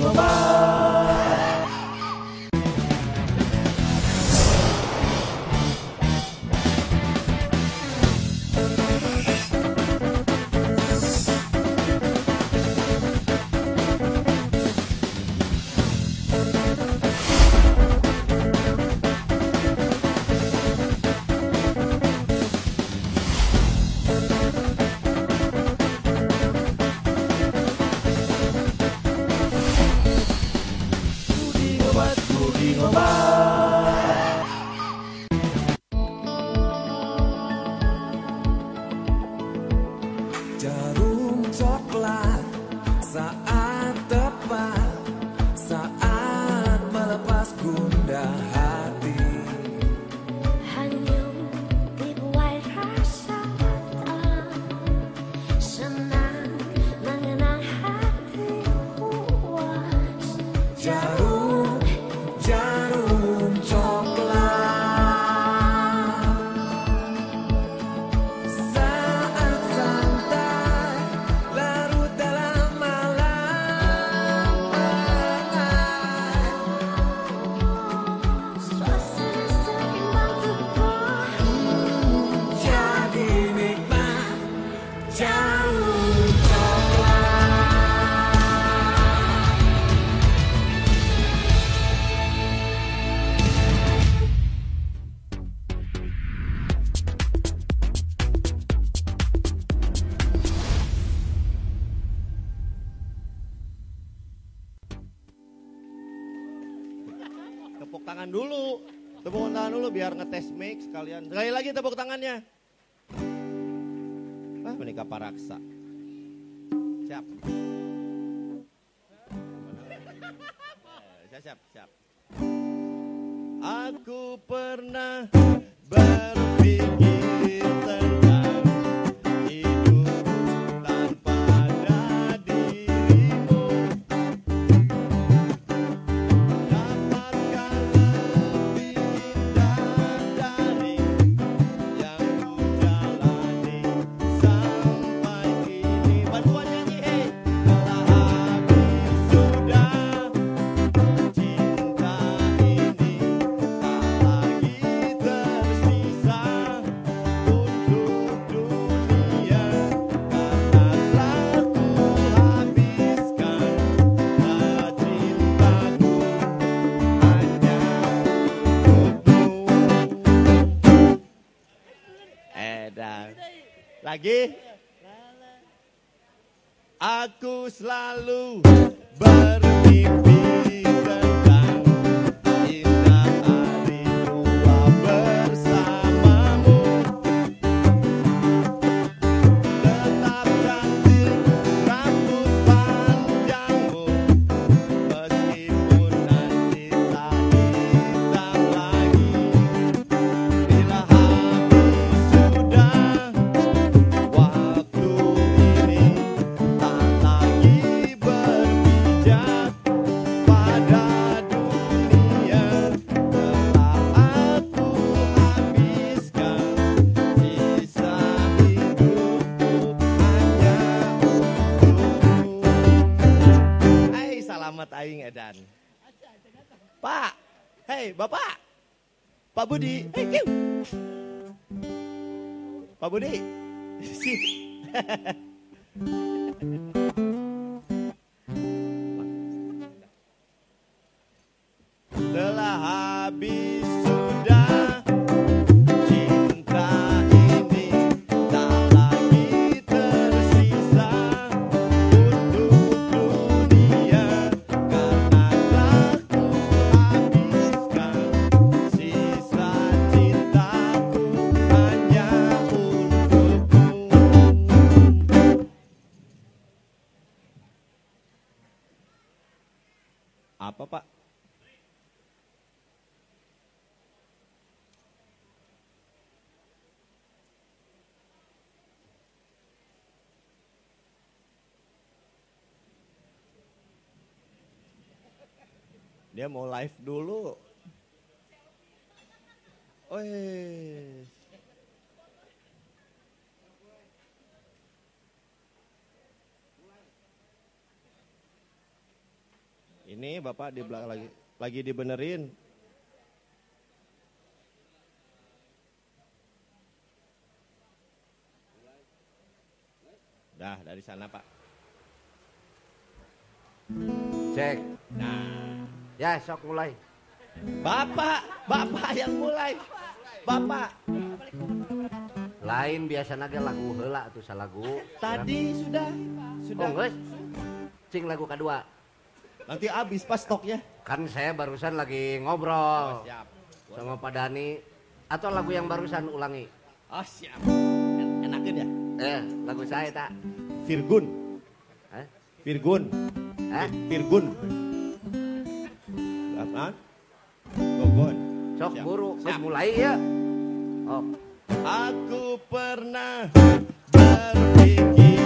Jingle sekalian. Sekali lagi tepuk tangannya. Ah, menikah paraksa. Siap. Siap, eh, siap, siap. Aku pernah ber Lagi. Aku selalu bermimpi. Budi. Hey, you. Pak Budi. Sip. Dia mau live dulu. Wih. Ini Bapak di belakang lagi lagi dibenerin. Dah dari sana Pak. Cek. Nah. Ya, sok mulai. Bapak, Bapak yang mulai. Bapak, Lain biasa ge lagu heula tuh salagu. tadi sudah Oh, sudah. geus. Cing lagu kedua. Nanti habis pas stoknya. Kan saya barusan lagi ngobrol siap. sama Pak Dani. Atau lagu yang barusan ulangi. Oh, siap. En- Enakin ya? Eh, lagu saya tak. Virgun. Hah? Virgun. Hah? Virgun. Apa? Gogon. Sok Siap. guru, Siap. Mulai ya. Oh, Aku pernah berpikir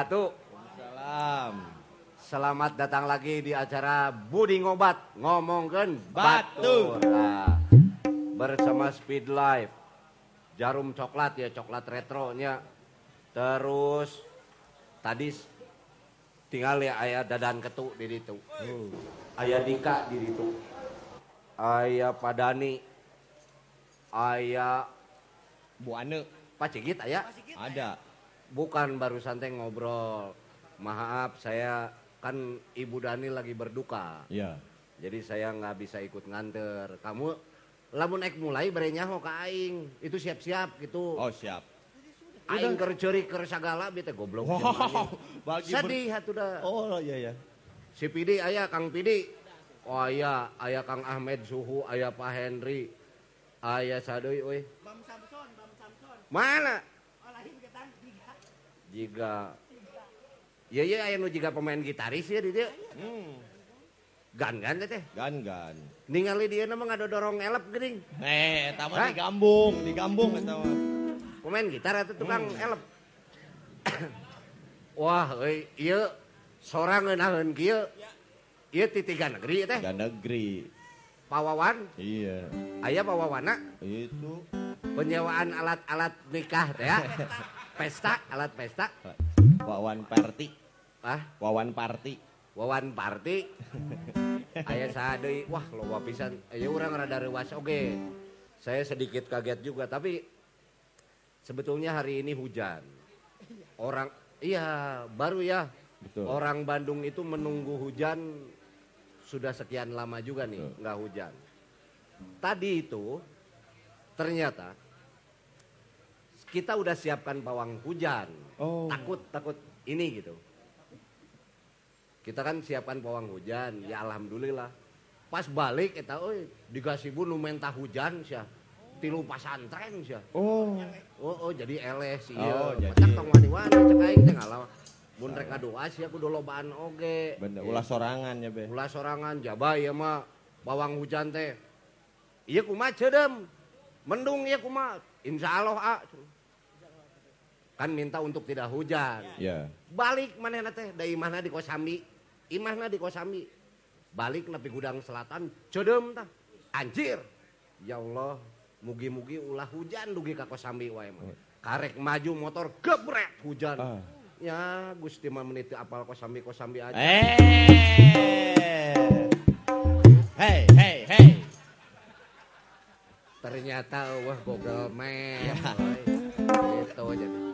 wabarakatuh. Salam. Selamat datang lagi di acara Budi Ngobat ngomongkan Batur. Nah, bersama Speed Life. Jarum coklat ya, coklat retronya. Terus tadi tinggal ya ayah dadan ketuk di situ. Ayah Dika di situ. Ayah Padani. Ayah Bu Ane Pak Cigit ayah. ada. Bukan barusan teh ngobrol. Maaf saya kan Ibu Dani lagi berduka. Iya. Jadi saya nggak bisa ikut nganter. Kamu lamun naik mulai berenya ho ka aing. Itu siap-siap gitu. Oh siap. aing keur ceurik keur sagala bete goblok. Wow. Bagi ber- Sedih atuh da. Oh iya ya. Si Pidi aya Kang Pidi. Oh aya, aya Kang Ahmed Suhu, aya Pak Henry. Aya sadeui euy. Mana? Jiga. Ya ya aya nu jiga pemain gitaris ya di dieu. Hmm. Gan-gan teh. Gan gan. Ningali dia nama ngadodorong elep geuning. Eh, eta Hah? mah di Gambung, di Gambung eta mah. Pemain gitar atau tukang Hmm. elep. Wah, euy, ieu sorang ngeunaheun kieu. Ieu ti tiga negeri teh. Tiga negeri. Pawawan, Iya. aya pawawana Itu penyewaan alat-alat nikah teh ya. Pesta, alat pesta. Wawan Party. Ah, Wawan Party. wawan party. Aya sadeui, wah loba pisan. Aya urang rada reuas oge. Saya sedikit kaget juga, tapi sebetulnya hari ini hujan. Orang iya, baru ya. Betul. Orang Bandung itu menunggu hujan sudah sekian lama juga nih, Betul. nggak hujan. Tadi itu ternyata kita udah siapkan pawang hujan. Oh. Takut, takut ini gitu. Kita kan siapkan pawang hujan, ya alhamdulillah. Pas balik kita, oi, di Gasibu nu mentah hujan sia. Tilu pasantren sia. Oh. Oh, oh jadi eleh sih Oh, ya. jadi- tong wani-wani cek aing teh ngalah. Mun rek ngadoa sih aku lobaan oge. Bener, Ya. ulah sorangan ya, Be. Ulah sorangan jaba ya mah bawang hujan teh. Iya kumaha ceudem. Mendung ya kumaha. Insyaallah ah. Kan minta untuk tidak hujan. Ya. Balik manehna teh da imahna di Kosambi. Imahna di Kosambi. Balik nepi gudang selatan ceudem tah. Anjir. Ya Allah, mugi-mugi ulah hujan dugi ka Kosambi wae mah. Karek maju motor gebret hujan. Ah. Ya, Gusti mah menit apal Kosambi Kosambi aja. Eh. Hey, hey, hey. Ternyata wah Google Maps. Ya. woy. Gitu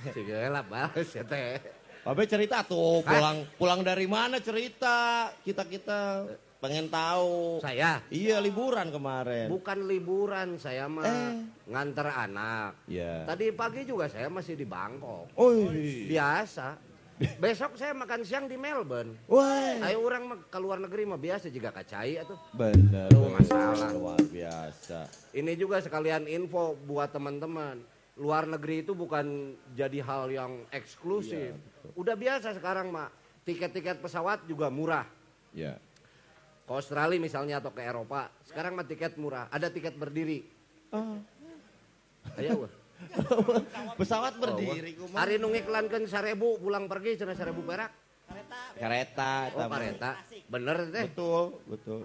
jadi. Segala balas ya teh. Babe cerita tuh pulang pulang dari mana cerita kita kita pengen tahu. Saya Iya liburan kemarin. bukan liburan, saya mah Eh. nganter anak. Ya. Tadi pagi juga saya masih di Bangkok. Oh, Biasa. Besok saya makan siang di Melbourne. wah. Ayo orang mah keluar negeri mah biasa juga kacai atuh. Bener. Tuh, masalah. Luar biasa. Ini juga sekalian info buat teman-teman. Luar negeri itu bukan jadi hal yang eksklusif. Udah biasa sekarang, Mak. Tiket-tiket pesawat juga murah. Ya. Ke Australia misalnya atau ke Eropa, sekarang mah tiket murah. Ada tiket berdiri. Oh. Ayo. Pesawat Oh, berdiri kumaha. Hari nu ngiklankeun 1000 pulang pergi cenah 1000 perak. Kereta. Oh, eta mah. pareta. Bener teh. Betul, betul.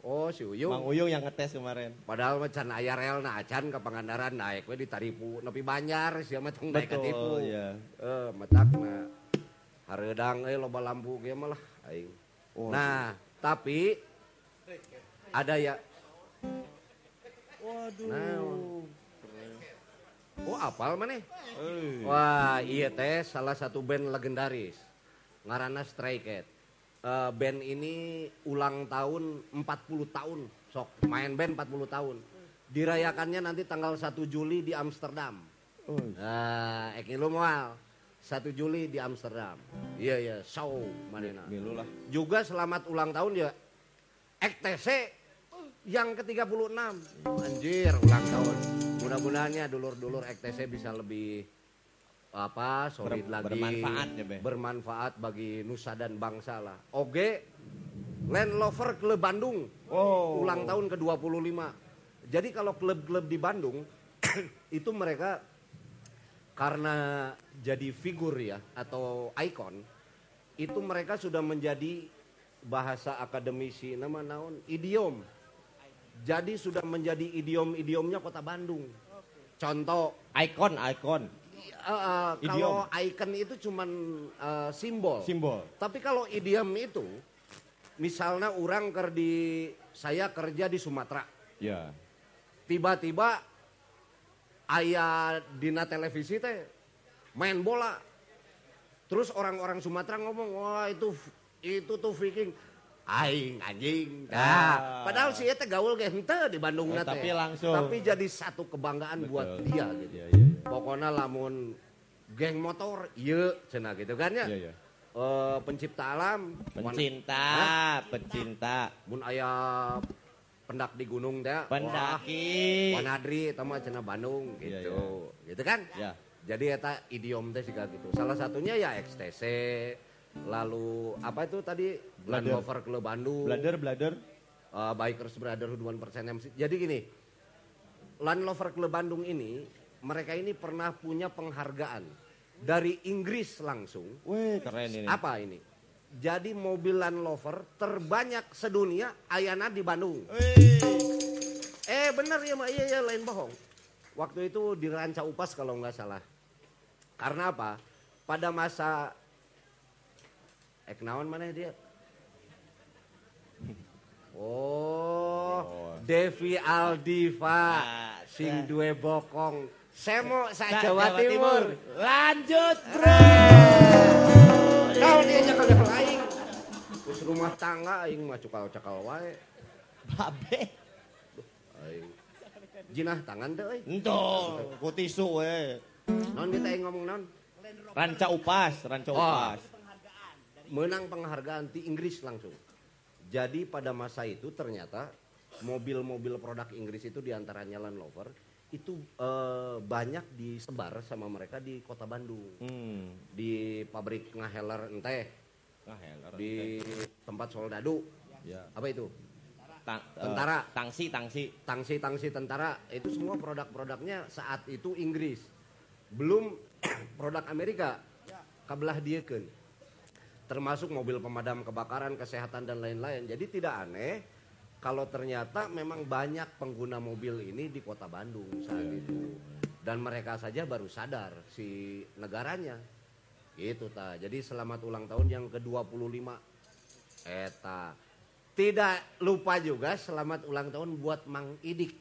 Oh, si Mang Uyung. Uyung yang ngetes kemarin. Padahal mah can aya rel na acan ke Pangandaran naik we di Taripu. Nepi Banjar sia mah tong naik ka Tipu. Betul, ya. Eh, metakna hareudang euy loba lampu ge mah lah aing. Oh, Nah, tapi ada ya Waduh. Nah, Oh, apal? Eh. Wah, iya teh salah satu band legendaris. Ngaranna Stray Cat. Eh, band ini ulang tahun 40 tahun. Sok main band 40 tahun. Dirayakannya nanti tanggal 1 Juli di Amsterdam. Oh, Nah, ek lu moal. 1 Juli di Amsterdam. Iya iya, show manena. milu lah. Juga selamat ulang tahun ya. EKTC yang ke-36. Anjir, ulang tahun. Mudah-mudahannya dulur-dulur EKTC bisa lebih apa solid Ber- lagi bermanfaat ya, Be. bermanfaat bagi nusa dan bangsa lah. Oke Land Lover Klub Bandung. Oh. ulang tahun ke-25 jadi kalau klub-klub di Bandung itu mereka karena jadi figur ya atau ikon itu mereka sudah menjadi bahasa akademisi nama naon? Idiom. Jadi sudah menjadi idiom-idiomnya kota Bandung. Contoh. Icon, icon. Kalau icon itu cuman eh, simbol Simbol. tapi kalau idiom itu misalnya orang ker di saya kerja di Sumatera Ya. tiba-tiba ayah dina televisi teh main bola. Terus orang-orang Sumatera ngomong, wah itu itu tuh Viking. Aing anjing. Nah, Ah. padahal sih teh gaul ge henteu di Bandung Oh, tapi langsung. Tapi jadi satu kebanggaan Betul. buat dia gitu. Iya, iya. Pokoknya lamun geng motor, iya cenah gitu kan ya. Iya, iya. Eh, pencipta alam, Pencinta, pencinta, mun aya pendak di gunung teh. pendaki. Wanadri sama cenah Bandung Iya, gitu. Gitu kan? Ya. Jadi eta idiom teh juga gitu. Salah satunya ya XTC, lalu apa itu tadi Land. Rover Club Bandung, Blader, blader. eh, Bikers Brotherhood 1% MC. Jadi gini, Land Rover Club Bandung ini mereka ini pernah punya penghargaan dari Inggris langsung. Wih, keren ini. Apa ini? Jadi mobil Land Rover terbanyak sedunia ayana di Bandung. Wih. Eh bener ya Mak, iya iya lain bohong. Waktu itu di Ranca Upas kalau nggak salah. Karena apa? Pada masa eh kenaon mana dia? Oh, Oh. Devi Aldiva, Ah, sing due bokong. Semo sa Sa- Jawa, Timur. Lanjut, bro. Kau dia cakal cakal aing. Terus rumah tangga aing mah cakal-cakal wae. Babe. Aing. Jinah tangan teh euy. Entah, ku tisu we. Non kita aing ngomong non. Ranca upas, ranca Oh. upas. menang penghargaan di Inggris langsung. Jadi pada masa itu ternyata mobil-mobil produk Inggris itu di antaranya Land Rover itu eh, banyak disebar sama mereka di kota Bandung. Hmm. Di pabrik ngaheler enteh, Ah, heler. di tempat soldadu, Ya. apa itu? Ta- eh, Tentara. tangsi, tangsi. Tangsi-tangsi tentara, itu semua produk-produknya saat itu Inggris. Belum produk Amerika, kabelah diekeun. termasuk mobil pemadam kebakaran, kesehatan dan lain-lain. Jadi tidak aneh kalau ternyata memang banyak pengguna mobil ini di kota Bandung saat itu. Dan mereka saja baru sadar si negaranya. Itu ta. Jadi selamat ulang tahun yang ke-25. Eta. Tidak lupa juga selamat ulang tahun buat Mang Idik.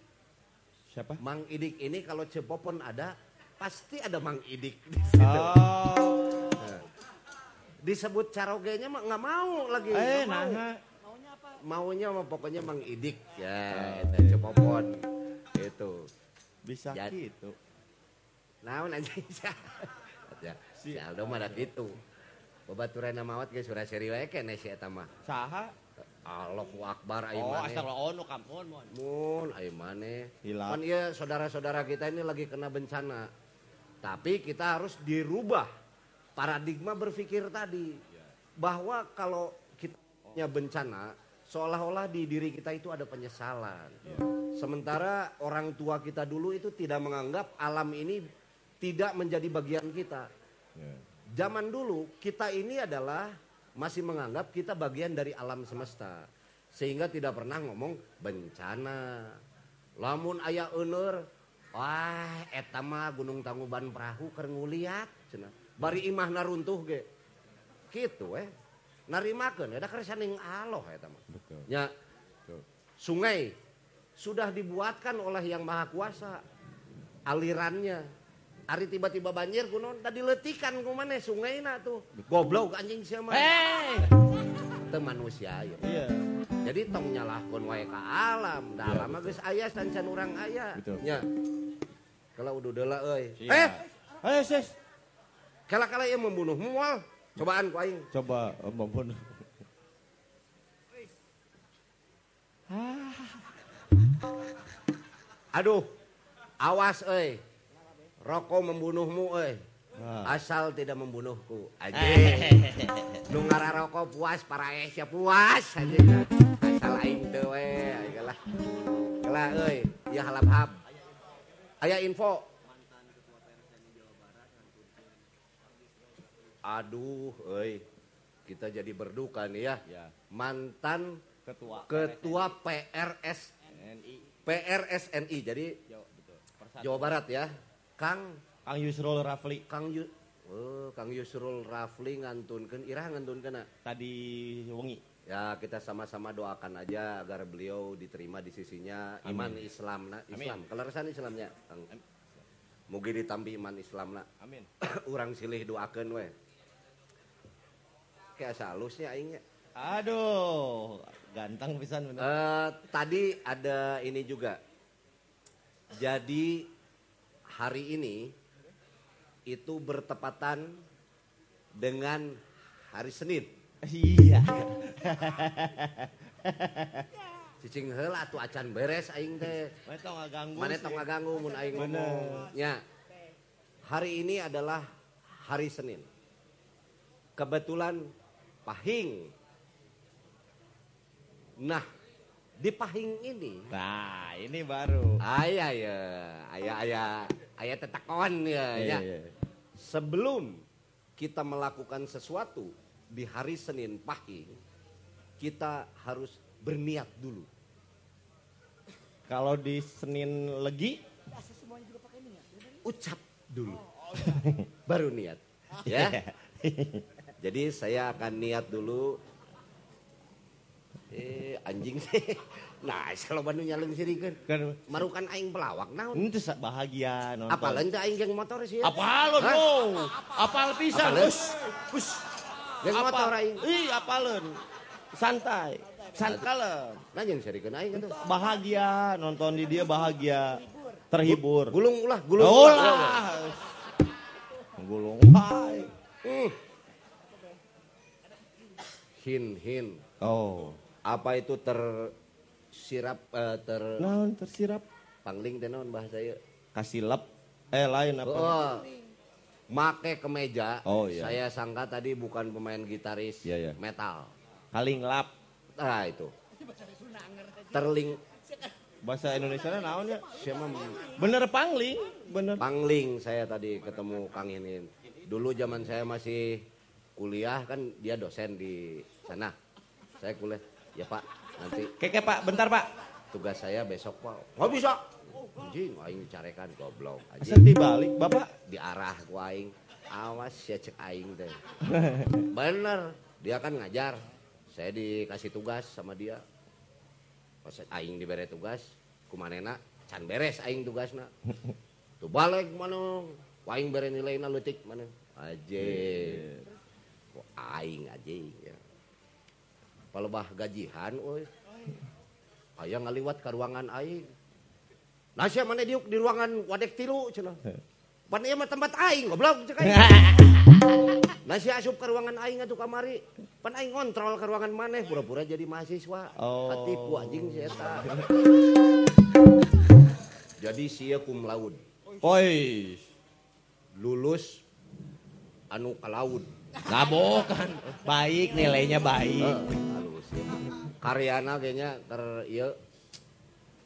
Siapa? Mang Idik ini kalau Cepopon ada, pasti ada Mang Idik di situ. Oh. Disebut carogenya mah nggak mau lagi. Eh, nah. Maunya mah pokoknya Mang Idik ya, eta cepopon. Itu. Bisa Ya. gitu. Naon anjing ya. Si Aldo mah da kitu. Babaturan mawat surah seri wae keneh si eta mah. Saha? Allahu Akbar aing Oh, astagfirullah. Oh, kampun, mon. Mun aing maneh. Hilaf. Kan iya saudara-saudara kita ini lagi kena bencana. Tapi kita harus dirubah paradigma berpikir tadi. Bahwa kalau kita punya bencana, seolah-olah di diri kita itu ada penyesalan. Sementara orang tua kita dulu itu tidak menganggap alam ini tidak menjadi bagian kita. Zaman dulu kita ini adalah masih menganggap kita bagian dari alam semesta. Sehingga tidak pernah ngomong bencana. Lamun aya euneur, wah eta mah Gunung Tangkuban Perahu keur nguliat cenah. Bari imahna runtuh ge. Kitu eh. Narimakeun eta keur saning aloh eta mah. Betul. Ya. Sungai sudah dibuatkan oleh Yang Maha Kuasa. Alirannya. Hari tiba-tiba banjir kunon tadi letikan ku maneh sungaina tuh. Goblok anjing sia mah. Hei! Teu manusia ya. Iya. Jadi tong nyalahkeun wae ka alam. Da alam mah geus aya sancan urang aya. Betul. Nya. Kalau udah deula euy. Iya. Eh, Ayo, sis. kala-kala ieu membunuh moal. Cobaan ku aing. Coba Om Aduh. Awas euy. Rokok membunuhmu euy. Wah. Asal tidak membunuhku. Anjing. Nu rokok puas para esya puas anjing. Asal aing teu we. Aing lah. Kela euy, ieu halap-hap. Aya info. Aduh, euy. Kita jadi berduka nih ya. Ya. Mantan Ketua. ketua PRS NI. PRSNI. Jadi Jawa, betul. Persatu. Jawa Barat ya. Kang Kang Yusrul Rafli Kang Yu oh, Kang Yusrul Rafli ngantunkeun irah ngantunkeun tadi wengi. Ya kita sama-sama doakan aja agar beliau diterima di sisinya iman Islam na Islam. Kelarasan Islamnya Kang. Mugi ditampi iman Islam na. Amin. Urang silih doakeun we. Kayak asa halusnya aingnya. Aduh, ganteng pisan bener. Eh, tadi ada ini juga. Jadi hari ini itu bertepatan dengan hari Senin. Iya. Cicing heula atuh acan beres aing teh. Mana tau ngaganggu Mana tong ngaganggu mun aing ngomong. Ya. Hari ini adalah hari Senin. Kebetulan Pahing. Nah, di Pahing ini Nah, ini baru. Ayah ya, ayah ayah ayah tetakon ya, ya. Iya, iya. Sebelum kita melakukan sesuatu di hari Senin Pahing, kita harus berniat dulu. Kalau di Senin Legi, Ucap dulu. Baru niat. Ya. Jadi saya akan niat dulu. Eh anjing sih. Nah, kalau Bandung nyaleng sirikeun. kan Marukan aing pelawak naon. itu bahagia nonton. Apa lain teh aing geng motor sih. ya? Apalun Hah? dong. Apal pisan. Apaleun? Us. Us. Geng motor aing. Ih, apalun. Santai. Sankalem. Nah yang sirikeun aing itu. Bahagia nonton di dia bahagia. Terhibur. Gulung ulah, gulung Oh ulah. lah. Gulung. Hai. Hmm. Hin hin. Oh. Apa itu tersirap eh, ter Naon tersirap. pangling teh naon bahasa ieu? Kasih lap. Eh lain apa? Oh. Make kemeja. Oh, iya. Saya sangka tadi bukan pemain gitaris Iya, iya. metal. Kaling lap. Ah itu. Terling Bahasa Indonesia naon ya? siapa Bener pangling. Bener. pangling saya tadi ketemu Kang Inin. Dulu zaman saya masih kuliah kan dia dosen di sana. Saya kuliah. Ya Pak, nanti Keke pak, bentar pak. tugas saya besok Pak. Nggak bisa. Anjing, aing dicarekan goblok. Anjing dibalik bapak. diarah ku aing. Awas ya cek aing teh. Bener, dia kan ngajar. Saya dikasih tugas sama dia. Pas aing diberi tugas, kumanena can beres aing tugasna. Tuh balik mana? Aing bere nilainya leutik mana? Aje. Ku aing aje ya. palebah gajihan woi aya ngaliwat ke ruangan aing. Nasya mana diuk di ruangan wadek tilu cenah. Pan ieu mah tempat aing goblok cek aing. Nasya asup ke ruangan aing atuh kamari. Pan aing ngontrol ke ruangan maneh pura-pura jadi mahasiswa. Oh. katipu anjing si eta. Jadi sia kum laud oi. Lulus anu ka laud kalaud. Ngabokan. Baik nilainya baik. Halus ya. Karyana kayaknya ter ieu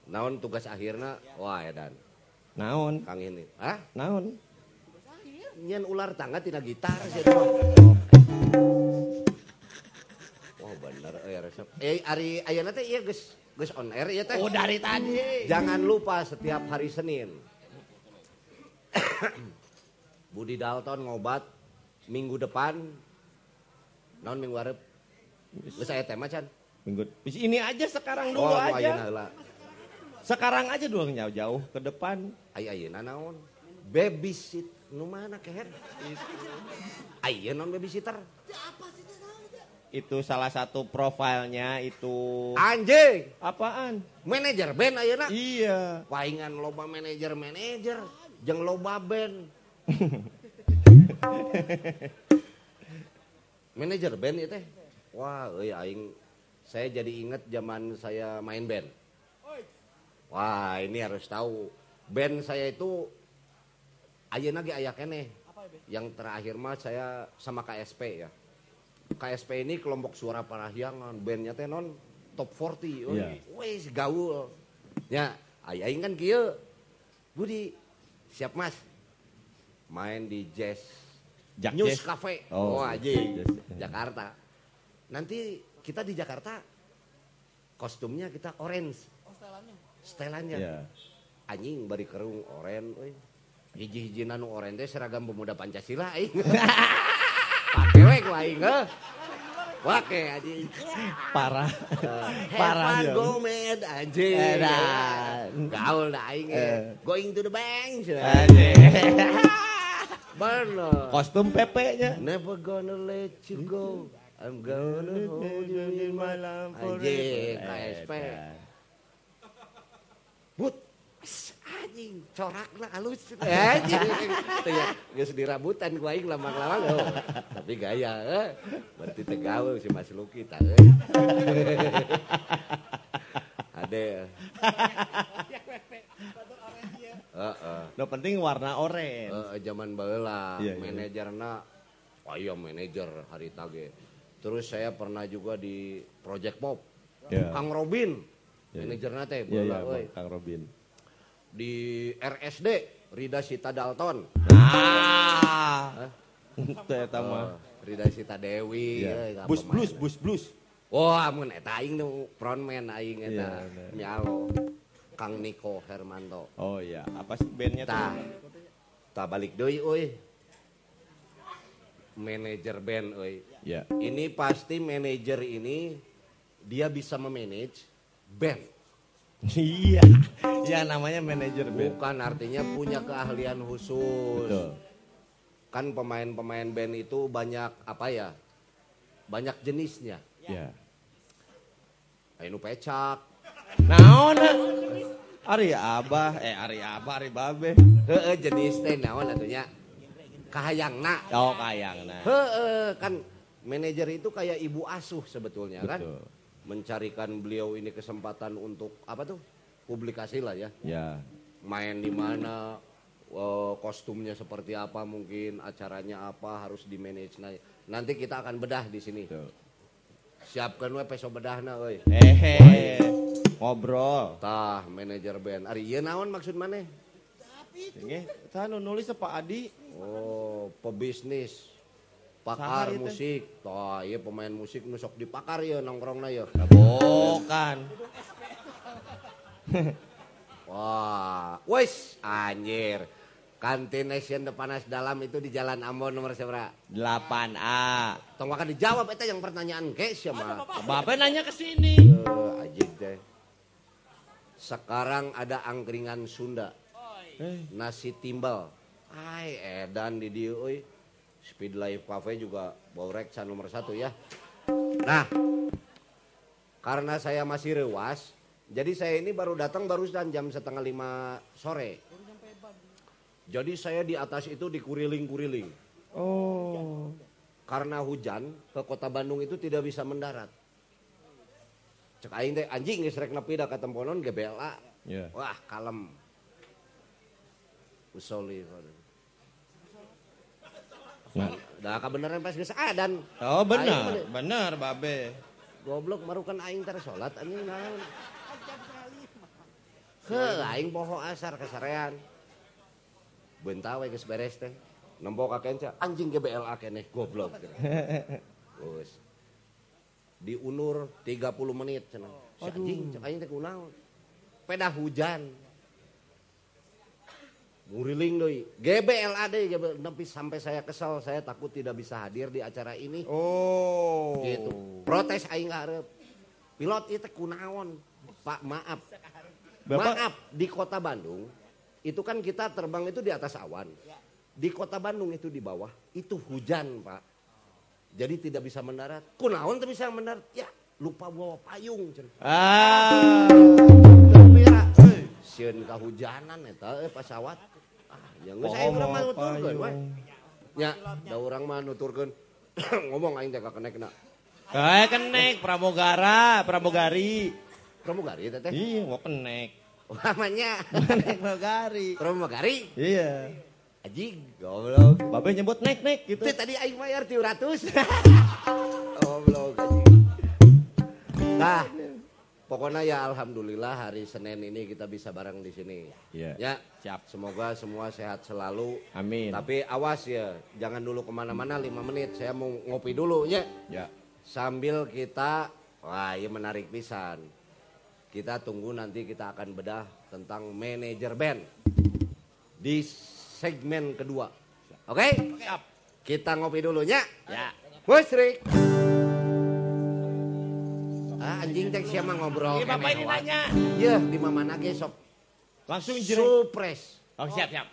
naon tugas akhirna wah edan Naon? Kang ini. Hah? Naon? Nyen ular tangga tina gitar sih. Oh bener eh resep. Eh ari ayeuna teh ieu geus geus on air ieu teh. Oh dari tadi. Jangan lupa setiap hari Senin. Budi Dalton ngobat minggu depan. Naon minggu hareup? Geus aya tema can? Minggu. Ini aja sekarang dulu Oh, anu ayeuna aja. heula. Sekarang aja dulu jauh-jauh ke depan. Ai ayeuna naon? Babysit nu mana keher? Ayeuna non babysitter. Itu salah satu profilnya itu Anjing, apaan? manajer band ayeuna. Iya. Paingan loba manajer-manajer, jeung loba band. manajer band itu teh. Wah, euy aing saya jadi inget zaman saya main band. Wah, ini harus tahu. Band saya itu ayeuna ge aya keneh. Yang terakhir mah saya sama KSP ya. KSP ini kelompok suara parahyangan, bandnya teh non top 40. euy. Iya. Wes gaul. Ya, aing kan kieu. Budi, siap Mas. Main di Jazz Jack News. Cafe. Oh, Oh, anjing. Jakarta. Nanti kita di Jakarta kostumnya kita orange. Setelannya. Iya. Anjing bari kerung euy. Hiji-hiji teh seragam pemuda Pancasila aing. Pake we ku aing heuh. Wake anjing. Parah. Have Parah fun, dia. go mad anjing. Edan. Gaul dah aing Eh. eh. Going to the bank. Anjing. Bener. Kostum PP-nya. Never gonna let you go. I'm gonna hold you in my Anjing, KSP. Edan. But, anjing, corakna halus. Anjing. Tuh ya, geus dirabutan ku aing lamang-lamang. oh. Tapi gaya, eh. Berarti teu gawe si Mas Luki tah euy. Ade. Heeh. No penting warna oranye. Eh, zaman baheula Iya, iya. manajerna oh iya manajer hari tage. Terus saya pernah juga di Project Pop. Iya. Kang Robin. Iya, iya. Manajerna teh euy. Bang Kang Robin. Di RSD Rida Sita Dalton. Ah. Itu eta mah. Oh, Rida Sita Dewi. Euy, ka Bus blues, bus blues. Wah, mun eta aing nu frontman aing eta. bener. Nyalo. Kang Niko Hermanto. Oh iya, apa sih bandnya tuh? Tah. Tah balik deui euy. Manajer band euy. Ya. Ini pasti manajer ini dia bisa memanage band. Iya. Ya namanya manajer band. Bukan artinya punya keahlian khusus. Betul. Kan pemain-pemain band itu banyak apa ya? Banyak jenisnya. Ya. Anu pecak. Naon? Ari Abah, eh Ari Abah, Ari Babe. Heeh jenis teh naon atunya? Kahayangna. Oh kayang nah. Heeh kan manajer itu kayak ibu asuh sebetulnya kan. Betul. Mencarikan beliau ini kesempatan untuk apa tuh? Publikasi lah ya. Ya. main di mana, eh, kostumnya seperti apa mungkin, acaranya apa harus di manage. Nah, nanti kita akan bedah di sini. Betul. Siapkan we peso bedahna euy. Hehe. Ngobrol. Tah, manajer band. Ari ieu naon maksud maneh? Ini, tanu nulis Pak Adi. Oh, pebisnis. Pakar teh? musik. Tah, ieu pemain musik nu sok dipakar ya nongkrongna ya. Bukan. Wah, wes anjir. Kantin Nation Depanas Dalam itu di Jalan Ambon nomor seberapa? 8A. Tong akan dijawab eta yang pertanyaan ke siapa? Bapak nanya ke sini. Deh. Sekarang ada angkringan Sunda. Nasi timbal. Ai edan di dieu euy. Speed Life Cafe juga baurek can nomor satu ya. Nah, karena saya masih rewas, jadi saya ini baru datang barusan jam setengah lima sore. Jadi saya di atas itu dikuriling-kuriling. Oh. Karena hujan ke kota Bandung itu tidak bisa mendarat. Cek aing teh anjing geus rek nepi da ka temponon GBLA. Ya. Wah, kalem. Usoli. Nah. Dah kebenaran pas geus adan. Oh benar, benar Babe. Goblok marukan aing tar salat anjing naon. Heuh, aing poho asar kasarean. Bentah we geus beres teh. Nempo ka kenca, anjing GBLA keneh goblok. Terus diunur 30 menit cenah. Si anjing cek aing teh kunaon. Peda hujan. Muriling deui. GBLA deui, GBLA. Tapi sampai saya kesal, saya takut tidak bisa hadir di acara ini. Oh. Gitu. Protes aing hareup. Pilot itu kunaon? Pak, maaf. Bapak Maaf, di kota Bandung itu kan kita terbang itu di atas awan. Di kota Bandung itu di bawah, itu hujan, Pak. Jadi tidak bisa mendarat. Kunaon tuh bisa mendarat? Ya, lupa bawa payung. cenah. Ah. Gembira, euy, sieun kahujanan eta euy pesawat. Ah, ya geus aing urang mah nuturkeun we. Nya, da urang mah nuturkeun. Ngomong aing teh ka kenekna. Eh kenek pramugara, pramugari. Pramugari teh teh. Iya, mau kenek. Namanya Kenek pramugari. Pramugari. Iya. Anjing, goblok. Babe nyebut nek nek gitu. Itu tadi aing bayar 300. Goblok anjing. Nah, pokoknya ya alhamdulillah hari Senin ini kita bisa bareng di sini. Iya. Ya, Siap. semoga semua sehat selalu. Amin. Tapi awas ya, jangan dulu ke mana-mana 5 menit. Saya mau ngopi dulu ya. Ya. Sambil kita, wah ini menarik pisan. Kita tunggu nanti kita akan bedah tentang manajer band. Di segmen kedua. Oke? Kita ngopi dulu ya. Ya. Musrik. Ah, anjing teh siapa ngobrol. Iya, Bapak ini nanya. Iya, di mana ge sok. Langsung jero. Supres. Oh, siap, siap.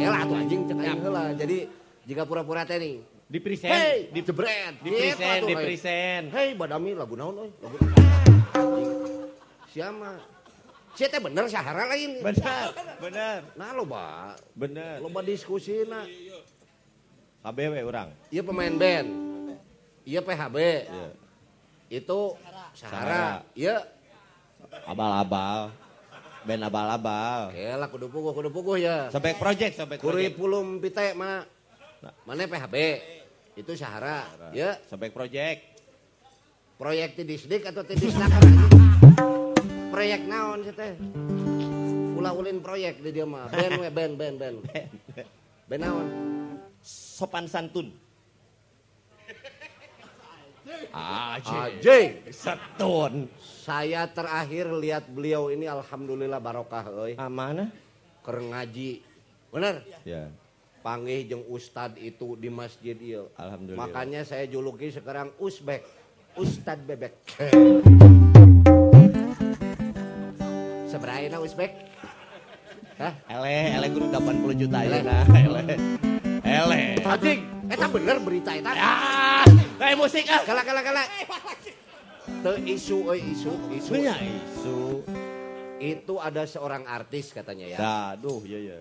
Ya lah tuh anjing cek aing heula. Jadi jika pura-pura teh nih. Di present. Hey, di jebret. di present, di present. Hei, badami lagu naon euy? Lagu. Siapa? Sia teh bener sahara lain. Benar, benar, Nah lo ba, benar. loba diskusina. KBW orang. Iya pemain band. Iya PHB. Iya. Itu Sahara. Iya. Abal-abal. Band abal-abal. Oke lah kudu puguh, kudu puguh ya. Sampai project, sampai project. Kurikulum pite mah. Mana PHB? Itu Sahara. Ya, Sampai project. proyek ti disdik atau ti disnak Proyek naon sih teh? Ulah ulin proyek di dia mah. Band we band band band. Band naon? Sopan santun. Aji. Ajing. Setun. Saya terakhir lihat beliau ini alhamdulillah barokah euy. Amanah? Keur ngaji. Bener? Ya. Panggih jeung ustad itu di masjid ieu. Alhamdulillah. Makanya saya juluki sekarang Usbek. Ustad Bebek. Seberapa Usbek? Hah? Ele, ele kudu 80 juta ya. Ele. Ele. Anjing, eta bener berita eta. Ah, kayak musik ah. Kala kala kala. Teu isu euy isu, isu. Punya isu. Itu ada seorang artis katanya ya. Aduh, iya iya.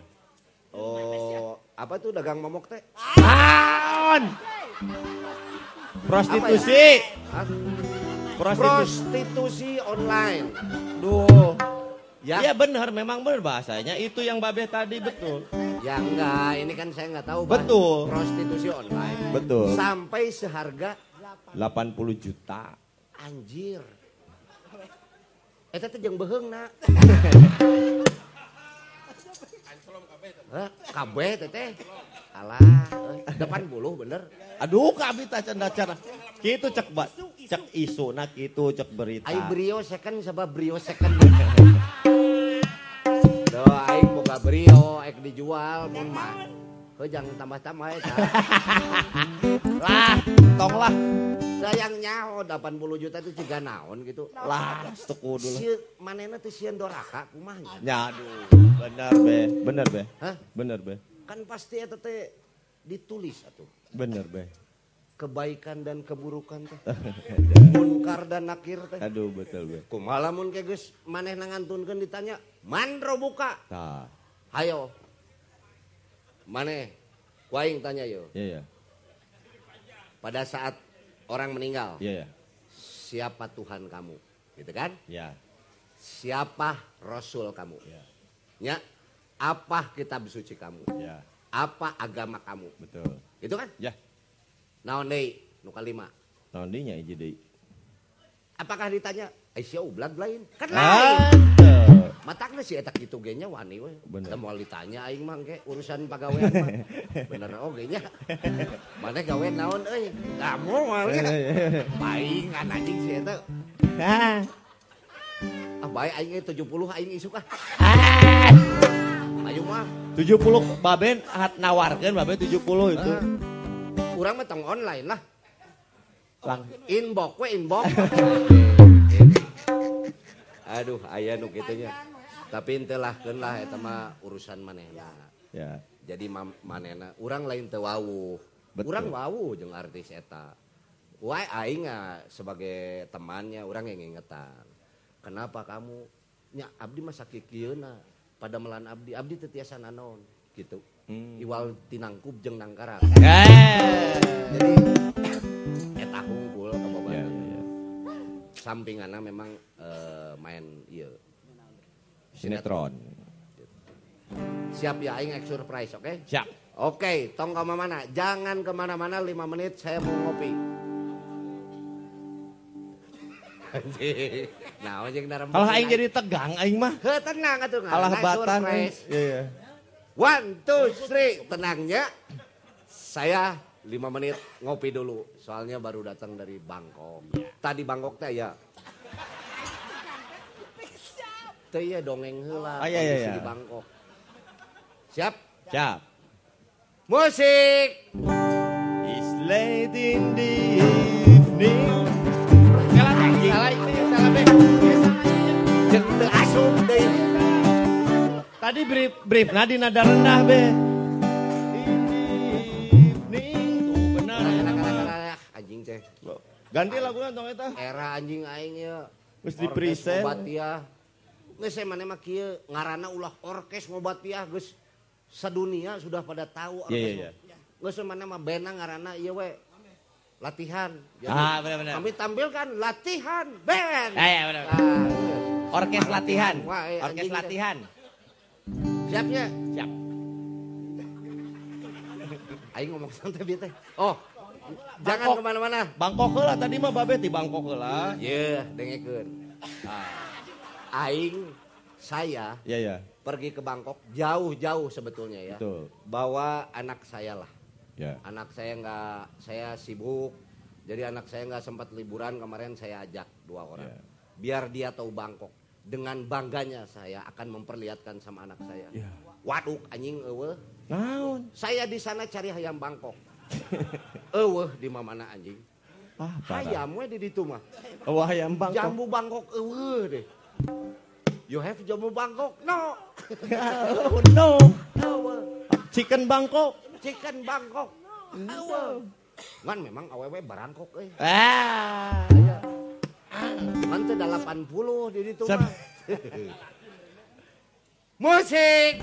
Oh, apa tuh dagang momok teh? Naon? Prostitusi. Hah? Prostitusi. Prostitusi online. Duh. Ya. Iya benar, memang benar bahasanya. Itu yang Babe tadi betul. Ya enggak, ini kan saya enggak tahu. Betul. Prostitusi online. Betul. Sampai seharga 80 juta. anjir. Eta teh jeung beheung na. Hah, kabeh teh teh. Alah, euy, 80 bener. Aduh, kami tak canda cara. Kitu cek ba, cek isu nak kitu cek berita. Ai brio second sabab brio second. Aing boga brio ek dijual mun mah. Jangan tambah-tambah eta. Lah, tong lah. Sayang nyaho 80 juta itu juga naon gitu. Lah, sekudu lah. Si manena teh sieun doraka kumaha? Ya, aduh. Benar, Be. Benar, Be. Hah? Benar, Be. Kan pasti eta teh ditulis atuh. Benar, Be. Kebaikan dan keburukan teh. Munkar dan nakir teh. Aduh betul be. Kumaha lamun ke geus maneh nangantunkeun ditanya, "Man buka?" Nah, Hayo. Maneh kuaing tanya yo. iya ya, Pada saat orang meninggal, iya ya, siapa Tuhan kamu? Gitu kan? ya, Siapa Rasul kamu? ya, Ya, apa kitab suci kamu? ya, Apa agama kamu? betul. Gitu kan? Ya, naon deui nu kalima. Naon deui nya hiji apakah ditanya? Eh, Aisyah ublad lain kan lain. matakna si eta kitu ge nya wani we bener. Moal ditanya aing mah ge urusan pagawean mah. Bener oh, oge nya Maneh gawe naon euy? Kamu moal nya paing kan anjing si eta. Ah. ah. Bae aing 70 aing isuk ah. ah. Ayo mah. 70 baben hat nawarkeun baben 70 itu. Ah. kurang mah tong online lah. Lang inbox we inbox. Aduh, aya nu kitu nya. Tapi henteulahkeun lah eta mah urusan manehna. Ya. Jadi manehna urang lain teu wawuh. Urang wawuh jeung artis eta. Wae aing sebagai temannya urang yang ngingetan. Kenapa kamu nya abdi mah sakikieuna pada melan abdi abdi teu tiasa naon gitu. Hmm. Iwal tinangkup jeung nangkarak. Eh. Jadi eta hungkul Ya, kabogohan. ya, ya. Sampingana memang eh, main ieu. Sinetron. Siap ya aing ek surprise, oke? Siap. Oke, tong ke mana? Jangan ke mana-mana 5 menit saya mau ngopi. Nah. Kalau aing jadi tegang aing mah. He, tenang atuh ngaranna batan. Iya, iya. One, two, three, tenangnya. Saya 5 menit ngopi dulu. Soalnya baru datang dari Bangkok. Tadi Bangkok teh ya. Teh ya dongeng heula. Ah, iya, iya, iya. di Bangkok. Siap? Siap. Musik. It's late in the evening. Salah anjing. Salah ini, salah Tadi brief brief nadi nada rendah be. In the evening. Tuh benar. anjing teh. Ganti lagunya tong eta. Era anjing aing ya. Geus di present. Ngobatia. Geus saya mana mah kieu ngaranna ulah orkes ngobatia geus sadunia sudah pada tahu orkes. Iya, iya, iya. Geus mana mah benang ngaranna ieu we. Latihan. Jadi, Ah, benar-benar. Kami tampilkan latihan band. Eh, iya, benar. Ah, iya. Orkes latihan. Wah, eh, Orkes teh. Siapnya? Siap. Aing ngomong santai bieu teh. Oh. Jangan ke mana-mana. Bangkok heula tadi mah babe di Bangkok heula. Iya, dengekeun. Aing saya Iya, iya. pergi ke Bangkok jauh-jauh sebetulnya ya. Betul. Bawa anak saya lah. Ya. Anak saya nggak, saya sibuk. Jadi anak saya nggak sempat liburan kemarin saya ajak dua orang. Ya. Biar dia tahu Bangkok. Dengan bangganya saya akan memperlihatkan sama anak saya. Ya. Waduh anjing eueuh. Naon? Saya di sana cari hayam Bangkok. Eueuh di mana anjing. Ah. Hayam we di ditu mah. Oh, hayam Bangkok. Jambu Bangkok eueuh deh. You have jambu Bangkok? No. oh, no. Eueuh. Chicken Bangkok. Chicken Bangkok. Eueuh. Ngan memang awewe barangkok euy. Ah. Aya. Ngan teh 80 di ditu mah. Musik.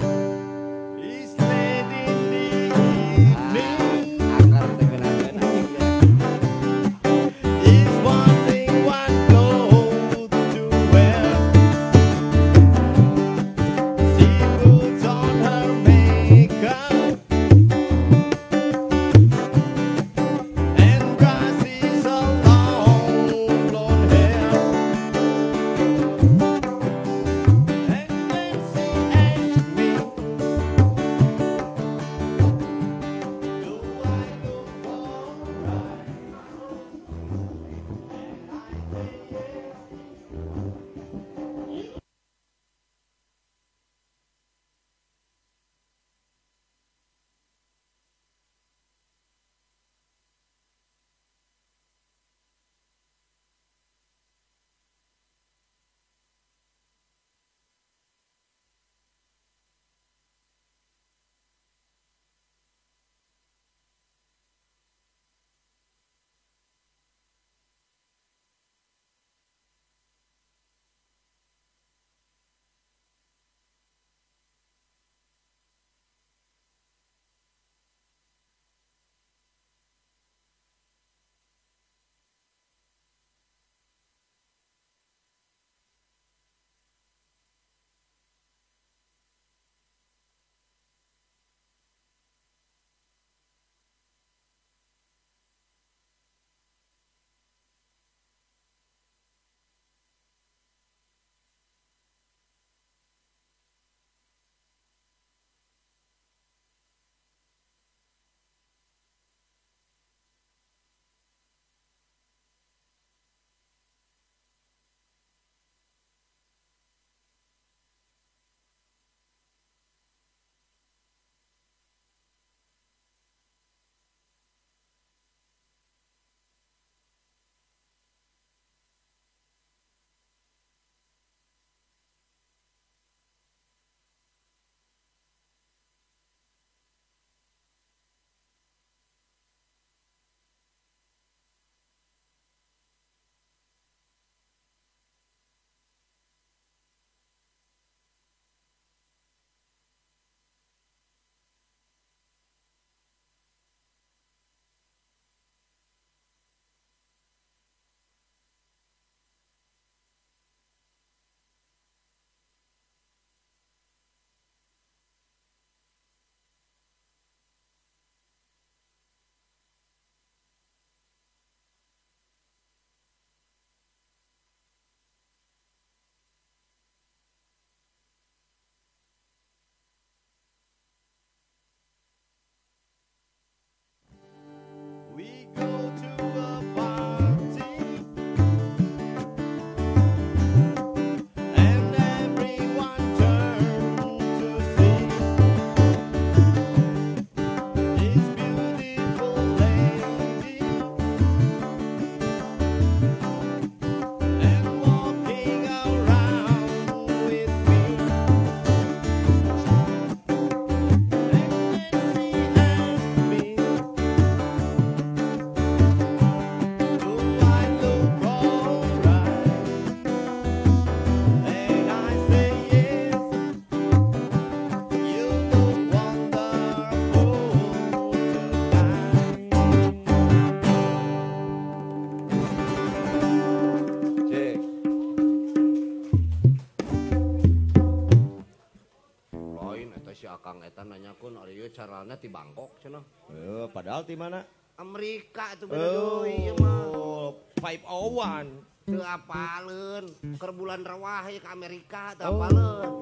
Carana ti Bangkok cenah. Eh, padahal di mana? Amerika itu beda deui ieu mah. Oh, 501. Teu apaleun, keur bulan rawah ya ke Amerika teu Oh. apaleun.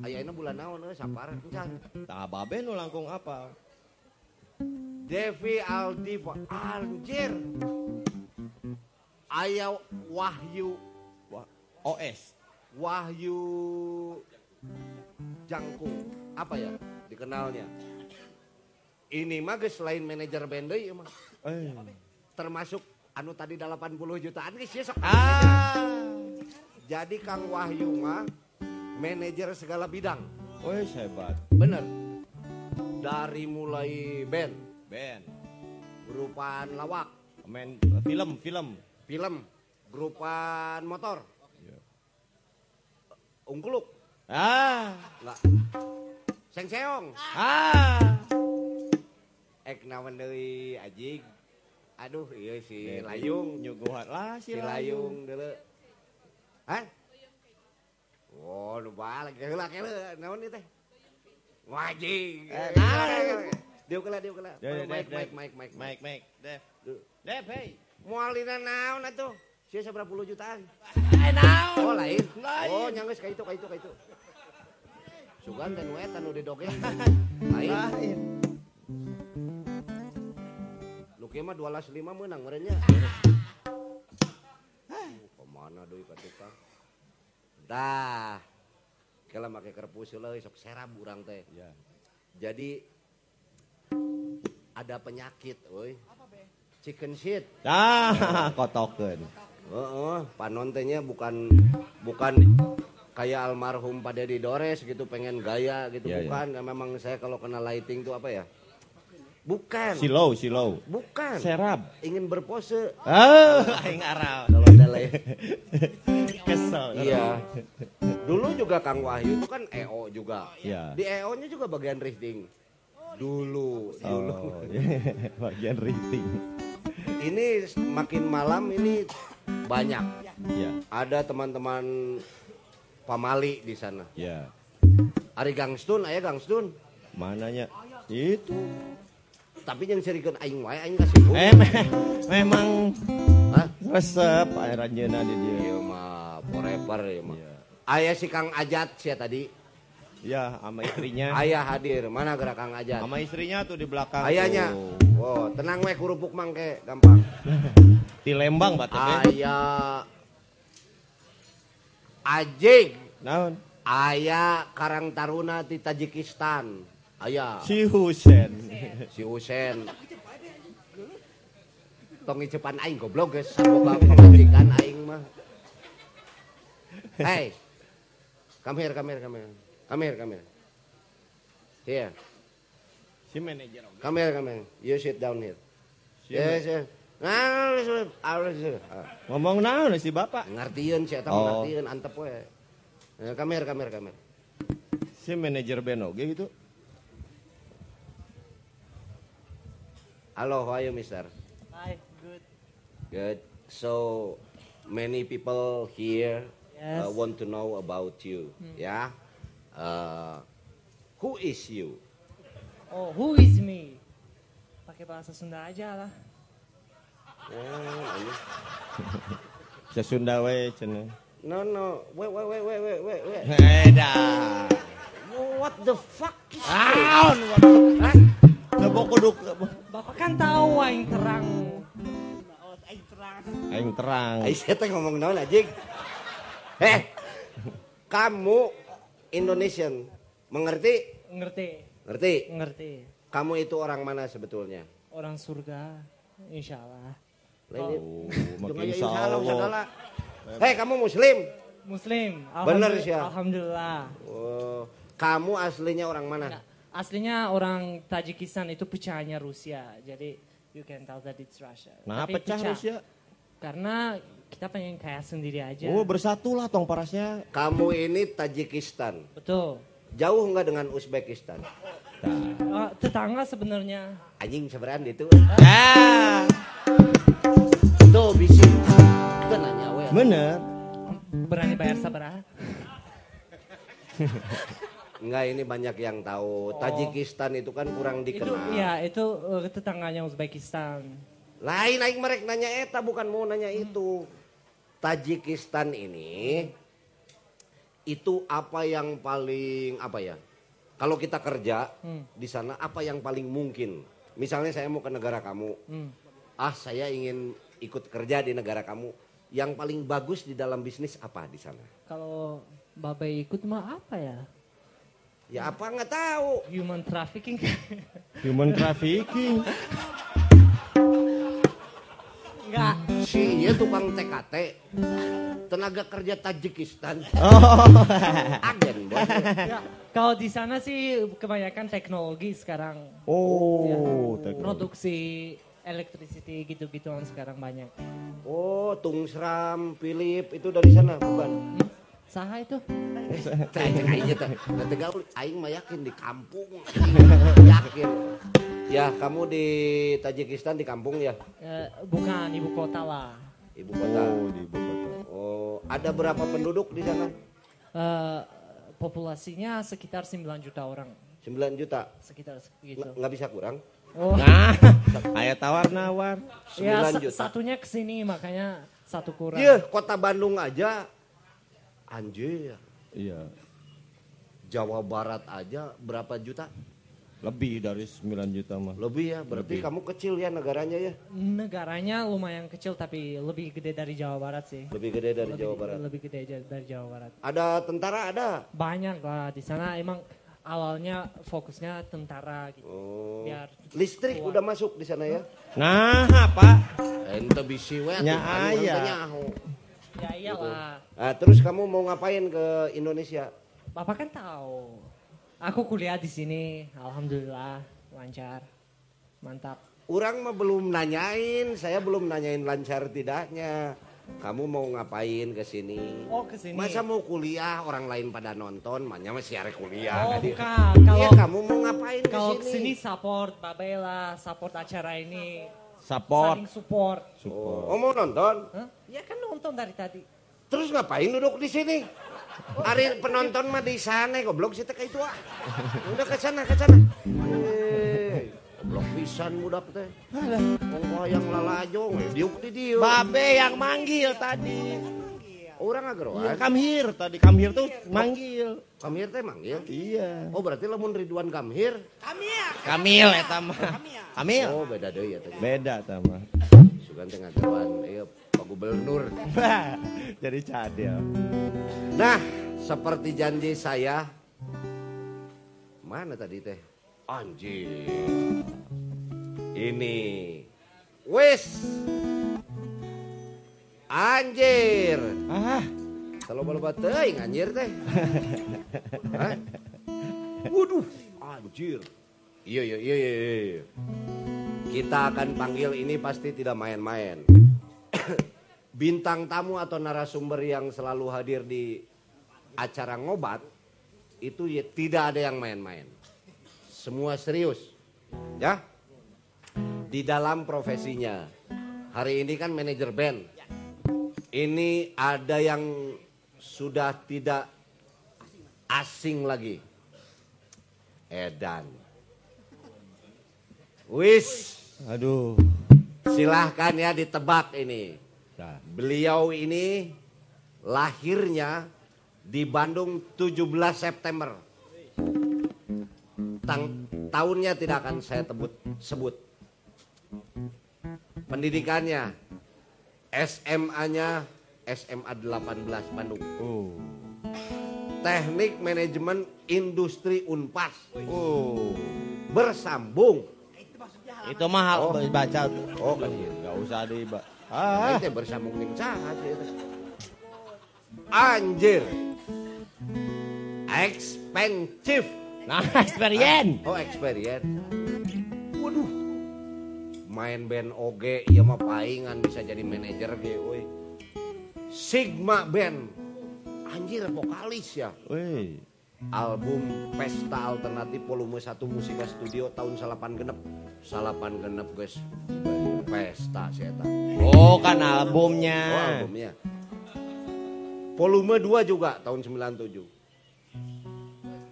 Aya bulan naon euy sapar encan. Tah babe nu langkung apa? Devi Aldiva anjir. Aya Wahyu Wah, OS. Wahyu Jangkung. Apa ya dikenalnya? Ini mah geus lain manajer band deui ieu mah. Eh. Termasuk anu tadi 80 jutaan geus ieu sok. Ah. Jadi Kang Wahyu mah manajer segala bidang. Wes hebat. Bener. Dari mulai band, Ben. grupaan lawak, Main film, film. film, grupaan motor, Iya. ungkuluk, Ah. enggak. sengseong ah. Ek naon deui ajig. Aduh ieu si layung. nyuguhan lah si layung deuleu hah? Oh, nu balik heula kele naon ieu teh? Wajing eh, eh, eh, dieu kala dieu kala mike mike mike mike mike mike. Def Dev, hey. Moalina naon atuh? Sia seberapa puluh jutaan. Eh naon? Oh lain. Lain. Oh nyanggeus ka itu ka itu ka itu. Sugan dan wet anu didogeng. Lain. Lain. Lu kieu mah 12 lima meunang merenya. Ke mana deui ka tukang? Dah. Kela make kerpus heula sok serab urang teh. Ya. Jadi ada penyakit, euy. Chicken shit. Ah, kotokeun. Heeh, panon teh nya bukan bukan kayak almarhum Pak Dedi Dores gitu pengen gaya gitu Iya, iya. bukan. Nah, memang saya kalau kena lighting tuh apa ya? Bukan. Silau, silau. Bukan. Serap. Ingin berpose. Ah, aing aral. Kalau ada lain. Kesel. iya. Dulu juga Kang Wahyu itu kan EO juga. Iya. Di EO-nya juga bagian lifting. Dulu, dulu. Oh, bagian rating. Ini makin malam ini banyak. Ya, Ada teman-teman pamali di sana. ya. Ari Gangstun, aya Gangstun. Mananya? Itu. Tapi yang serikeun aing wae aing kasih. Eh, me- memang Hah? resep air ranjeuna di dia. Ieu mah forever ieu mah. Iya. Aya si Kang Ajat sia tadi. Ya, sama istrinya. Aya hadir. Mana gerak Kang Ajat? Sama istrinya tuh di belakang. Ayahnya. tuh. Oh, tenang we kurupuk mangke gampang. Di Lembang batu Aya Ajing. Naon? Aya Karang Taruna di Tajikistan. Aya. Si Husen. Si Husen. Tong cepan aing goblok geus sama pemajikan aing mah. Hey. Come here come here come here. Come here come here. Here. Si manager come here come here. You sit down here. Yes yes. Ngomong naon si Bapak? Ngartieun si eta Oh. ngartieun antep we. Eh, here, come here. Si manajer band oge gitu. Hello, how are you, mister? Hi, good. Good. So, many people here uh, Yes. want to know about you. Yeah. Uh, who is you? Oh, who is me? Pakai bahasa Sunda aja lah. Oh. Sa Sunda we cenah. no, no. Wait, wait, wait, wait, wait, wait, wait. Eda. What the fuck Naon? Hah? Lebok kuduk. Bapak kan tahu aing terang. Aing terang. Aing terang. Aing saya teh ngomong naon anjing. Eh, kamu Indonesian, mengerti? Ngerti, Ngerti? ngerti. Kamu itu orang mana sebetulnya? Orang surga, insya Allah. Lain- Oh, ya, insya Allah. Hei, kamu muslim? Muslim. Bener, Alhamdulillah- Syah. Alhamdulillah. Oh, kamu aslinya orang mana? Aslinya orang Tajikistan itu pecahannya Rusia. Jadi you can tell that it's Russia. Nah, Tapi pecah Rusia. Karena kita pengen kaya sendiri aja. Oh, bersatu lah tong parasnya. Kamu ini Tajikistan. Betul. Jauh nggak dengan Uzbekistan? Oh, tetangga sebenarnya. Anjing seberan itu. Ah, Tuh bisi. Nanya we. bener. Berani bayar sabaraha? Enggak ini banyak yang tahu. Tajikistan itu kan kurang Itu dikenal. ya itu eh, tetangganya Uzbekistan. Lain aing merek nanya eta bukan mau nanya itu. Tajikistan ini itu apa yang paling apa ya? Kalau kita kerja Hmm. di sana apa yang paling mungkin? Misalnya saya mau ke negara kamu. Hmm. Ah, saya ingin ikut kerja di negara kamu. Yang paling bagus di dalam bisnis apa di sana? Kalau Babe ikut mah apa ya? Ya apa nggak tahu. Human trafficking. Human trafficking. Enggak. Si iya tukang TKT. Tenaga kerja Tajikistan. Oh. Agen, bos. Ya, Kalau di sana sih kebanyakan teknologi sekarang. Oh, teknologi. Produksi electricity gitu-gituan sekarang banyak. Oh, Tungsram, Philip itu dari sana bukan? Saha itu? Aing teh. Nanti gaul aing mah yakin di kampung. yakin. Ya, kamu di Tajikistan di kampung ya? Eh, bukan ibu kota lah. Ibu kota. Oh, di ibu kota. Oh, ada berapa penduduk di sana? Eh, populasinya sekitar 9 juta orang. 9 juta. Sekitar segitu. nggak bisa kurang? Oh, Nah, kayak tawar-nawar. ya 9 sa- juta. satunya ke sini makanya satu kurang. Iya, kota Bandung aja anjir. Iya. Jawa Barat aja berapa juta? Lebih dari 9 juta mah. Lebih ya, berarti Lebih. kamu kecil ya negaranya ya? Negaranya lumayan kecil tapi lebih gede dari Jawa Barat sih. Lebih gede dari lebih, Jawa Barat. Lebih gede dari Jawa Barat. Ada tentara ada. Banyak lah di sana emang awalnya fokusnya tentara gitu. Oh. Biar Listrik kuat. udah masuk di sana ya? Nah, apa? Ente bisi we Nya atuh, aya. ente nyaho. Ya iyalah. Ah, terus kamu mau ngapain ke Indonesia? Bapak kan tahu. Aku kuliah di sini, alhamdulillah lancar. Mantap. Orang mah belum nanyain, saya belum nanyain lancar tidaknya. Kamu mau ngapain ke sini? Oh, ke sini. Masa mau kuliah orang lain pada nonton, makanya masih ada kuliah. Oh, bukan. Iya, Kalau kamu mau ngapain ke kalau sini? ke sini support Babela, support acara ini. Support. Saling support. Oh, oh, mau nonton? Hah? Ya kan nonton dari tadi. Terus ngapain duduk di sini? Hari penonton mah di sana, goblok sih teh kayak itu ah. Udah ke sana, ke sana. Goblok pisan budak teh. Wong yang lalajong, eh, diuk di dieu. Babe yang manggil tadi. Orang Iya, ageroan. come here tadi. Here tuh manggil. Kamhir teh manggil. Iya. Oh berarti lamun Ridwan Kamhir. Kamil eta mah. Kamil. Oh beda deui ya teh. Beda sama. Sugan teh ngageroan ieu Pak Gubernur. Jadi cadel. Nah, seperti janji saya. Mana tadi teh? Anjing. Ini. Wis. Anjir. Ah, Kalau loba teuing anjir teh. Hah? Waduh, anjir. Iya, iya, iya, iya, iya. Kita akan panggil ini pasti tidak main-main. Bintang tamu atau narasumber yang selalu hadir di acara ngobat itu ya tidak ada yang main-main. Semua serius. Ya. Di dalam profesinya. Hari ini kan manajer band. Ini ada yang sudah tidak asing lagi. Edan. Wis, aduh. silahkan ya ditebak ini. Dah. Beliau ini lahirnya di Bandung 17 September. Tang, tahunnya tidak akan saya tebut, sebut. Pendidikannya SMA-nya SMA 18 Bandung. Oh. Teknik Manajemen Industri Unpas. Oh. Bersambung. Itu mah Oh. baca. Oh, kan iya. Enggak usah di Ah. Ah. Itu bersambung ning saha. Anjir. Expensive. Nah, experience. Oh, experience. Waduh. Main band oge ieu mah paingan bisa jadi manajer ge euy. Sigma Band. Anjir vokalis ya. Wih. Album Pesta Alternatif volume 1 Musika Studio tahun 8 genep. 8 genep guys. Pesta sih eta. Oh, kan albumnya. Oh albumnya. Volume 2 juga tahun 97.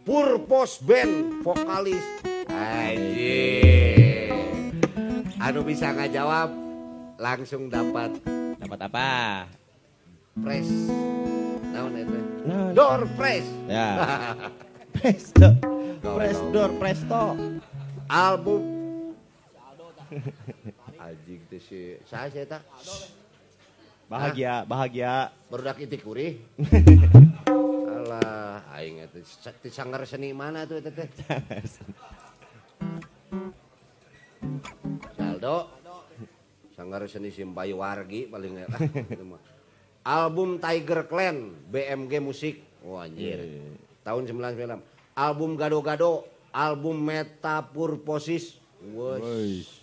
Purpose Band vokalis. Anjir. Anu bisa nggak jawab langsung dapat Dapat apa? press. Naon itu? Door press. Ya. Presto. Gaul, Presdor, presto. Album Anjing teh si saya saya tak Bahagia, bahagia. barudak itik kuri. alah aing eta ti sanggar seni mana tuh eta teh. Saldo. Sanggar seni Simbayu Wargi paling eta. Album Tiger Clan BMG musik wah oh, anjir. Tahun 99 album Gado-gado album Metapurposis wes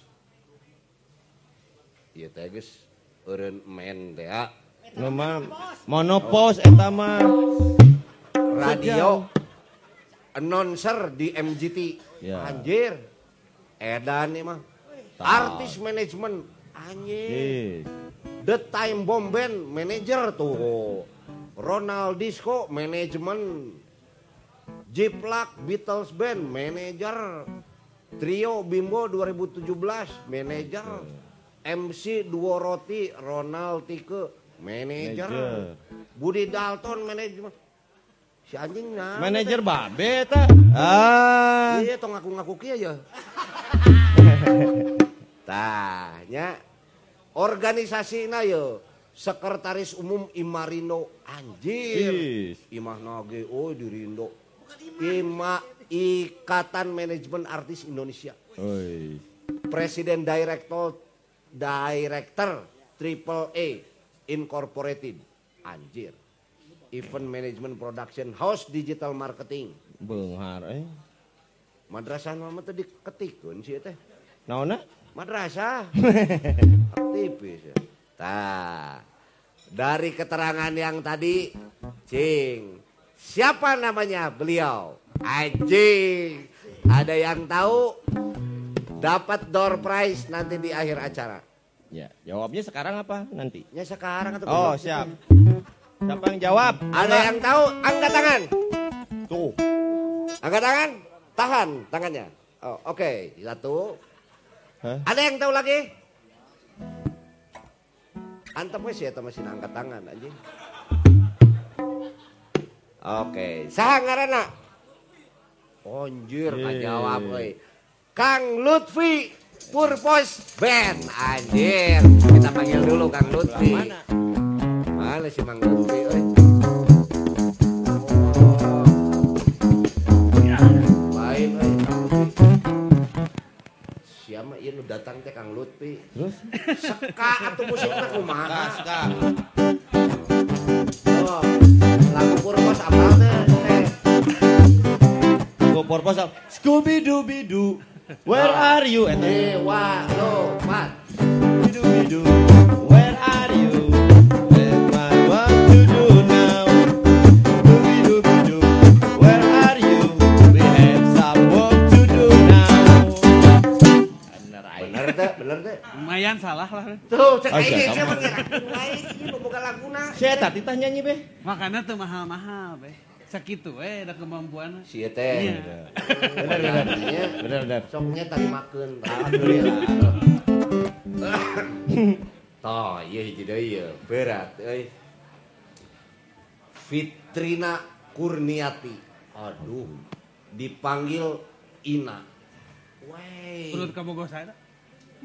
Iya teh geus eureun men teh. Monopos oh. eta mah. Radio announcer di MGT Ya. anjir. Edan nih mah. Artis manajemen anjir. The Time Bomb Band manajer tuh. Ronald Disco manajemen Jiplak Beatles Band manajer Trio Bimbo 2017 manajer MC Duo Roti Ronald Tike Manajer. Budi Dalton manajemen si anjing nah Manajer babe eta. Ah. iya tong ngaku-ngaku kia ya tanya organisasi na yo sekretaris umum Imarino anjir. Is. imah nage oh di Rindo. Ima Ikatan Manajemen Artis Indonesia. Oi. Presiden Director Director Triple A Incorporated. Anjir Event Management Production House Digital Marketing Beunghar eh. Madrasah mama tadi ketikun sih teh Naonna? madrasah aktivis ya. Tah, dari keterangan yang tadi, cing, siapa namanya beliau? Anjing, ada yang tahu? Dapat door prize nanti di akhir acara. Ya, jawabnya sekarang apa nanti? Ya sekarang atau Oh, siap. Siapa yang jawab? Ada yang tahu? Angkat tangan. Tuh. Angkat tangan. Tahan tangannya. Oh, oke, satu. Hah? Ada yang tahu lagi? Antep wes ya masih angkat tangan anjing. Oke, saha ngaranna? Anjir, Yeay. jawab euy. Kang Lutfi Purpose Band anjir. Kita panggil dulu Kang Lutfi. Mana? Mana si Mang Lutfi euy? Lain Kang Lutfi. Siapa ieu nu datang teh Kang Lutfi? Terus? Seka atuh musikna kumaha? Kas. Oh, lagu Purpose apal teh? purpose up. Scooby Dooby Doo. Where are you? Eta. Dewa, lo, Pat. Scooby Dooby Doo. Lumayan salah lah. Tuh, cek siapa kamu. ngira? Lain ini laguna. Saya tadi tah nyanyi be. Makanya tuh mahal-mahal be. Sakitu eh ada kemampuan. Si teh. Iya. Bener bener. Bener bener. Soknya tadi makan. Alhamdulillah. Toh, iya hiji deui ieu. Berat euy. Fitrina Kurniati. Aduh, dipanggil Ina. Wey. Urut kabogoh saya.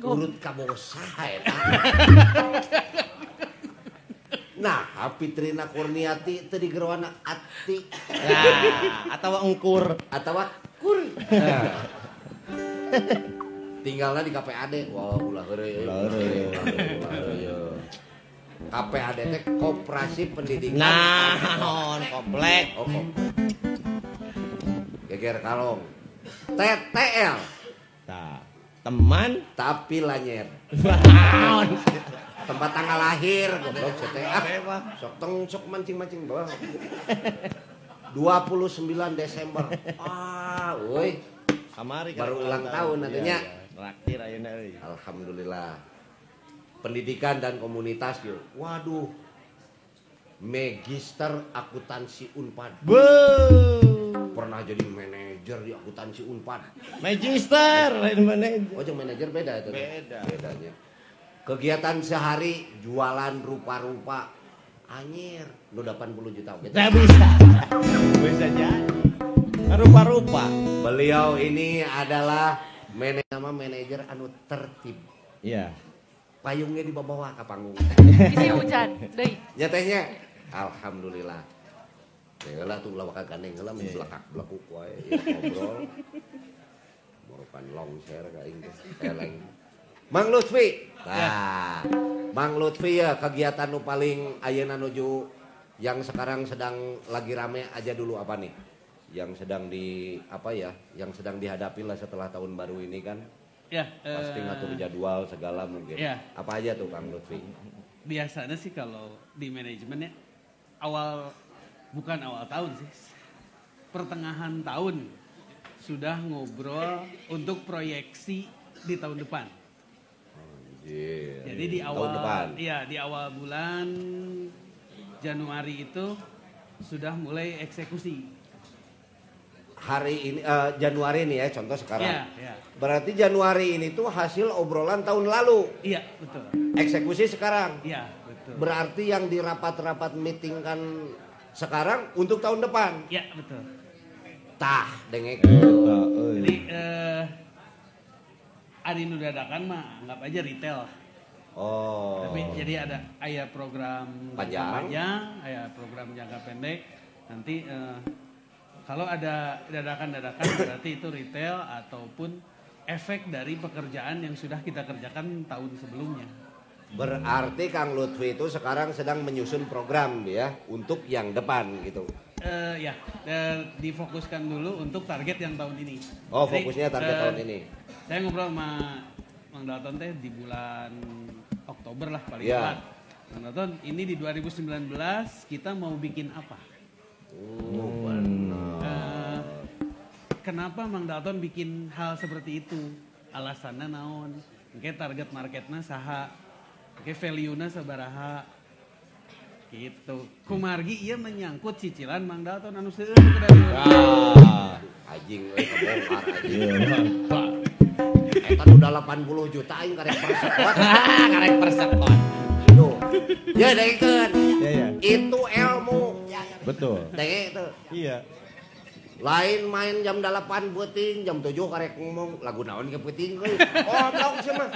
Urut kabosa eta. Nah, Fitrina Kurniati teu digerowana Ati Nah, atau engkur. atawa Kur. Tinggalnya di KPAD. Wah, ulah heureuy. Ulah heureuy. KPAD teh Koperasi Pendidikan. Nah, komplek. Oh, kok. Geger kalong. TTL Nah, teman. tapi lanyer. Naon? Tempat tanggal lahir goblok. Ah, Apa? sok tong sok mancing-mancing bawah. 29 Desember. Ah, woi. Kamari Baru ulang tahun nantinya. Traktir ayeuna euy. Alhamdulillah. Pendidikan dan komunitas yuk. Waduh. Magister akuntansi Unpad. Be. Pernah jadi manajer di akuntansi Unpad. Magister, lain manajer. Oh, manajer beda itu. Beda. Bedanya. Kegiatan sehari jualan rupa-rupa anyir nu 80 juta gitu. Nah bisa. bisa jadi. Rupa-rupa. Beliau ini adalah manajer nama manajer anu tertib. Iya. Payungnya di bawah ke panggung. Isi hujan, deui. Nyatanya alhamdulillah. Ya lah tuh lawak gandeng lah Iya, mun belakak belakuk wae ya, ngobrol. Morokan longser ka aing teh eleng. Mang Lutfi. Nah, Mang Lutfi ya kegiatan nu paling ayeuna nuju yang sekarang sedang lagi rame aja dulu apa nih? Yang sedang di apa ya? Yang sedang dihadapi lah setelah tahun baru ini kan. Ya, Pasti eh, ngatur jadwal segala mungkin. Iya. Apa aja tuh Kang Lutfi? biasanya sih kalau di manajemen ya awal bukan awal tahun sih pertengahan tahun sudah ngobrol untuk proyeksi di tahun depan. Anjir. Jadi di awal depan. iya di awal bulan Januari itu sudah mulai eksekusi. hari ini eh, Januari nih ya contoh sekarang. Iya, iya. Berarti Januari ini tuh hasil obrolan tahun lalu. Iya, betul. Eksekusi sekarang. Iya, betul. Berarti yang di rapat-rapat meeting kan sekarang untuk tahun depan. Iya, betul. Tah, dengek. Jadi eh Adi nu dadakan mah anggap aja retail. Oh. Tapi jadi ada ayah program Panjang. panjang, ayah program jangka pendek. Nanti eh, kalau ada dadakan-dadakan berarti itu retail ataupun efek dari pekerjaan yang sudah kita kerjakan tahun sebelumnya. Berarti Kang Lutfi itu sekarang sedang menyusun program ya untuk yang depan gitu. Eh, ya, eh, difokuskan dulu untuk target yang tahun ini. Oh, Jadi, fokusnya target eh, tahun ini. Saya ngobrol sama Mang Dalton teh di bulan Oktober lah paling Iya. tepat. Mang Dalton, ini di 2019 kita mau bikin apa? Oh, benar. Eh, kenapa Mang Dalton bikin hal seperti itu? Alasannya naon? Oke target marketnya saha? Oke value-na sabaraha? Gitu. Kumargi iya menyangkut cicilan Mang Dalton anu seueur dari Ah. Anjing euy kebongkar anjing. Iya. Eta udah 80 juta aing karek persekot. Karek persekot. Duh. Ya dengekeun. Iya, iya. Itu ilmu. Betul. Denge itu. Iya. Lain main jam 8 beuting, jam 7 karek ngomong lagu naon ke beuting euy. Oh, tau sih mah.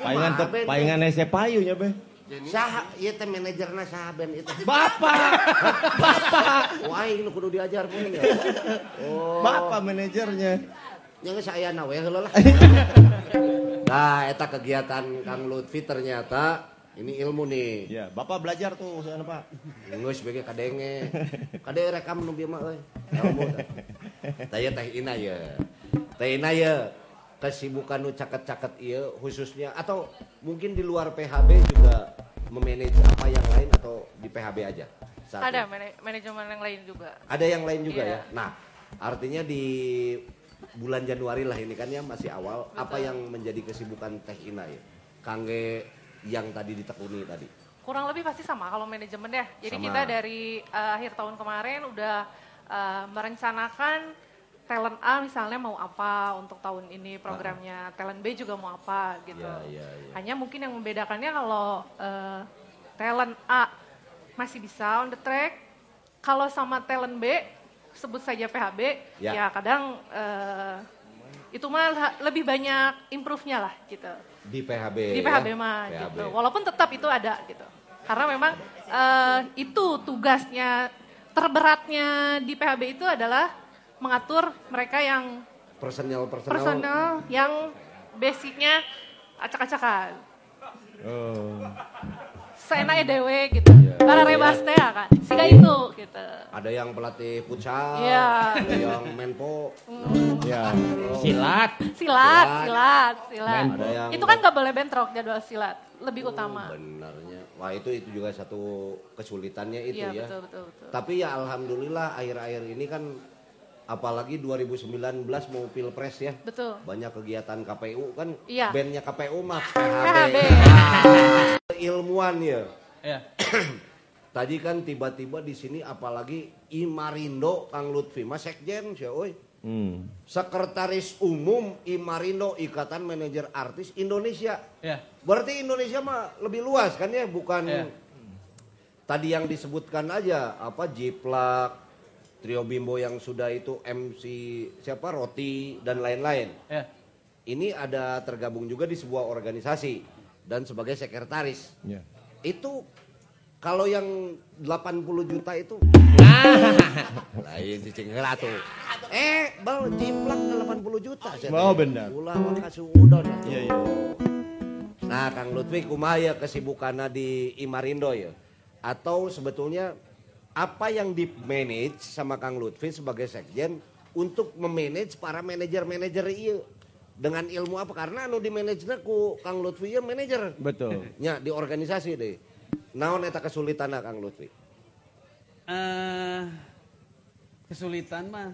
Palingan tep, Ben? palingan ese payu nya be. Saha ieu teh manajerna saha ben itu. Bapak. Wah, ini kudu diajar pun ya. Oh. Bapak manajernya. Yang saya we heula lah. Nah, eta kegiatan Kang Lutfi ternyata ini ilmu nih. Iya, Bapak belajar tuh sana Pak. Geus bege kadenge. Kade rekam nu bieu mah euy. Ilmu teh. Taya teh ina ya. Teh ina ya kesibukan nu caket-caket ieu khususnya atau mungkin di luar PHB juga memanage apa yang lain atau di PHB aja? saat Ada manajemen yang lain juga. Ada yang lain juga Iya. ya. Nah, artinya di bulan Januari lah ini kan ya masih awal. Apa Betul. yang menjadi kesibukan Teh Ina ya? Kangge yang tadi ditekuni tadi. Kurang lebih pasti sama kalau manajemen ya. Jadi Sama. kita dari eh, akhir tahun kemarin udah eh, merencanakan talent A misalnya mau apa untuk tahun ini programnya, talent B juga mau apa gitu. Iya, iya, iya. Hanya mungkin yang membedakannya kalau eh, talent A masih bisa on the track, kalau sama talent B sebut saja PHB, Ya. ya, kadang eh, itu mah lebih banyak improve-nya lah gitu Di PHB. di ya? PHB mah PHB. gitu. Walaupun tetap itu ada gitu. Karena memang eh, itu tugasnya terberatnya di PHB itu adalah mengatur mereka yang Personal personal. personal yang basicnya acak-acakan. Oh. Seenaknya dewe gitu. Iya. Para rebas teh ya kan. Siga itu gitu. Ada yang pelatih futsal, Iya. ada yang menpo, Ya. Silat. Silat, Silat. silat, silat. ada yang Itu kan gak boleh bentrok jadwal silat. Lebih utama. Benarnya. Wah, itu itu juga satu kesulitannya itu Iya ya. betul betul betul. Tapi ya alhamdulillah akhir-akhir ini kan apalagi 2019 mau pilpres ya. Betul. Banyak kegiatan KPU kan Iya. bandnya KPU mah PHB. Ilmuwan ya. Ya. Tadi kan tiba-tiba di sini apalagi Imarindo Kang Lutfi Mas Sekjen sih oi. Hmm. Sekretaris Umum Imarindo Ikatan Manajer Artis Indonesia. Ya. Berarti Indonesia mah lebih luas kan ya, bukan Iya. tadi yang disebutkan aja apa Jiplak, Trio Bimbo yang sudah itu MC siapa Roti dan lain-lain. Ya. Ini ada tergabung juga di sebuah organisasi dan sebagai sekretaris. Ya. Itu kalau yang 80 juta itu lain cicing tuh. Eh, bal jiplak 80 juta. Oh, benar. Ulah makasih udon. Iya, iya. Nah, Kang Lutfi kumaya kesibukannya di Imarindo ya? Atau sebetulnya apa yang di manage sama Kang Lutfi sebagai sekjen untuk memanage para manajer-manajer iya dengan ilmu apa? Karena anu di manajernya ku Kang Lutfi ya manajer. Betul. Ya di organisasi deh. Naon eta kesulitan Kang Lutfi? Eh, kesulitan mah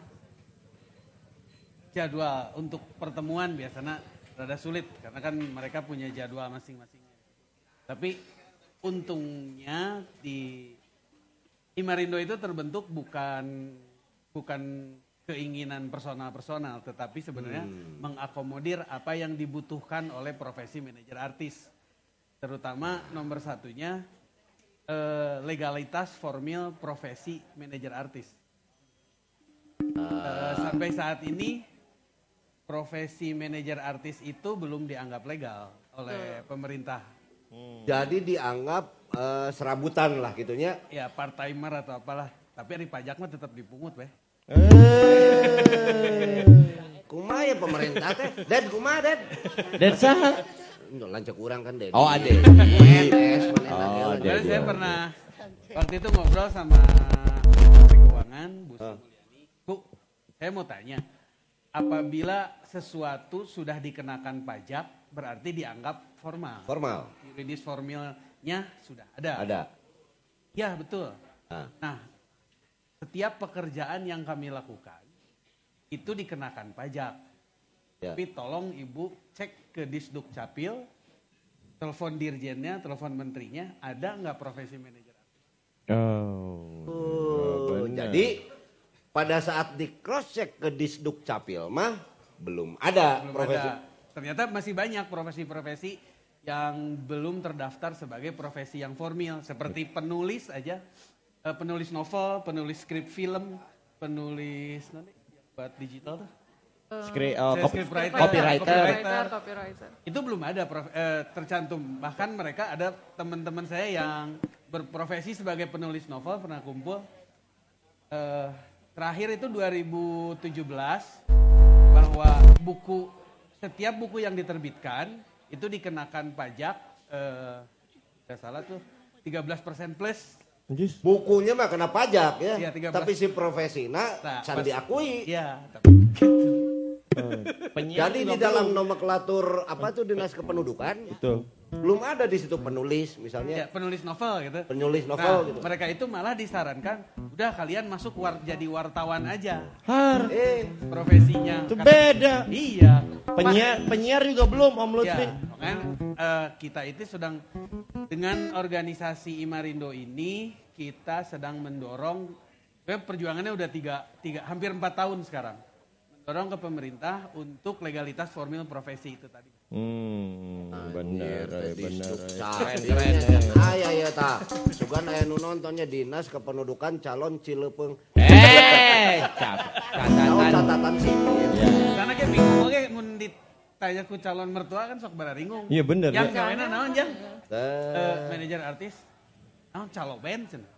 jadwal untuk pertemuan biasanya rada sulit karena kan mereka punya jadwal masing-masing. Tapi untungnya di Imarindo itu terbentuk bukan bukan keinginan personal-personal, tetapi sebenarnya mengakomodir apa yang dibutuhkan oleh profesi manajer artis. Terutama nomor satunya eh, legalitas formil profesi manajer artis. Eh, sampai saat ini profesi manajer artis itu belum dianggap legal oleh pemerintah. Jadi dianggap eh, serabutan lah gitunya. Ya part timer atau apalah. Tapi hari pajak mah tetap dipungut weh. Eh. Kumaha ya pemerintah teh? Ded kumaha Ded? Dan saha? Nggak lancak kurang kan Ded. Oh, ade. PNS mana Oh. Jadi saya pernah waktu itu ngobrol sama Menteri Keuangan Bu Sri Mulyani. Bu, saya mau tanya, apabila sesuatu sudah dikenakan pajak berarti dianggap formal. Formal. Yuridis formilnya sudah ada. Ada. Ya betul. Nah. Nah, setiap pekerjaan yang kami lakukan itu dikenakan pajak. Ya. Tapi tolong ibu cek ke Disduk Capil, telepon dirjennya, telepon menterinya, ada nggak profesi manajer? Oh. Oh, jadi pada saat di cross check ke Disduk Capil mah belum ada Belum profesi. ada. Ternyata masih banyak profesi-profesi yang belum terdaftar sebagai profesi yang formal, seperti penulis aja, eh, penulis novel, penulis skrip film, penulis nanti buat digital tuh. Skri- oh, Saya copy- scriptwriter. copywriter. Copywriter. copywriter. Itu belum ada prof- eh, tercantum. Bahkan mereka ada teman-teman saya yang berprofesi sebagai penulis novel pernah kumpul. Eh, terakhir itu 2017 bahwa buku setiap buku yang diterbitkan itu dikenakan pajak eh tidak salah tuh 13% plus. Anjis. Bukunya mah kena pajak ya. 13. Tapi si profesi nah, Nah, diakui. Iya, tapi penyiar Jadi di dalam belum. nomenklatur apa tuh dinas kependudukan Betul. belum ada di situ penulis ya, misalnya penulis novel gitu. penulis Nah, novel gitu. mereka itu malah disarankan, udah kalian masuk war- jadi wartawan aja Har. Eh, profesinya. Itu Kata- beda. Iya. Penyiar penyiar juga belum Om Ya, Lutfi. makanya eh, kita itu sedang dengan organisasi Imarindo ini kita sedang mendorong, eh, perjuangannya udah tiga, tiga hampir empat tahun sekarang, mendorong ke pemerintah untuk legalitas formil profesi itu tadi. Hmm, benar, eh, benar. eh. keren Aya ya ta. Sugan aya nu nontonnya dinas kependudukan calon Cilepeung. Eh, Catatan. catatan sipil. Ya. Karena kayak bingung oke mun ditanya ku calon mertua kan sok bararingung. Iya bener. Yang ya. gawena naon jang? Eh, Eh, manajer artis. Naon calo band cenah.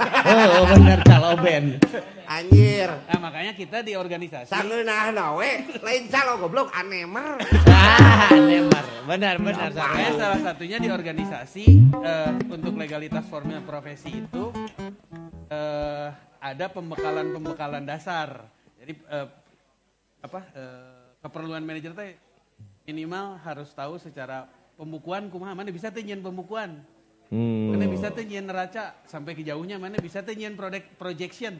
Oh, bener calo band. anjir. Nah, makanya kita di organisasi Sangeunah we, lain calo goblok anemer. Ah, nemar. Benar, benar. Makanya Sarah. salah satunya di organisasi eh, untuk legalitas formil profesi itu eh, ada pembekalan-pembekalan dasar. Jadi eh, apa eh, keperluan manajer teh minimal harus tahu secara pembukuan kumaha mana bisa teh nyeun pembukuan. Hmm. Mana bisa teh nyeun neraca sampai ke jauhnya mana bisa teh nyeun product projection.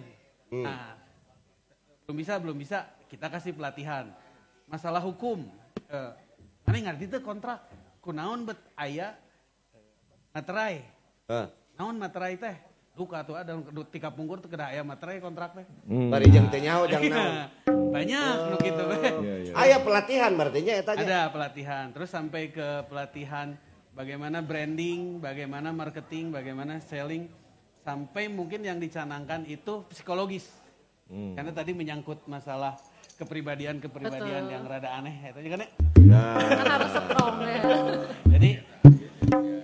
Nah, belum bisa belum bisa kita kasih pelatihan. Masalah hukum eh, mana ngerti teh kontrak kunaon bet aya eh, materai. Hah. Naon materai teh? duka tuh ada nu tika pungkur tuh kena aya materai kontrak teh. Hmm. Bari jeung teh nyaho jang naon. Banyak nu kitu we. Iya, iya. Aya pelatihan berarti nya eta nya. Ada pelatihan, terus sampai ke pelatihan bagaimana branding, bagaimana marketing, bagaimana selling, sampai mungkin yang dicanangkan itu psikologis. Hmm. Karena tadi menyangkut masalah kepribadian-kepribadian yang rada aneh, itu kan ya. Kan harus strong ya. Jadi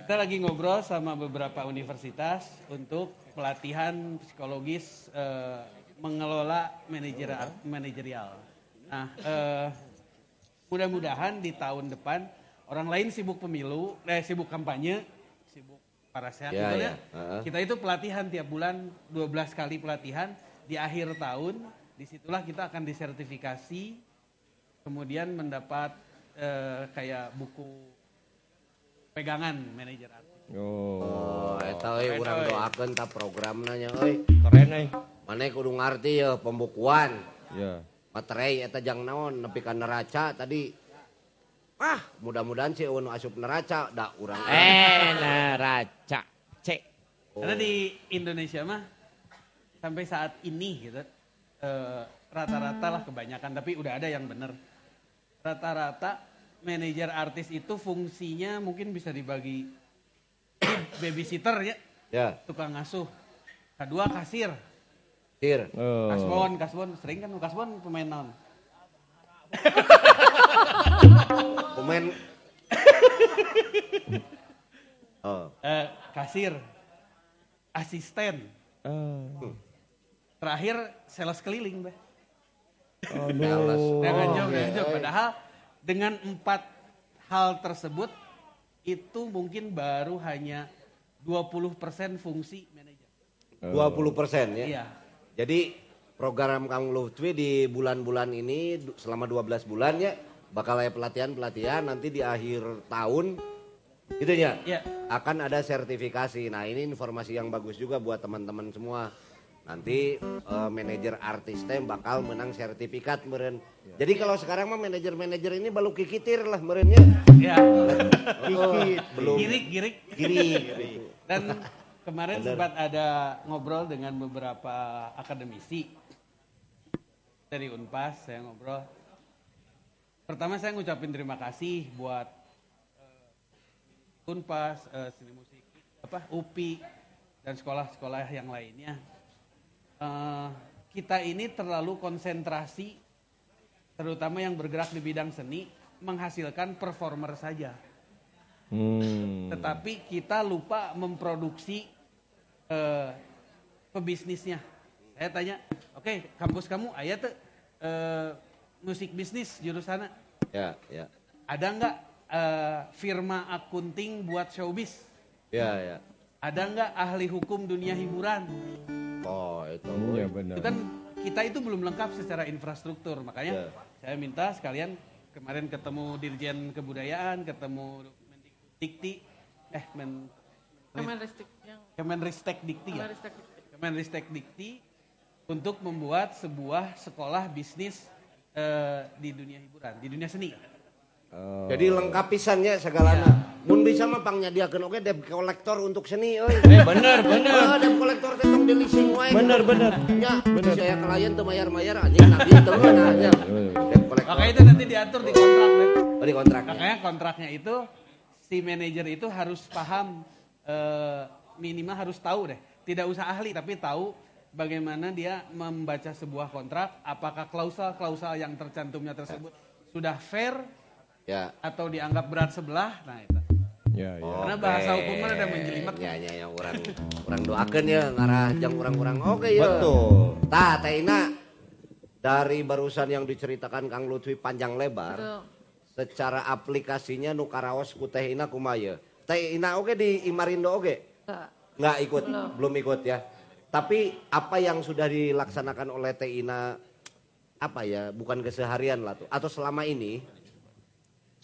kita lagi ngobrol sama beberapa universitas untuk pelatihan psikologis eh, mengelola manajer manajerial. Nah, eh, mudah-mudahan di tahun depan orang lain sibuk pemilu, eh sibuk kampanye, sibuk para sehat Ya, gitu ya. ya. Heeh. Kita itu pelatihan tiap bulan 12 kali pelatihan di akhir tahun, di situlah kita akan disertifikasi, kemudian mendapat eh, kayak buku pegangan manajer artis. Oh, Oh, eta euy urang euy. doakeun ta programna nya euy. keren eh. Maneh kudu ngarti ya pembukuan. Ya. Materai eta jang naon nepi ka neraca tadi. Ah, mudah-mudahan si eueun nu asup neraca da urang. Eh, neraca. Cek. Karena di Indonesia mah sampai saat ini gitu eh, rata-rata lah kebanyakan tapi udah ada yang bener. Rata-rata manajer artis itu fungsinya mungkin bisa dibagi babysitter ya, Ya, tukang ngasuh. Kedua kasir, Tir. Oh. kasbon, kasbon sering kan kasbon pemain non. Pemain Oh, Eh, kasir, asisten, Oh. terakhir sales keliling. Jangan Oh, jauh, iya. jangan jauh. Padahal dengan empat hal tersebut itu mungkin baru hanya 20% fungsi manajer. 20 persen ya. Iya. Jadi program Kang Lutfi di bulan-bulan ini selama 12 bulan ya bakal ada pelatihan-pelatihan nanti di akhir tahun gitu ya. Iya. Akan ada sertifikasi. Nah, ini informasi yang bagus juga buat teman-teman semua. Nanti eh, manajer artis teh bakal menang sertifikat meren. Jadi kalau sekarang mah manajer-manajer ini baru kikitir lah merennya. Ya. belum Girik, girik. girik. gitu. Dan kemarin sempat ada ngobrol dengan beberapa akademisi dari Unpas, saya ngobrol. Pertama saya ngucapin terima kasih buat eh, Unpas, eh, seni musik, apa UPI dan sekolah-sekolah yang lainnya. Eh, kita ini terlalu konsentrasi, terutama yang bergerak di bidang seni, menghasilkan performer saja Hmm. tetapi kita lupa memproduksi eh, pebisnisnya. Saya tanya, oke kampus kamu ayah tuh eh, musik bisnis jurusannya, Ya, ya. ada nggak eh, firma akunting buat showbiz? Ya, ya. Ada nggak ahli hukum dunia hiburan? Oh, itu. Iya benar. Itu kan kita itu belum lengkap secara infrastruktur, makanya Ya. saya minta sekalian kemarin ketemu Dirjen Kebudayaan, ketemu Dikti, eh men, Kemenristek yang Kemenristek Dikti ya. Kemenristek. Kemenristek Dikti untuk membuat sebuah sekolah bisnis eh, di dunia hiburan, di dunia seni. Oh. Jadi lengkap pisannya segalana. Mun bisa mah pang nyadiakeun oge debt collector untuk seni euy. Eh bener bener. Ah, debt collector teh tong di leasing wae. Bener bener. Ya, bener. saya klien teu mayar-mayar anjing nabi teu mana nya. Debt collector. Makanya itu nanti diatur di kontrak, Beb. Oh, di kontraknya. Makanya kontraknya itu si manajer itu harus paham eh, minimal harus tahu deh. Tidak usah ahli tapi tahu bagaimana dia membaca sebuah kontrak, apakah klausul-klausul yang tercantumnya tersebut sudah fair Ya. atau dianggap berat sebelah. Nah, itu. Ya ya. Karena bahasa hukumnya ada menjelimet. Ya, ya, ya, orang orang doakeun ya ngarah jang orang-orang oke ya. Betul. Tah, Teh Ina, dari barusan yang diceritakan Kang Lutfi panjang lebar, Betul. secara aplikasinya nu karaos ku Teh Ina kumaha Teh Ina oke di Imarindo oke? Enggak. Nggak ikut, Belum. belum ikut ya. Tapi apa yang sudah dilaksanakan oleh Teh Ina apa ya, bukan keseharian lah tuh atau selama ini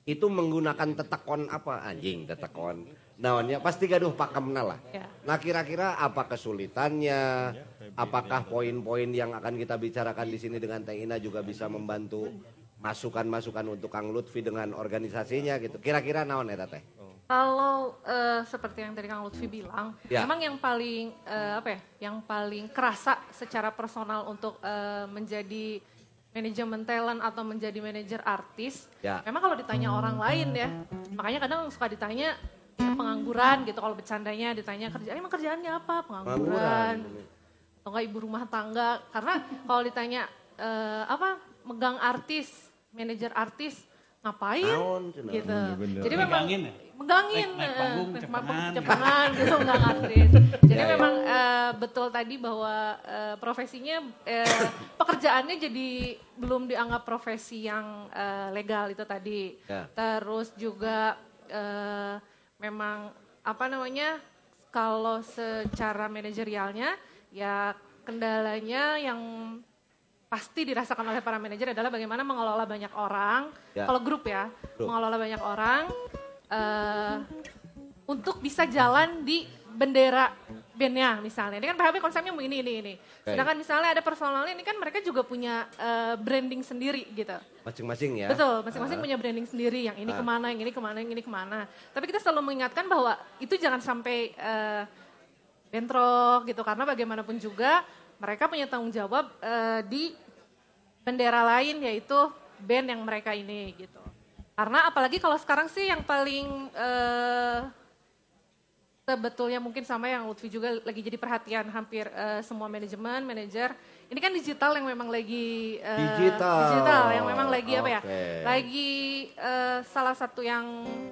itu menggunakan tetekon apa? Anjing tetekon. Naonnya? Pasti gaduh pakemna lah. Ya. nah kira-kira apa kesulitannya? Apakah poin-poin yang akan kita bicarakan di sini dengan Teh Ina juga bisa membantu masukan-masukan untuk Kang Lutfi dengan organisasinya gitu? Kira-kira naon eta teh Kalau eh, seperti yang tadi Kang Lutfi bilang, Ya. memang yang paling eh, apa ya, yang paling kerasa secara personal untuk eh, menjadi manajemen talent atau menjadi manajer artis, Ya. memang kalau ditanya orang lain ya, makanya kadang suka ditanya ya, pengangguran gitu kalau bercandanya ditanya kerjaan, emang kerjaannya apa? Pengangguran. Atau enggak ibu rumah tangga, karena kalau ditanya eh, apa megang artis, manajer artis, ngapain Naon, cenah. gitu. Iya, bener. Jadi memang Megangin ya? megangin Naik- naik eh, panggung, naik cepengan. gitu nggak aktris. Jadi Ya, ya. memang eh, betul tadi bahwa eh, profesinya eh, pekerjaannya jadi belum dianggap profesi yang eh, legal itu tadi. Ya. Terus juga eh, memang apa namanya kalau secara manajerialnya ya kendalanya yang pasti dirasakan oleh para manajer adalah bagaimana mengelola banyak orang. Ya. Kalau grup ya, Grup. mengelola banyak orang eh, untuk bisa jalan di bendera bandnya misalnya. Ini kan PHB konsepnya ini ini ini. Sedangkan misalnya ada personalnya ini kan mereka juga punya eh, branding sendiri gitu. Masing-masing ya. Betul, masing-masing punya branding sendiri. Yang ini Ah. ke mana, yang ini ke mana, yang ini ke mana. Tapi kita selalu mengingatkan bahwa itu jangan sampai eh, bentrok gitu. Karena bagaimanapun juga mereka punya tanggung jawab eh, di bendera lain yaitu band yang mereka ini gitu. Karena apalagi kalau sekarang sih yang paling eh, sebetulnya mungkin sama yang Lutfi juga lagi jadi perhatian hampir eh, semua manajemen, manajer. Ini kan digital yang memang lagi eh, Digital. digital yang memang lagi apa ya? Lagi eh, salah satu yang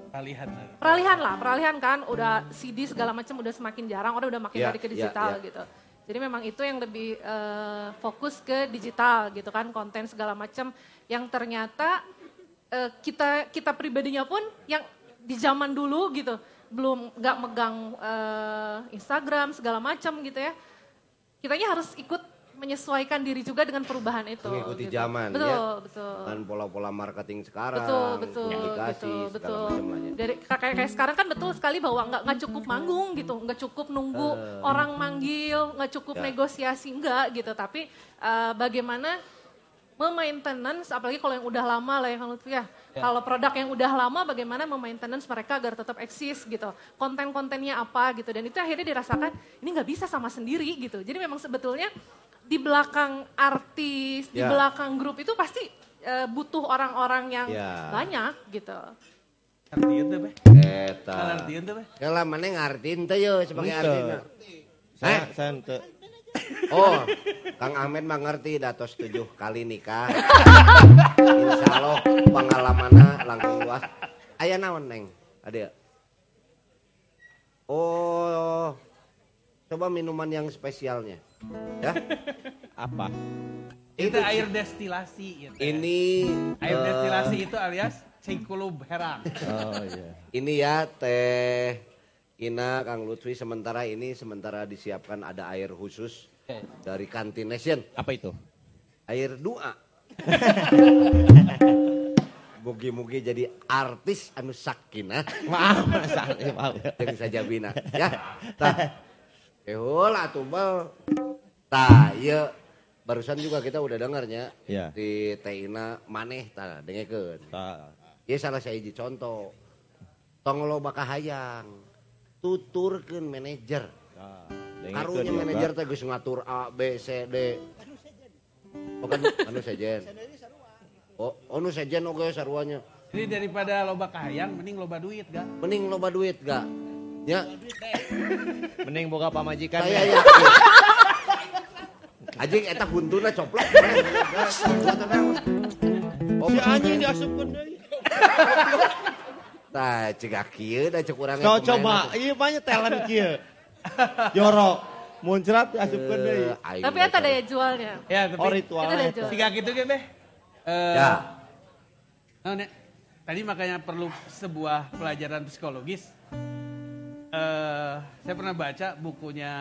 Peralihan. peralihan lah, peralihan kan udah CD segala macam udah semakin jarang, orang udah makin Ya, lari ke ya, digital ya. gitu. Jadi memang itu yang lebih eh, fokus ke digital gitu kan, konten segala macam yang ternyata eh, kita kita pribadinya pun yang di zaman dulu gitu belum nggak megang eh, Instagram segala macam gitu ya. Kitanya harus ikut menyesuaikan diri juga dengan perubahan itu. Mengikuti gitu. zaman betul, ya. Betul, Dengan pola-pola marketing sekarang. Betul, betul, komunikasi, betul, betul. ya. Dari kayak kayak sekarang kan betul sekali bahwa nggak nggak cukup manggung gitu, nggak cukup nunggu orang manggil, nggak cukup. Ya. negosiasi enggak gitu. Tapi eh, bagaimana memaintenance, apalagi kalau yang udah lama lah ya Kang Lutfi ya. Kalau produk yang udah lama, bagaimana memaintenance mereka agar tetap eksis gitu. Konten-kontennya apa gitu. Dan itu akhirnya dirasakan ini nggak bisa sama sendiri gitu. Jadi memang sebetulnya di belakang artis, di Ya. belakang grup itu pasti eh, butuh orang-orang yang Ya. banyak gitu. Artian tuh, Beh. Eta. Artian tuh, Beh. Kalau mana ngartiin teh yo sebagai artina. Saya, Eh? saya ente. Oh, Kang Ahmed mah ngerti datos tujuh kali nikah. Insya Allah pengalamannya langkung luas. Ayah naon neng? Ada ya? Oh, coba minuman yang spesialnya. Ya, Apa? Itu air destilasi. Gitu. ini Air eh, destilasi itu alias cengkulub herang. Oh iya. Ini ya teh Ina Kang Lutfi sementara ini sementara disiapkan ada air khusus dari kantin Nation. Apa itu? Air doa. Mugi-mugi jadi artis anu sakinah Maaf, Mas Ali, maaf. jeung sajabina ya. Tah. Ehul atuh bal. Tah, ieu barusan juga kita udah dengarnya Iya. di Teina maneh tah dengekeun. Tah. Ieu salah sahiji contoh. Tong loba kahayang. Tuturkeun manajer. Tah. Dengekeun Karunya manajer teh geus ngatur A B C D. Bukan anu sejen. Oh, anu sejen oge sarwanya. Jadi daripada loba kahayang, mending loba duit, gak? Mending loba duit gak? Ya, Mending boga pamajikan. saya ya. Anjing eta huntuna coplok. Oh, Si anjing diasupkeun deui. Tah, cegah kieu da cek urang So, coba, iya banyak talent kieu. Jorok. Muncrat diasupkeun deui. Tapi eta daya jualnya. Ya, tapi Oh, ritual Itu udah eta. jelas. Jika gitu kan, Beh. Eh, Ya. nah, Nek, tadi makanya perlu sebuah pelajaran psikologis. Eh, saya pernah baca bukunya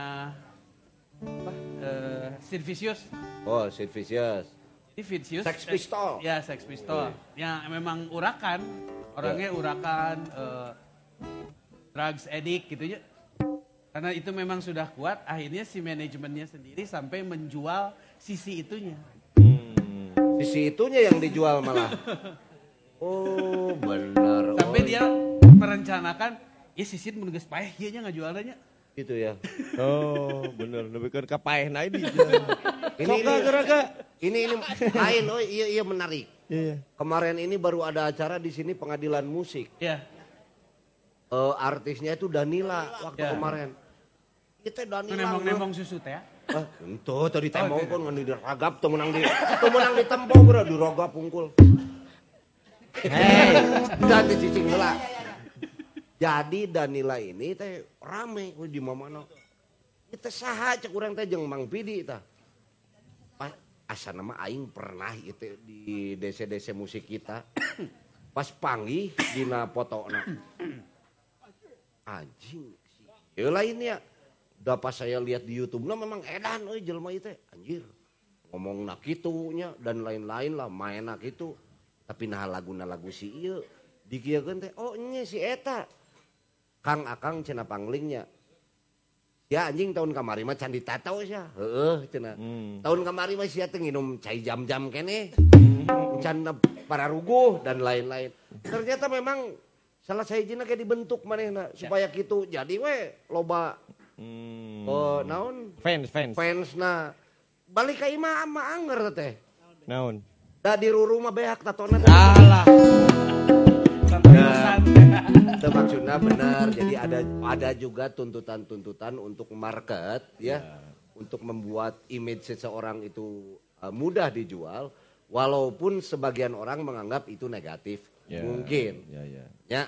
apa? Eh, Sid Vicious. Oh, Sid Vicious. Ini Vicious. Sex Pistol. Eh, ya, Sex Pistol. Yang memang urakan, orangnya urakan, eh, drugs addict gitu ya. Karena itu memang sudah kuat, akhirnya si manajemennya sendiri sampai menjual sisi itunya. Sisi itunya yang dijual malah. Oh, benar. Sampai Oh, dia merencanakan ya sisit mun geus paeh ieu nya ngajualnya. Gitu ya. Oh, bener. Lebih ke kapaeh na ini. Ini ini geraga. ini ini lain oh iya iya menarik. Iya. Kemarin ini baru ada acara di sini pengadilan musik. Ya. Eh, artisnya itu Danila waktu Ya. kemarin. Kita Danila. nembong-nembong susu teh ya. Ah, ento tadi Oh, tembong gitu. kan ngan diragap teu menang di teu menang di tembong bro dirogap pungkul. Hei, dan dicicing heula. jadi Danila ini teh rame. Di mana kita saha cek orang teh jeng Mang Pidi ta asa nama aing pernah itu di desa-desa musik kita. Pas panggi dina potona anjing. Ya. Lainnya dapat saya lihat di YouTube lah memang edan euy jelma itu anjir. Ngomong nak itunya dan lain-lain lah main nak itu tapi nah lagu lagu si iya dikiakan teh oh nye si eta. Kang Akang cina panglingnya. Ya anjing tahun kamari mah candi tatau sia. Heeh cina. Hmm. Tahun kamari mah sia minum cai jam-jam kene. Hmm. Can para ruguh dan lain-lain. Ternyata memang salah saya jina kayak dibentuk manehna supaya gitu. Jadi we loba hmm. uh, naon? Fans fans. Fans na balik ka imah ama anger teh. Naon? Da di rumah beak tatona. Alah. Itu maksudnya benar. Jadi ada ada juga tuntutan-tuntutan untuk market ya, untuk membuat image seseorang itu uh, mudah dijual, walaupun sebagian orang menganggap itu negatif. Ya. Mungkin. Ya, ya. Ya.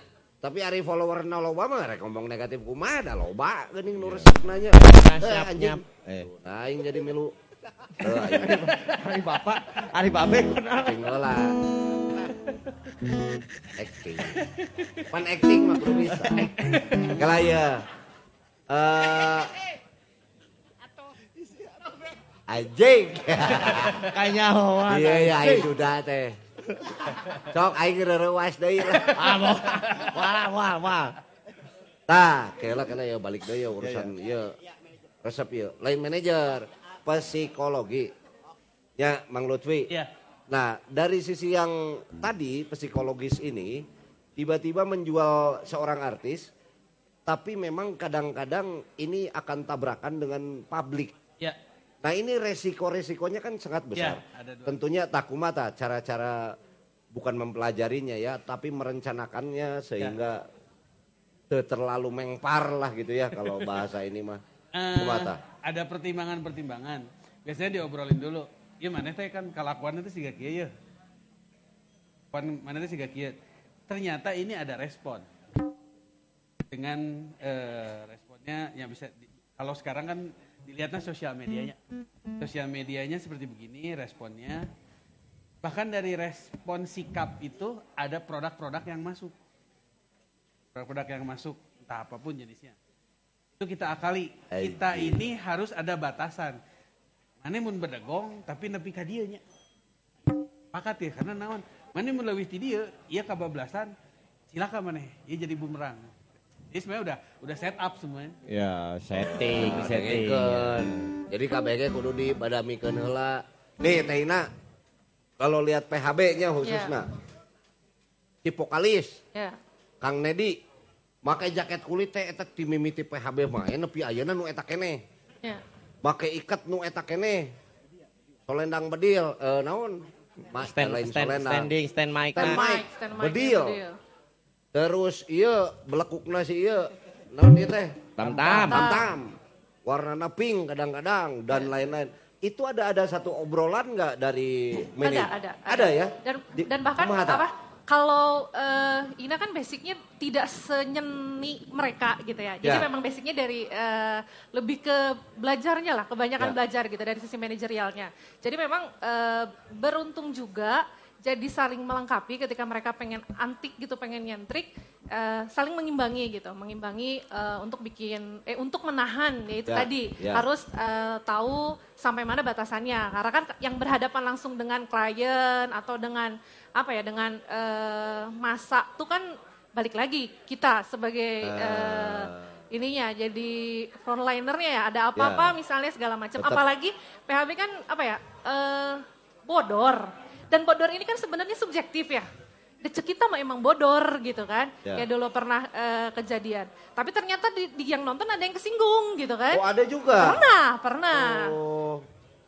Tapi ari follower na loba mah rek ngomong negatif kumaha da loba geuning nu resep nanya. Eh, anjing. Eh. Nah, aing jadi milu. Ari bapak, ari babe. Tinggal lah. Acting. Pan acting mah kudu bisa. Kalau ya. Eh Anjing. Kayaknya hoa. Iya ya aing duda teh. Sok aing reurewas deui lah. Ah. Wah, wah, wah. Tah, kela kela ya balik deui ya urusan ieu. Resep ieu. Lain manajer, psikologi. Ya, Mang Lutfi. Iya. Nah, dari sisi yang tadi psikologis ini tiba-tiba menjual seorang artis, tapi memang kadang-kadang ini akan tabrakan dengan publik. Ya. Nah, ini resiko-resikonya kan sangat besar. Ya, ada dua. Tentunya takumata cara-cara bukan mempelajarinya ya, tapi merencanakannya sehingga teu terlalu mengpar lah gitu ya kalau bahasa ini mah. Kumata. ada pertimbangan-pertimbangan. Biasanya diobrolin dulu. Ya mana teh kan kelakuan itu sih gak kieu. Pan mana teh sih gak kieu. Ternyata ini ada respon. Dengan eh, responnya yang bisa di- kalau sekarang kan dilihatnya sosial medianya. Sosial medianya seperti begini responnya. Bahkan dari respon sikap itu ada produk-produk yang masuk. Produk-produk yang masuk entah apa pun jenisnya itu kita akali. Kita ini harus ada batasan. Mana mun bedegong tapi nepi ka dieu nya. Pakat ya karena naon? Mana mun leuwih ti dieu, ieu kabablasan, silakan maneh, ieu jadi bumerang. Jadi sebenarnya udah udah set up semuanya. Ya, setting, setting. Dengekeun. Jadi KBG kudu dibadamikeun heula. Nih Teina, kalau lihat PHB-nya khususnya. Si vokalis, Ya. Kang Nedi, make jaket kulit teh eta ti mimiti PHB mah aya nepi ayeuna nu eta keneh. Ya. Make iket nu eta keneh. Solendang bedil, eh naon? Ma, Stand, lain stand, solendang. standing, stand mic. Stand nah. mic. Stand mic, bedil. bedil. Terus iya belekukna si iya. Naon ieu teh? Tam-tam. Tam-tam. Warnana pink kadang-kadang dan lain-lain. Itu ada ada satu obrolan nggak dari manajer? Ada, ada, Ada ya? Dan Di- dan bahkan apa? Kalau eh, Ina kan basicnya tidak senyeni mereka gitu ya. Jadi Ya. memang basicnya dari eh, lebih ke belajarnya lah, kebanyakan Ya. belajar gitu dari sisi manajerialnya. Jadi memang eh, beruntung juga jadi saling melengkapi ketika mereka pengen antik gitu, pengen nyentrik, eh, saling mengimbangi gitu, mengimbangi eh, untuk bikin, eh untuk menahan ya itu Ya, tadi ya. harus eh, tahu sampai mana batasannya. Karena kan yang berhadapan langsung dengan klien atau dengan apa ya dengan eh, masa tuh kan balik lagi kita sebagai eh, ininya jadi frontlinernya ya ada apa-apa Ya. misalnya segala macam. Apalagi PHB kan apa ya eh, bodor dan bodor ini kan sebenarnya subjektif ya. decek kita mah emang bodor gitu kan. Ya. Kayak dulu pernah eh, kejadian. Tapi ternyata di, di yang nonton ada yang kesinggung gitu kan. Oh ada juga. Pernah, pernah. Oh.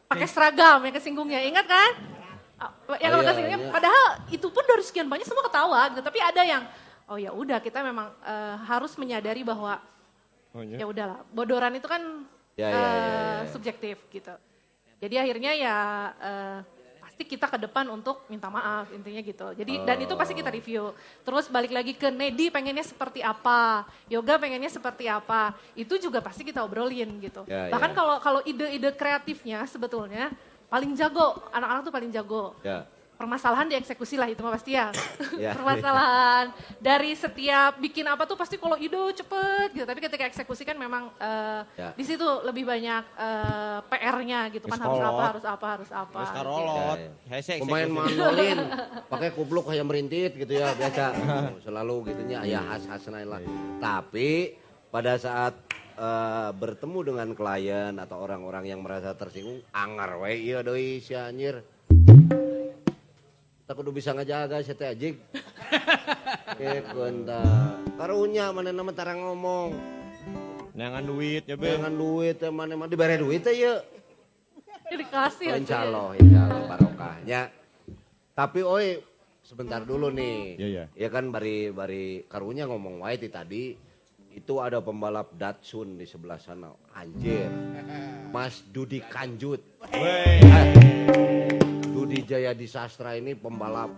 Pakai seragam yang kesinggungnya, ingat kan? Ah, Yang Oh, iya, iya. padahal itu pun dari sekian banyak semua ketawa gitu. Tapi ada yang, oh ya udah kita memang eh, harus menyadari bahwa Oh, iya. ya udahlah, bodoran itu kan Ya, ya, ya, eh, ya. subjektif gitu. Jadi akhirnya ya eh, pasti kita ke depan untuk minta maaf intinya gitu. Jadi dan itu pasti kita review. Terus balik lagi ke Nedi pengennya seperti apa, Yoga pengennya seperti apa. Itu juga pasti kita obrolin gitu. Ya, Bahkan ya. kalau kalau ide-ide kreatifnya sebetulnya paling jago, anak-anak tuh paling jago. Ya. Permasalahan dieksekusi lah itu mah pasti ya. Ya. Permasalahan dari setiap bikin apa tuh pasti kalau ide cepet gitu. Tapi ketika eksekusi kan memang eh, Ya. di situ lebih banyak eh, PR-nya gitu kan harus apa harus apa harus apa. Gitu. karolot. Ya, ya. Hese Pemain mandolin, pakai kupluk kayak merintit gitu ya biasa. Selalu gitunya ya khas-khas lah. Tapi pada saat eh, bertemu dengan klien atau orang-orang yang merasa tersinggung, angar we iya doi si anjir. Tak kudu bisa ngajaga si teh ajik. Kekun ta. Karunya mana nama tara ngomong. Nangan duit ya be. Dengan duit teh mana mana dibere duit teh ya. Dikasih Oh, aja. insya Allah, insya Allah barokahnya. Tapi oi sebentar dulu nih. Iya, iya. Ya kan bari bari karunya ngomong wae ti tadi itu ada pembalap Datsun di sebelah sana. Anjir. Mas Dudi Kanjut. Wey. Eh, Dudi Jaya di Sastra ini pembalap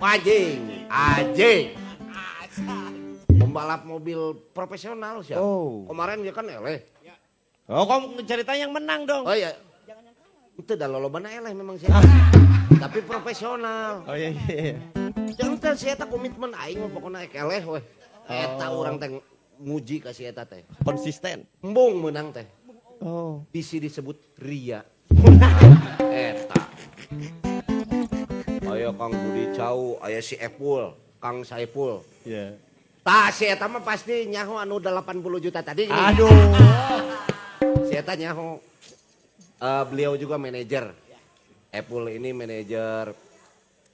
anjing, anjing. Pembalap mobil profesional sih. Oh. Kemarin dia kan eleh. Oh, kamu ceritanya yang menang dong. Oh iya. Itu dah lolobana eleh memang sih. Tapi profesional. Oh iya iya. Jangan si eta komitmen aing ek eleh weh. Eta Oh. urang teh muji ka si eta teh. Konsisten. Embung menang teh. Oh. Bisi disebut ria. eta. Ayo Kang Budi Cau, aya si Epul, Kang Saipul. Iya. Tah si eta mah pasti nyaho anu 80 juta tadi. Aduh. Si eta nyaho. Eh, beliau juga manajer. Apple ini manajer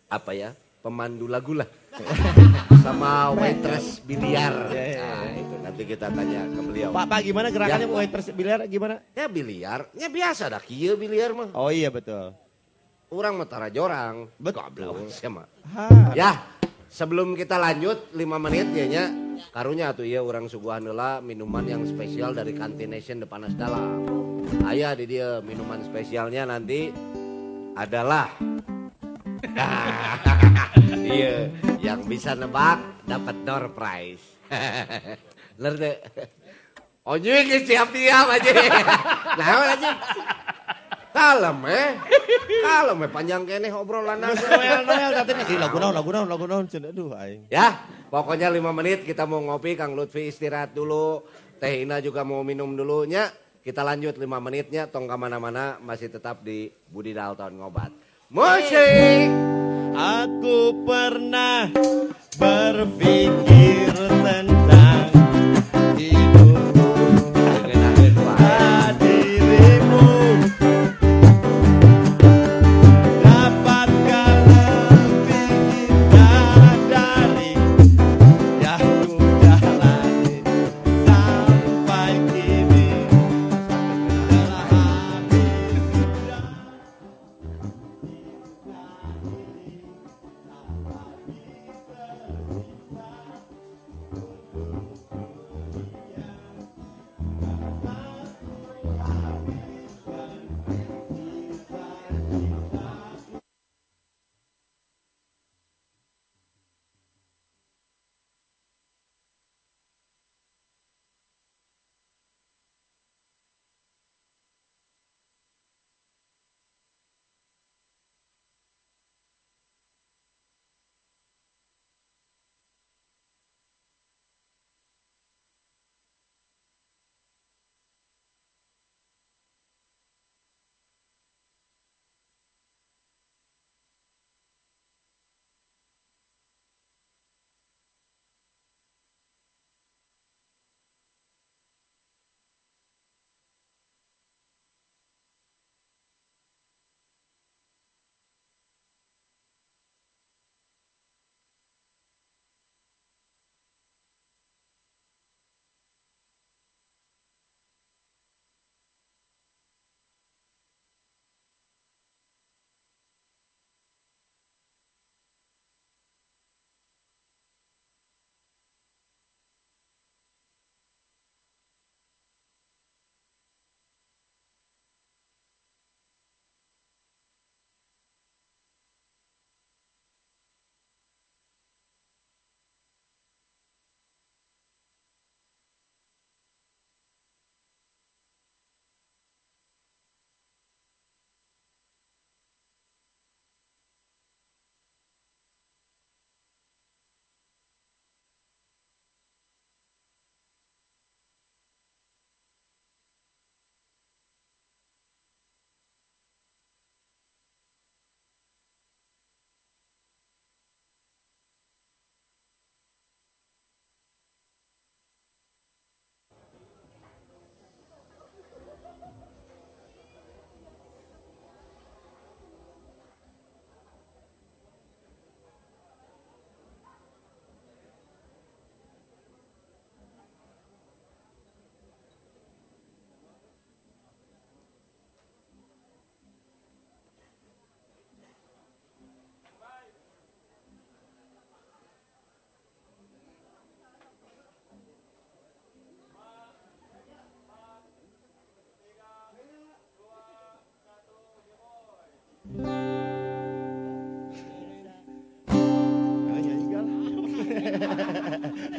apa ya? Pemandu lagu lah. Sama waitress biliar. Ya, ya, ya. Nah, itu nanti kita tanya ke beliau. Pak, Pak gimana gerakannya Ya. waiters biliar gimana? Ya biliar, ya biasa dah kieu biliar mah. Oh iya betul. Orang mah tara jorang. Betul. Ha. Ya, sebelum kita lanjut 5 menit ya nya. Karunya tuh ya orang suguhan heula minuman yang spesial dari Kantination Depanas Dalam. Aya di dia minuman spesialnya nanti adalah Iya, yang bisa nebak dapat door prize. Lerde. Onye geus siap-siap aja. Nah, aja. Kalem eh. Kalem eh panjang kene obrolan Noel Noel tadi nih lagu naon lagu naon lagu naon cenah aduh aing. Ya, pokoknya lima menit kita mau ngopi, Kang Lutfi istirahat dulu, Teh Ina juga mau minum dulunya. Kita lanjut lima menitnya, tong ke mana-mana masih tetap di Budi Dalton ngobat. Musik! Aku pernah berpikir tentang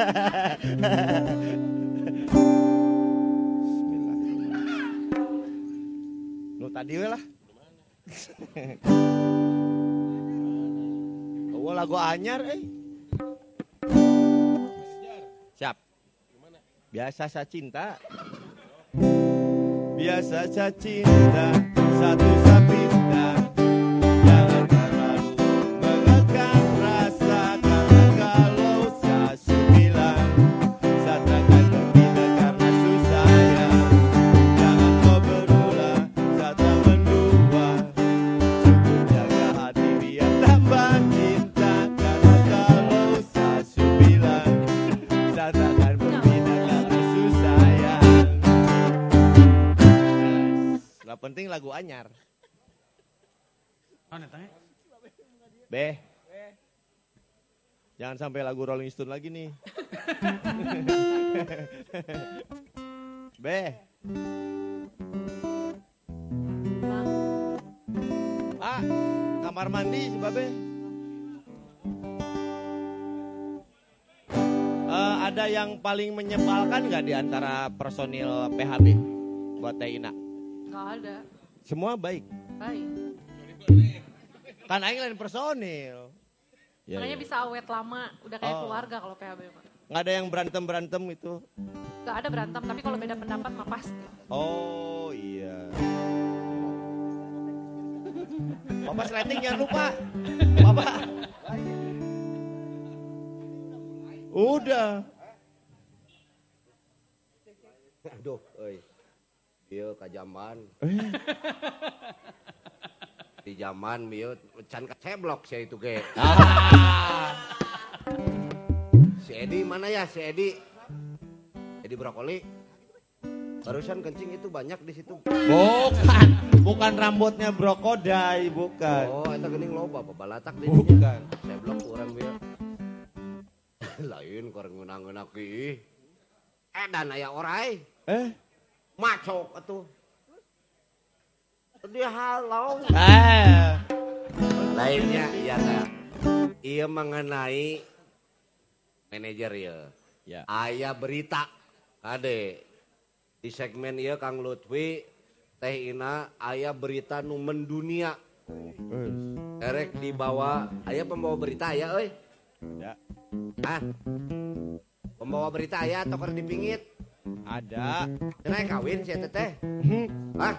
Bismillahirrahmanirrahim. Nu tadi we lah. Oh, lagu anyar eh. Siap. Biasa saya cinta. Biasa saya cinta satu sabita. Lagu anyar. Oh, netanya. Beh. Jangan sampai lagu Rolling Stone lagi nih. Beh. Ah, kamar mandi si Babe. Eh, ada yang paling menyebalkan nggak di antara personil PHB buat Teh Ina? Nggak ada. Semua baik. Baik. Kan aing lain personil. Ya, Makanya ya. bisa awet lama, udah kayak Oh. keluarga kalau PHB mah. Nggak ada yang berantem-berantem itu. Nggak ada berantem, tapi kalau beda pendapat mah pasti. Oh iya. Bapak sleting jangan lupa. Bapak. Udah. Aduh, euy. Ieu kajaman. Di zaman ieu can keceblok saya itu ge. Si Edi mana ya si Edi? Edi brokoli. Barusan kencing itu banyak di situ. Bukan. Bukan rambutnya brokodai, bukan. Oh, itu geuning loba babalatak di Bukan. Ceblok urang bieu. Lain koreng ngeunang-ngeunang ih. Edan aya orai. Eh? Macok atuh. Dia halau. Eh. Lainnya iya teh. Iya mengenai manajer ya. Ya. Aya berita. Ade. Di segmen iya Kang Lutfi Teh Ina aya berita nu mendunia. Erek dibawa aya pembawa berita ya euy. Ya. Hah? Pembawa berita aya atau keur dipingit? Ada. Cenah kawin si eta teh. Hah?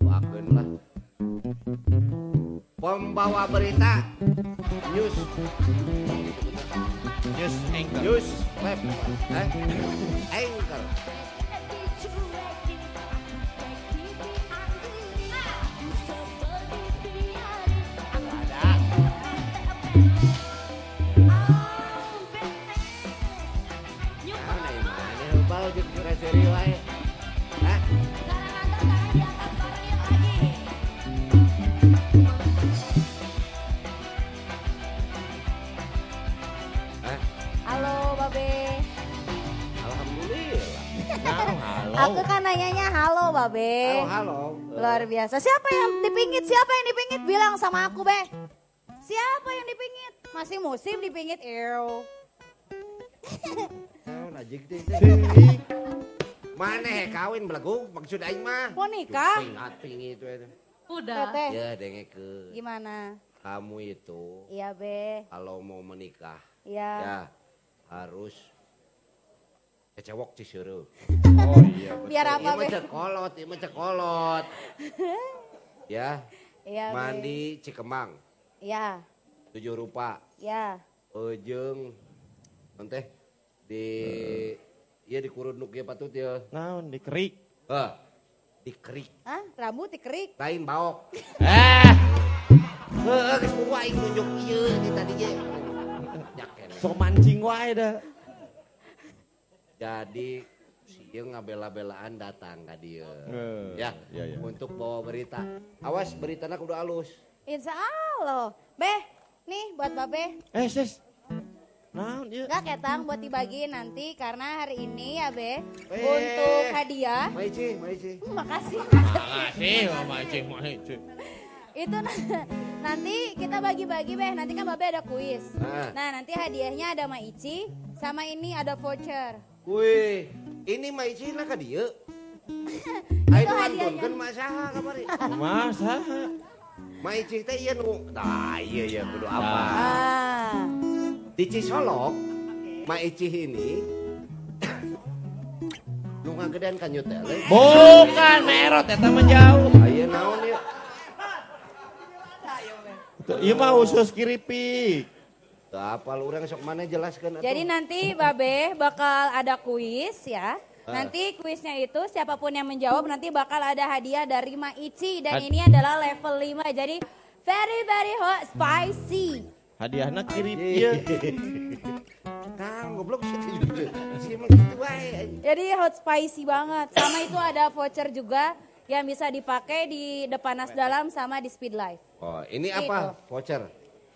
Wakeun lah. Pembawa berita news News anchor. news web eh anchor jeung seri wae Hah? Hah? Halo, Babe. Alhamdulillah. Nah, halo. Aku kan nanyanya halo, Babe. Halo, halo. Luar biasa. Siapa yang dipingit? Siapa yang dipingit? Bilang sama aku, Be. Siapa yang dipingit? Masih musim dipingit. Ew. Oh, najik teh. Mana he kawin belagu maksud aing mah. Mau nikah? Ingat tinggi itu itu. Udah. Teteh. Ya dengekeun. Gimana? Kamu itu Iya, Be. kalau mau menikah Iya. ya harus kecewok ciseureuk. Oh iya. Biar apa, Be? cekolot, ieu mah cekolot. Ya, Iya, Be. mandi Cikemang, Iya. tujuh rupa. Iya. Ujung teh di Iya di kuruduk ya patut ya. Naon dikerik. Heh, dikerik. Hah? Rambut dikerik? Lain baok. Eh. Heeh, geus kudu aing nunjuk ieu di tadi ge. Sok mancing wae dah. Jadi si ieu ngabela-belaan datang ka dieu. Eh, Ya, ya, ya. untuk bawa berita. Awas beritana kudu alus. Insya Allah. Be, nih buat Babe. Eh, sis. Naon ieu? Enggak ketang buat dibagiin nanti karena hari ini ya Be. Untuk hadiah. Maici, maici. Hmm, Makasih. Makasih, mancing mancing. Itu na- nanti kita bagi-bagi Be. Nanti kan Babe ada kuis. Ah. Nah nanti hadiahnya ada Maici Sama ini ada voucher. Wih, ini mah icina ka dia. Itu Ayo hadiahnya. nontonkan mah saha kamari. Masa? Mah icih teh ieu nu. Nah, iya iya kudu apa. Ah. Di Cisolok, Mah Icih ini nu ngagedean ka nyutele. Bukan merot eta menjauh. Aya naon ieu? Tuh, Ieu mah usus kiripik. Teu apal urang sok mana jelaskeun atuh. Jadi nanti Babe bakal ada kuis ya. Ah. Nanti kuisnya itu siapa pun yang menjawab nanti bakal ada hadiah dari Maici dan ini adalah level 5. Jadi very very hot spicy. Hadiahna kirip Iya. ieu. Kang goblok sih gitu. Wae. Jadi hot spicy banget. Sama itu ada voucher juga yang bisa dipakai di Depanas Dalam sama di Speed Life. Oh, ini apa? Voucher.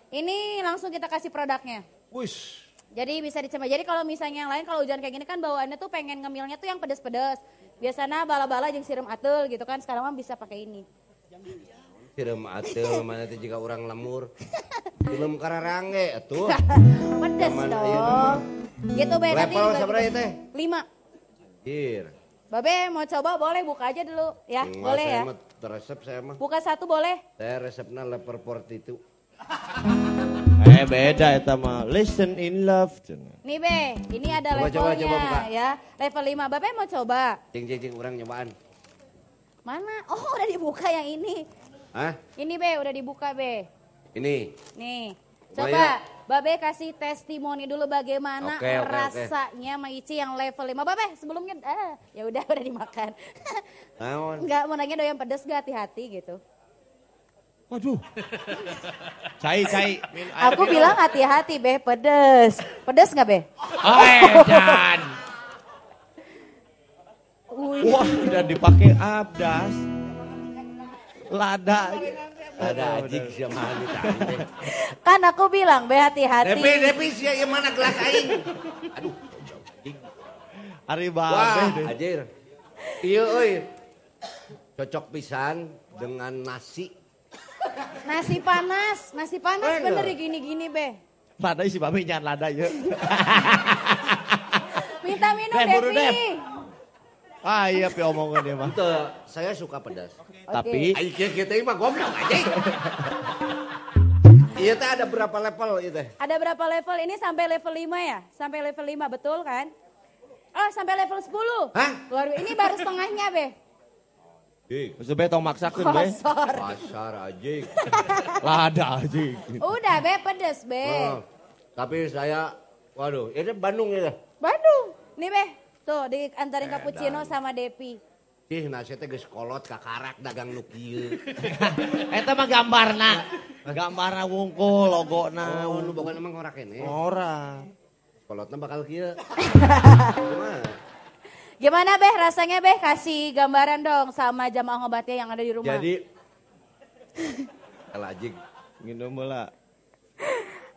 Ini langsung kita kasih produknya. Wush. Jadi bisa dicoba. Jadi kalau misalnya yang lain kalau hujan kayak gini kan bawaannya tuh pengen ngemilnya tuh yang pedes-pedes. Biasanya bala-bala jeung sirum atul gitu kan. Sekarang mah bisa pakai ini. Film ateul mana teh jika orang lemur. Film kararange atuh. Pedes Zaman dong. mah. Gitu be nanti Level ieu teh? Lima. Hir. Babe mau coba boleh buka aja dulu ya. Enggak, boleh saya ya. mah resep saya mah. Buka satu boleh. Saya resepnya leper itu. Eh beda eta mah. Listen in love. Nih be, ini ada Coba, coba, levelnya coba buka. ya. Level 5. Babe mau coba. Cing cing cing orang nyobaan. Mana? Oh udah dibuka yang ini. Hah? Ini be udah dibuka be. Ini. Nih, Coba Babe kasih testimoni dulu bagaimana oke, oke. rasanya Maici yang level 5. Babe sebelumnya ah, ya udah udah dimakan. Enggak mau nanya doyan pedes gak hati-hati gitu. Waduh. Cai, cai. Aku minum. bilang hati-hati be pedes. Pedes nggak be? Oh, edan. Wih. Wah, udah dipakai abdas. Lada. Ada ajik ini tadi. Kan aku bilang be hati-hati. Depi, Depi sia ieu mana gelas aing? Aduh. Ari babe deh. ajir. Iya euy. Cocok pisan dengan nasi. Nasi panas, nasi panas Bener. bener gini-gini be. Lada si babe nyan lada ya. Minta minum. Devi. Ah iya pi omongan dia mah. Ente, saya suka pedas. Tapi Aing kieu kieu teh mah goblok anjing. Iya teh ada berapa level ieu teh? Ada berapa level? Ini sampai level 5 ya? Sampai level 5 betul kan? Oh sampai level 10. Hah? Luar ini baru setengahnya be. Dik, Maksud be tong maksakeun be. Pasar anjing. Lada anjing. Udah be pedes be. Oh, tapi saya waduh, ini Bandung ya. Bandung. Nih be. Tuh diantarin cappuccino sama Depi. Ih, nasi teh geus kolot kakarak dagang nu kieu. Eta mah gambarna. Gambarna wungkul logona. Oh, nu boga emang ora kene. Ora. Kolotna bakal kieu. Kumaha? Gimana Beh rasanya Beh? Kasih gambaran dong sama jamaah obatnya yang ada di rumah. Jadi Elajig. Minum lah.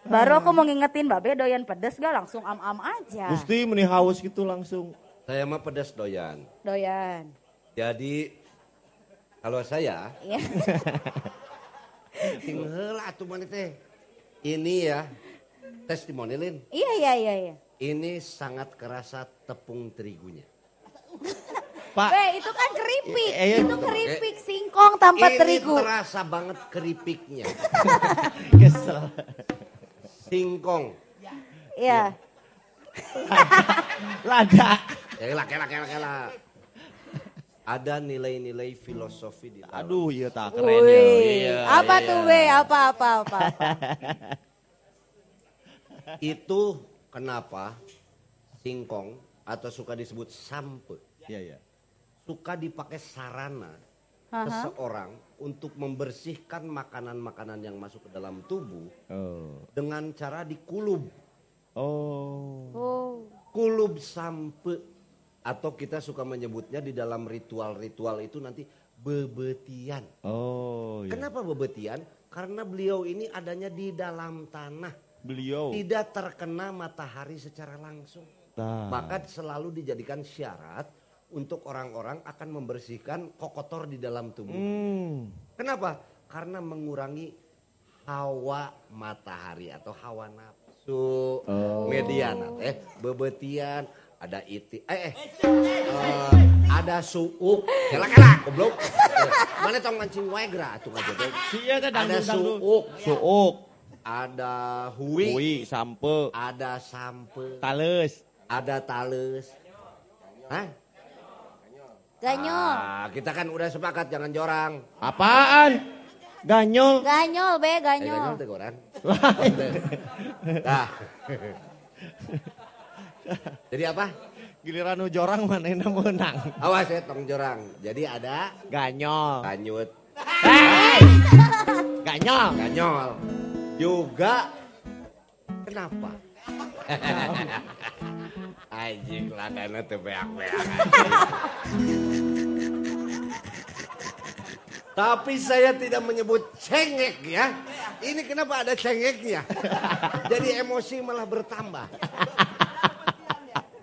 Baru aku mau ngingetin Babe doyan pedes gak langsung am-am aja. Gusti meni haus gitu langsung. Saya mah pedas doyan. Doyan. Jadi kalau saya Iya. heula atuh mana teh. Ini ya testimoni Lin. iya iya iya iya. Ini sangat kerasa tepung terigunya. Pak, Beh itu kan keripik. Eh, eh, itu keripik singkong tanpa Ini terigu. terasa banget keripiknya. kesel. Singkong. Iya. Lada. Kela kela kela kela. Ada nilai-nilai filosofi di dalam. Aduh, iya tak keren ya. Wih, Iya, apa iya. tuh Be? Apa apa apa? apa. Itu kenapa singkong atau suka disebut sampe Iya, iya. suka dipakai sarana Aha. seseorang untuk membersihkan makanan-makanan yang masuk ke dalam tubuh Oh. dengan cara dikulub. Oh. Oh. Kulub sampe atau kita suka menyebutnya di dalam ritual-ritual itu nanti bebetian. Oh, iya. Kenapa bebetian? Karena beliau ini adanya di dalam tanah. Beliau. Tidak terkena matahari secara langsung. Tah. Maka selalu dijadikan syarat untuk orang-orang akan membersihkan kokotor di dalam tubuh. Hmm. Kenapa? Karena mengurangi hawa matahari atau hawa nafsu. su Oh. mediana teh bebetian ada iti eh, eh, eh, ada suuk kela kela goblok Eh, mana tong mancing wae gra atuh ngajodoh Iya teh ada suuk Suuk, ada hui hui, sampe, ada sampe tales. ada tales Hah? Ganyol. Ah, kita kan udah sepakat jangan jorang. Apaan? Ganyol. Ganyol be, Eh, ganyol. ganyol teh goran. Dah. Jadi apa? Giliran nu jorang manehna menang. Awas ya tong jorang. Jadi ada Ganyol. kanyut, Ganyol. ganyol. Juga kenapa? Anjing ladana teu beak-beak. Tapi saya tidak menyebut cengek ya. Ini kenapa ada cengeknya? Jadi emosi malah bertambah.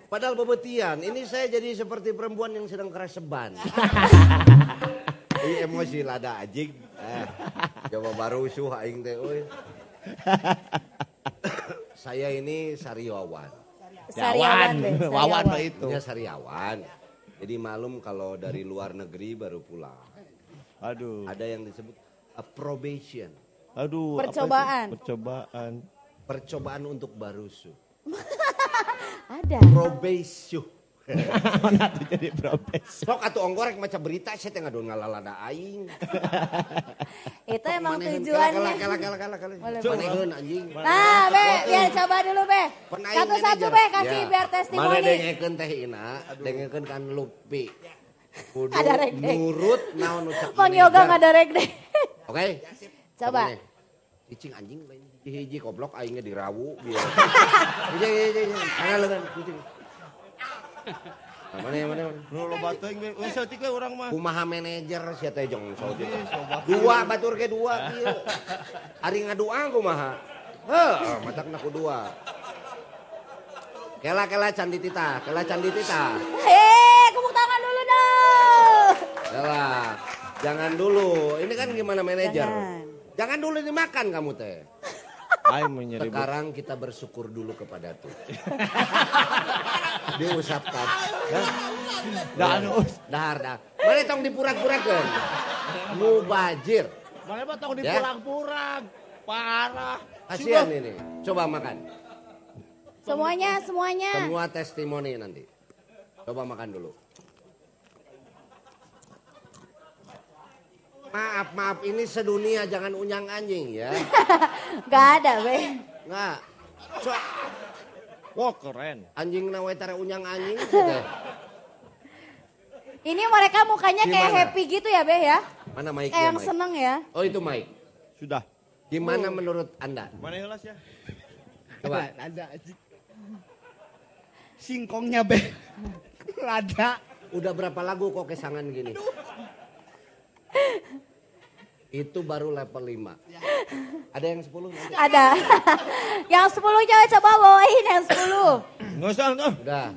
Padahal bebetian, ini saya jadi seperti perempuan yang sedang kereseban. Ini emosi lada anjing. Eh, coba baru suh aing teh. Saya ini sariawan. Sariawan. Wawan mah itu. Ya sariawan. Jadi malum kalau dari luar negeri baru pulang. Aduh. Ada yang disebut a probation. Aduh. Percobaan. Percobaan. Percobaan untuk barusu. Ada. Probation. Mana tuh jadi profes. Sok atuh onggorek maca berita saya teh ngadon ngalalada aing. Itu emang tujuannya. Kala kala kala kala. Boleh, Maneheun anjing. Nah, Be, biar coba dulu, Be. Satu-satu. Be, kasih Ya. biar Mana testimoni. dengekeun teh ina, dengekeun kan lupi. Kudu Ada nurut naon ucap Mang. Yoga nggak ada rek deh. Oke? Coba. Mana? Cicing anjing lain hiji-hiji goblok aingnya dirawu biar. Hiji hiji hiji. Mana leungeun cicing. Nah, mana mana mana. Nu loba teuing we. Wes saeutik we urang mah. Kumaha manajer sia teh jong saeutik. Dua batur ke dua kieu. Ari ngadua kumaha? Heuh, matakna ku dua. Kela kela candi tita, kela candi tita. Hei, kepuk tangan dulu dong. Kela. Jangan dulu. Ini kan gimana manajer? Jangan. Jangan dulu dimakan kamu teh. Aing. Sekarang kita bersyukur dulu kepada Tuhan. Diusapkan. Ya. Da anu. Dahar dah. Mana tong dipurak-purakeun. Mubajir. Mana mah tong Ya. dipurang-purang. Parah. Kasihan ini. Coba makan. Semuanya, semuanya. Semua testimoni nanti. Coba makan dulu. Maaf, maaf. Ini sedunia jangan unyang anjing ya. Gak ada, Be. Nggak. So, Wah keren. anjing nawe tara unyang anjing. gitu. Ini mereka mukanya kayak Gimana? happy gitu ya, Be ya? Mana mic Kayak yang seneng ya. Oh itu Mike. Sudah. Gimana menurut Anda? Mana helas ya? Coba. Ada. Singkongnya be. Ada. Udah berapa lagu kok kesangan gini? Itu baru level 5. Ada yang 10 nanti? Ada. yang 10 coba coba bawain yang 10. Nggak usah tuh. Udah.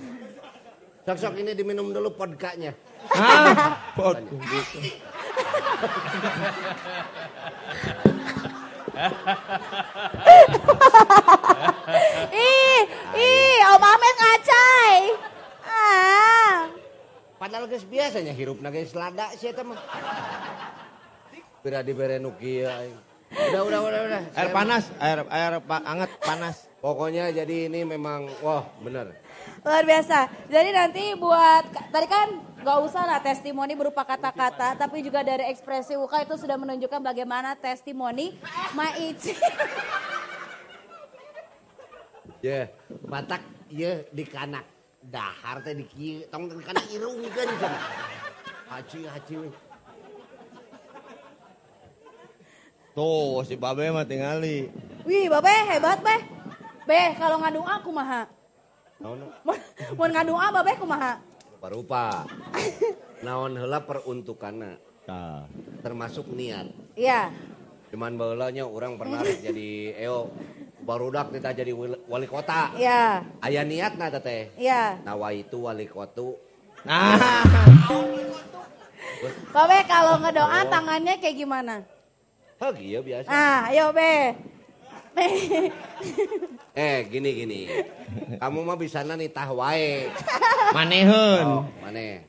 Sok-sok ini diminum dulu podkanya. Ah, pot. Ih, ih, Om Amet ngacai. Ah. Padahal guys biasanya hirupna guys lada sih eta mah. Bira dibere nu kieu aing. Udah, udah, udah, udah. Air panas, air air pa- hangat panas. Pokoknya jadi ini memang wah bener. Luar biasa. Jadi nanti buat tadi kan nggak usah lah testimoni berupa kata-kata, tapi juga dari ekspresi Uka itu sudah menunjukkan bagaimana testimoni Maici. Ya, Batak ya di kanak. Dahar teh di kieu, tong kanak irungkeun cenah. Haci. we. Tuh si Babe mah tingali. Wih, Babe hebat, Be. Be, kalau ngadu aku maha. Naon? Mau ngadu ah, Babe kumaha? Rupa-rupa. Naon heula peruntukanna Tah. termasuk niat. Iya. Cuman baheulanya orang pernah jadi eo barudak kita jadi wali- kota. Iya. Aya niatna teteh. Iya. Nawa itu wali kota. Nah, Babe kalau ngedoa tangannya kayak gimana? Hah iya biasa. Ah, ayo Be. Eh, gini gini. Kamu mah bisa nitah wae. Manehun. Oh, mana?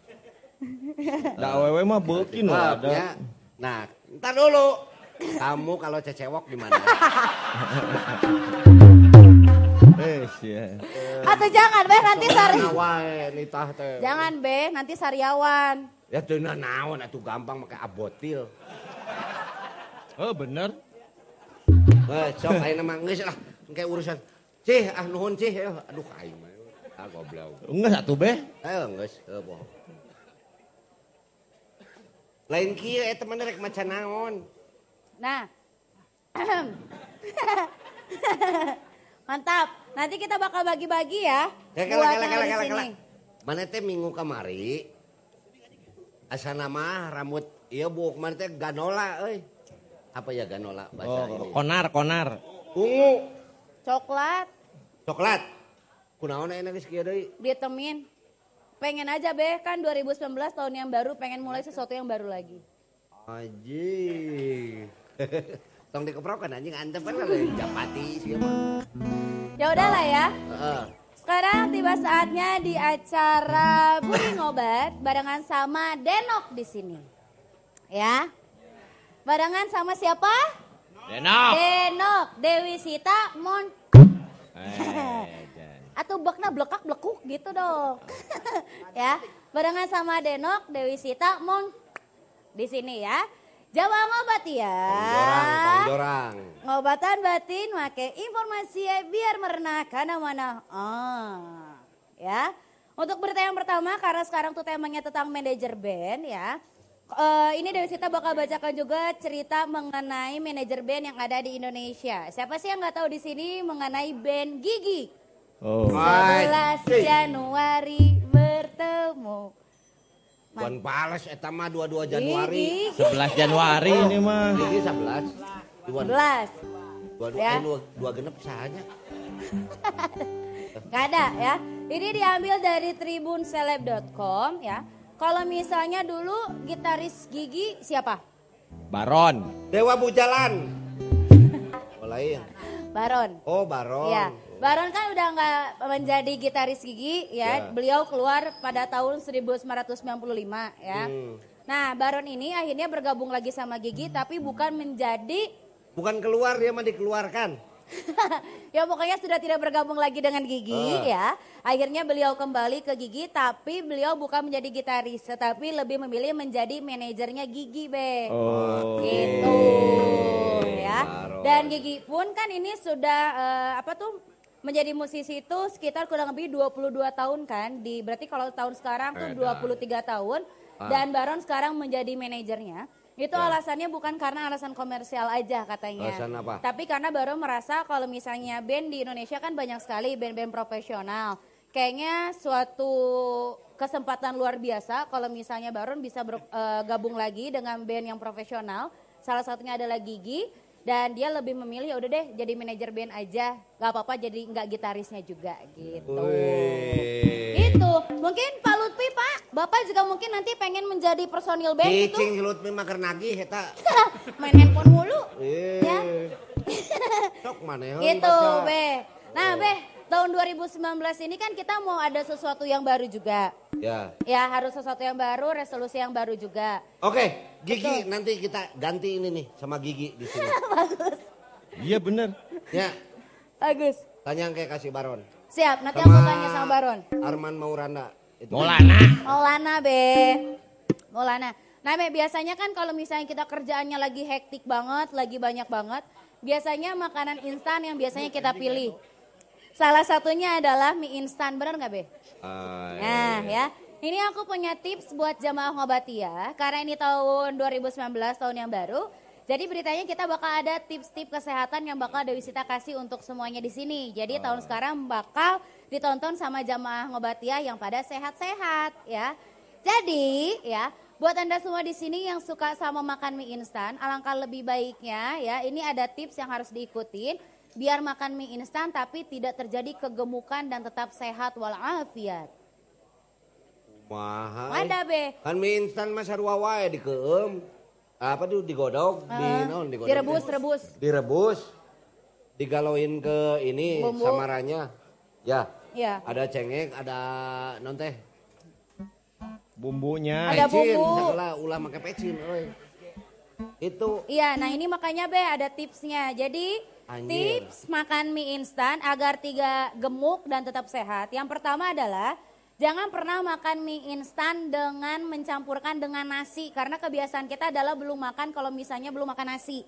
Da awewe mah beukin ada. ya. Nah, ntar dulu. Kamu kalau cecewok gimana? Eh, ya. Atau jangan be nanti sari. Nitah teh. Jangan be nanti sariawan. Ya tuh naon atuh gampang pakai abotil. Oh, bener. Eh, sok ayeuna mah geus lah kayak urusan. Cih, ah nuhun cih. Eh, Aduh aing mah. Ah goblok. Enggak satu be. Ayo geus, heuh poho. Lain kieu eta mah rek maca naon. Nah. Mantap. Nanti kita bakal bagi-bagi ya. Ya buat kala kala yang kala kala kala. Mana teh minggu kamari asana mah rambut ieu buuk mana teh ganola euy. Apa ya ganola bahasa Oh, ini? konar, konar. Ungu, Coklat coklat. Kunaon enak geus kieu deui? ditemin. Pengen aja be kan 2019 tahun yang baru pengen mulai sesuatu yang baru lagi. Anjing. Tong dikeprokan anjing antep kan lain japati sih mah. Ya udahlah ya. Heeh. Sekarang tiba saatnya di acara Buri Ngobat barengan sama Denok di sini. Ya. Barengan sama siapa? Denok. Denok, Dewi Sita, Mon. Eh, Atau bekna blekak blekuk gitu dong. ya. Barengan sama Denok, Dewi Sita, Mon. Di sini ya. Jawa ngobat ya. Jorang. Ngobatan batin make informasi biar merenah karena mana. Ah, ya. Untuk berita yang pertama karena sekarang tuh temanya tentang manajer band ya. Eh, ini Dewi Sita bakal bacakan juga cerita mengenai manajer band yang ada di Indonesia. Siapa sih yang nggak tahu di sini mengenai band Gigi? Oh. 11 Januari bertemu. Buan pales eta mah 22 Januari. Gigi 11 Januari ini mah. Gigi 11. Dua, 11. dua, dua, Ya. eh, dua, dua genep sahanya. Gak ada ya. Ini diambil dari tribunseleb.com ya. Kalau misalnya dulu gitaris Gigi siapa? Baron. Dewa Bujalan. Oh lain. Baron. Oh Baron. Ya, Baron kan udah nggak menjadi gitaris Gigi ya. Ya. Beliau keluar pada tahun 1995 ya. Hmm. Nah, Baron ini akhirnya bergabung lagi sama Gigi tapi bukan menjadi Bukan keluar dia mah dikeluarkan. ya pokoknya sudah tidak bergabung lagi dengan Gigi Ah. ya. Akhirnya beliau kembali ke Gigi tapi beliau bukan menjadi gitaris tetapi lebih memilih menjadi manajernya Gigi, Be. Oh. Gitu ya. Dan Gigi pun kan ini sudah eh, apa tuh menjadi musisi itu sekitar kurang lebih 22 tahun kan. Di berarti kalau tahun sekarang tuh 23 tahun dan Baron sekarang menjadi manajernya. Itu alasannya bukan karena alasan komersial aja katanya. Alasan apa? Tapi karena Baron merasa kalau misalnya band di Indonesia kan banyak sekali band-band profesional. Kayaknya suatu kesempatan luar biasa kalau misalnya Baron bisa ber- eh, gabung lagi dengan band yang profesional. Salah satunya adalah Gigi dan dia lebih memilih ya udah deh jadi manajer band aja, nggak apa-apa jadi nggak gitarisnya juga gitu. Wih. Itu mungkin Pak Lutfi Pak, Bapak juga mungkin nanti pengen menjadi personil band itu Cicing Lutfi mah keur nagih eta. main handphone mulu. Eh. Ya. Sok manehun Gitu, baca. Be. Nah, Be, tahun 2019 ini kan kita mau ada sesuatu yang baru juga. Ya. Ya, harus sesuatu yang baru, resolusi yang baru juga. Oke, Gigi nanti kita ganti ini nih sama Gigi di sini. Iya bener. ya, Bagus. tanya kayak kasih Baron. Siap, nanti aku tanya sama Baron. Arman Maulana. Itu. Maulana. Maulana, Be. Maulana. Nah, Be, biasanya kan kalau misalnya kita kerjaannya lagi hektik banget, lagi banyak banget, biasanya makanan instan yang biasanya kita pilih. Salah satunya adalah mie instan, benar nggak, Be? Ah, Nah ya, ini aku punya tips buat jamaah ngobatia karena ini tahun 2019 tahun yang baru. Jadi beritanya kita bakal ada tips-tips kesehatan yang bakal Dewi Sita kasih untuk semuanya di sini. Jadi tahun sekarang bakal ditonton sama jamaah ngobatia yang pada sehat-sehat ya. Jadi ya, buat Anda semua di sini yang suka sama makan mie instan, alangkah lebih baiknya ya, ini ada tips yang harus diikutin biar makan mie instan tapi tidak terjadi kegemukan dan tetap sehat walafiat. Mahal. Ada be. Kan mie instan mah sarua wae dikeum. Apa tuh digodok, di Ah, naon digodok? direbus, rebus. Direbus. Digalauin ke ini Bumbu. samaranya. Ya, Ya. ada cengek, ada non teh. Bumbunya. Ada Pecin, bumbu. sakala ulah make pecin, euy. Itu Iya, nah ini makanya Be ada tipsnya. Jadi Anjir. tips makan mie instan agar tiga gemuk dan tetap sehat. Yang pertama adalah jangan pernah makan mie instan dengan mencampurkan dengan nasi karena kebiasaan kita adalah belum makan kalau misalnya belum makan nasi.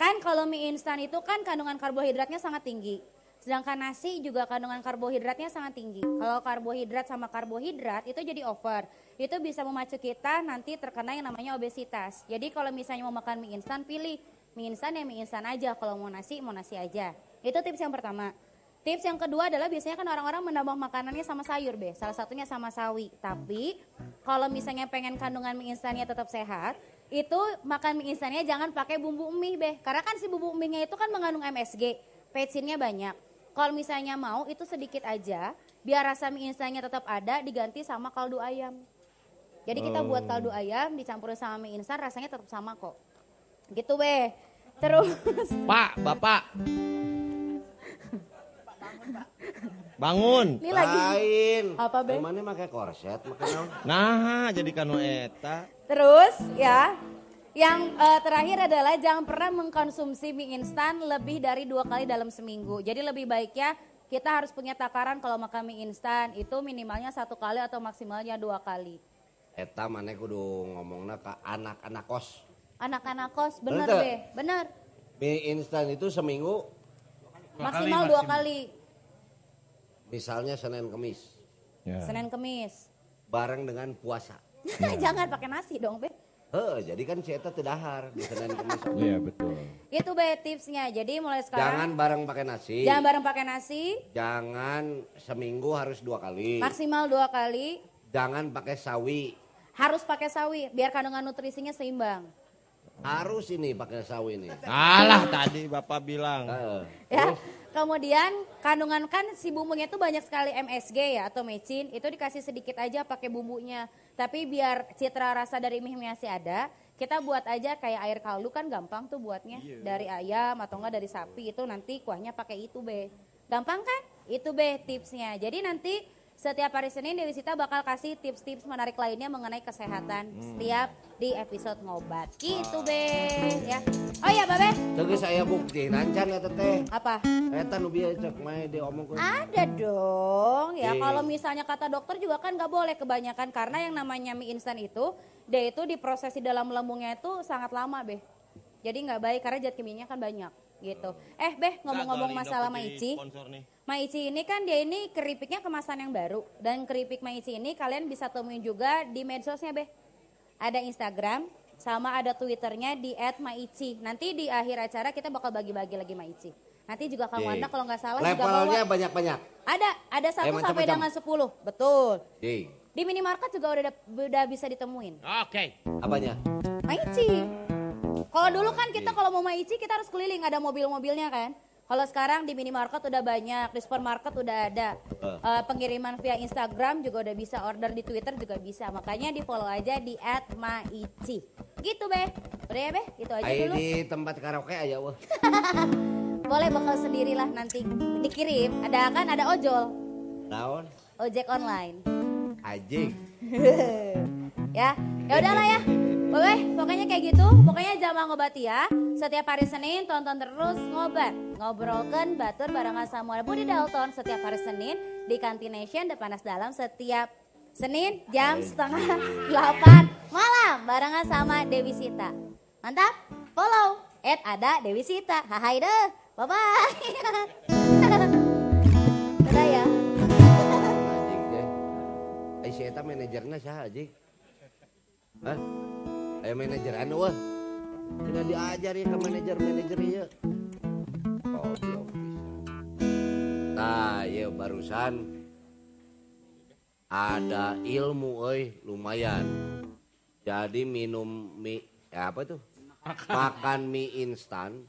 Kan kalau mie instan itu kan kandungan karbohidratnya sangat tinggi. Sedangkan nasi juga kandungan karbohidratnya sangat tinggi. Kalau karbohidrat sama karbohidrat itu jadi over. Itu bisa memacu kita nanti terkena yang namanya obesitas. Jadi kalau misalnya mau makan mie instan pilih mie instan ya mie instan aja. Kalau mau nasi mau nasi aja. Itu tips yang pertama. Tips yang kedua adalah biasanya kan orang-orang menambah makanannya sama sayur be. Salah satunya sama sawi. Tapi kalau misalnya pengen kandungan mie instannya tetap sehat, itu makan mie instannya jangan pakai bumbu mie be. Karena kan si bumbu mie-nya itu kan mengandung MSG, pectinnya banyak. Kalau misalnya mau itu sedikit aja, biar rasa mie instannya tetap ada diganti sama kaldu ayam. Jadi kita buat kaldu ayam dicampurin sama mie instan rasanya tetap sama kok. Gitu be. Terus Pak, Bapak. Bangun. ini lagi lain. Apa, Be? Mana make korset, make naon? Nah, jadi kanu eta. Terus ya, yang eh, terakhir adalah jangan pernah mengkonsumsi mie instan lebih dari dua kali dalam seminggu. Jadi lebih baiknya kita harus punya takaran kalau makan mie instan itu minimalnya satu kali atau maksimalnya dua kali. Eta mana kudu ngomongna ke anak-anak kos. Anak-anak kos bener Bener. be, bener. Mie instan itu seminggu Maksimal dua kali, misalnya Senin Kemis. Ya. Senin Kemis. Bareng dengan puasa. jangan pakai nasi dong be. Heh, jadi kan si Eta teu dahar di Senin Kemis. Iya, betul. Itu be tipsnya. Jadi mulai Jangan sekarang bareng pakai nasi. jangan bareng pakai nasi, Jangan seminggu harus dua kali. maksimal dua kali. Jangan pakai sawi. Harus pakai sawi biar kandungan nutrisinya seimbang. Harus ini pakai sawi ini. Alah tadi Bapak bilang. Heeh. ya. Kemudian kandungan kan si bumbunya itu banyak sekali MSG ya atau mecin, itu dikasih sedikit aja pakai bumbunya. Tapi biar citra rasa dari mie masih ada, kita buat aja kayak air kaldu kan gampang tuh buatnya. Dari ayam atau enggak dari sapi itu nanti kuahnya pakai itu be. Gampang kan? Itu be tipsnya. Jadi nanti setiap hari Senin Dewi Sita bakal kasih tips-tips menarik lainnya mengenai kesehatan setiap di episode ngobat. Gitu be ya. Oh iya Babe, Tegas saya bukti nancan ya teteh. apa? Eta nu bieu cek mae diomongkeun. Ada dong ya Iya. kalau misalnya kata dokter juga kan nggak boleh kebanyakan karena yang namanya mie instan itu dia itu diproses di dalam lambungnya itu sangat lama beh jadi nggak baik karena zat kimianya kan banyak gitu eh beh ngomong-ngomong masalah maici maici ini kan dia ini keripiknya kemasan yang baru dan keripik maici ini kalian bisa temuin juga di medsosnya beh ada Instagram sama ada Twitternya di @maici nanti di akhir acara kita bakal bagi-bagi lagi maici nanti juga kamu Iya. anda kalau nggak salah juga Levelnya bawa banyak-banyak. ada, ada satu Eh, sampai dengan sepuluh, betul. Di Di minimarket juga udah udah bisa ditemuin. Oke. apanya? Maici. Kalau dulu kan kita kalau mau Maici kita harus keliling ada mobil-mobilnya kan. Kalau sekarang di minimarket udah banyak, di supermarket udah ada. Eh, pengiriman via Instagram juga udah bisa, order di Twitter juga bisa. Makanya di follow aja di @maici. Gitu be. Udah ya be, itu aja Ai dulu. di tempat karaoke aja wah. Boleh bakal sendirilah nanti dikirim. Ada kan ada ojol, Naon? ojek online. Ajing. ya ya udahlah ya Oke, pokoknya kayak gitu. Pokoknya jamaah ngobati ya. Setiap hari Senin tonton terus ngobat. Ngobrolkan batur barengan Samuel Budi Dalton setiap hari Senin di Kantin Nation Depanas Dalam setiap Senin jam setengah delapan malam barengan sama Dewi Sita. Mantap? Follow at ada Dewi Sita. Hai deh. Bye bye. Dadah ya. Ajing teh. Ai si eta manajerna saha ajing? Hah? Aya manajer anu wah. Tina diajar ya ke manajer-manajer ieu. Oh, belum. Nah, ya barusan ada ilmu euy lumayan. Jadi minum mie ya apa tuh? Makan mie instan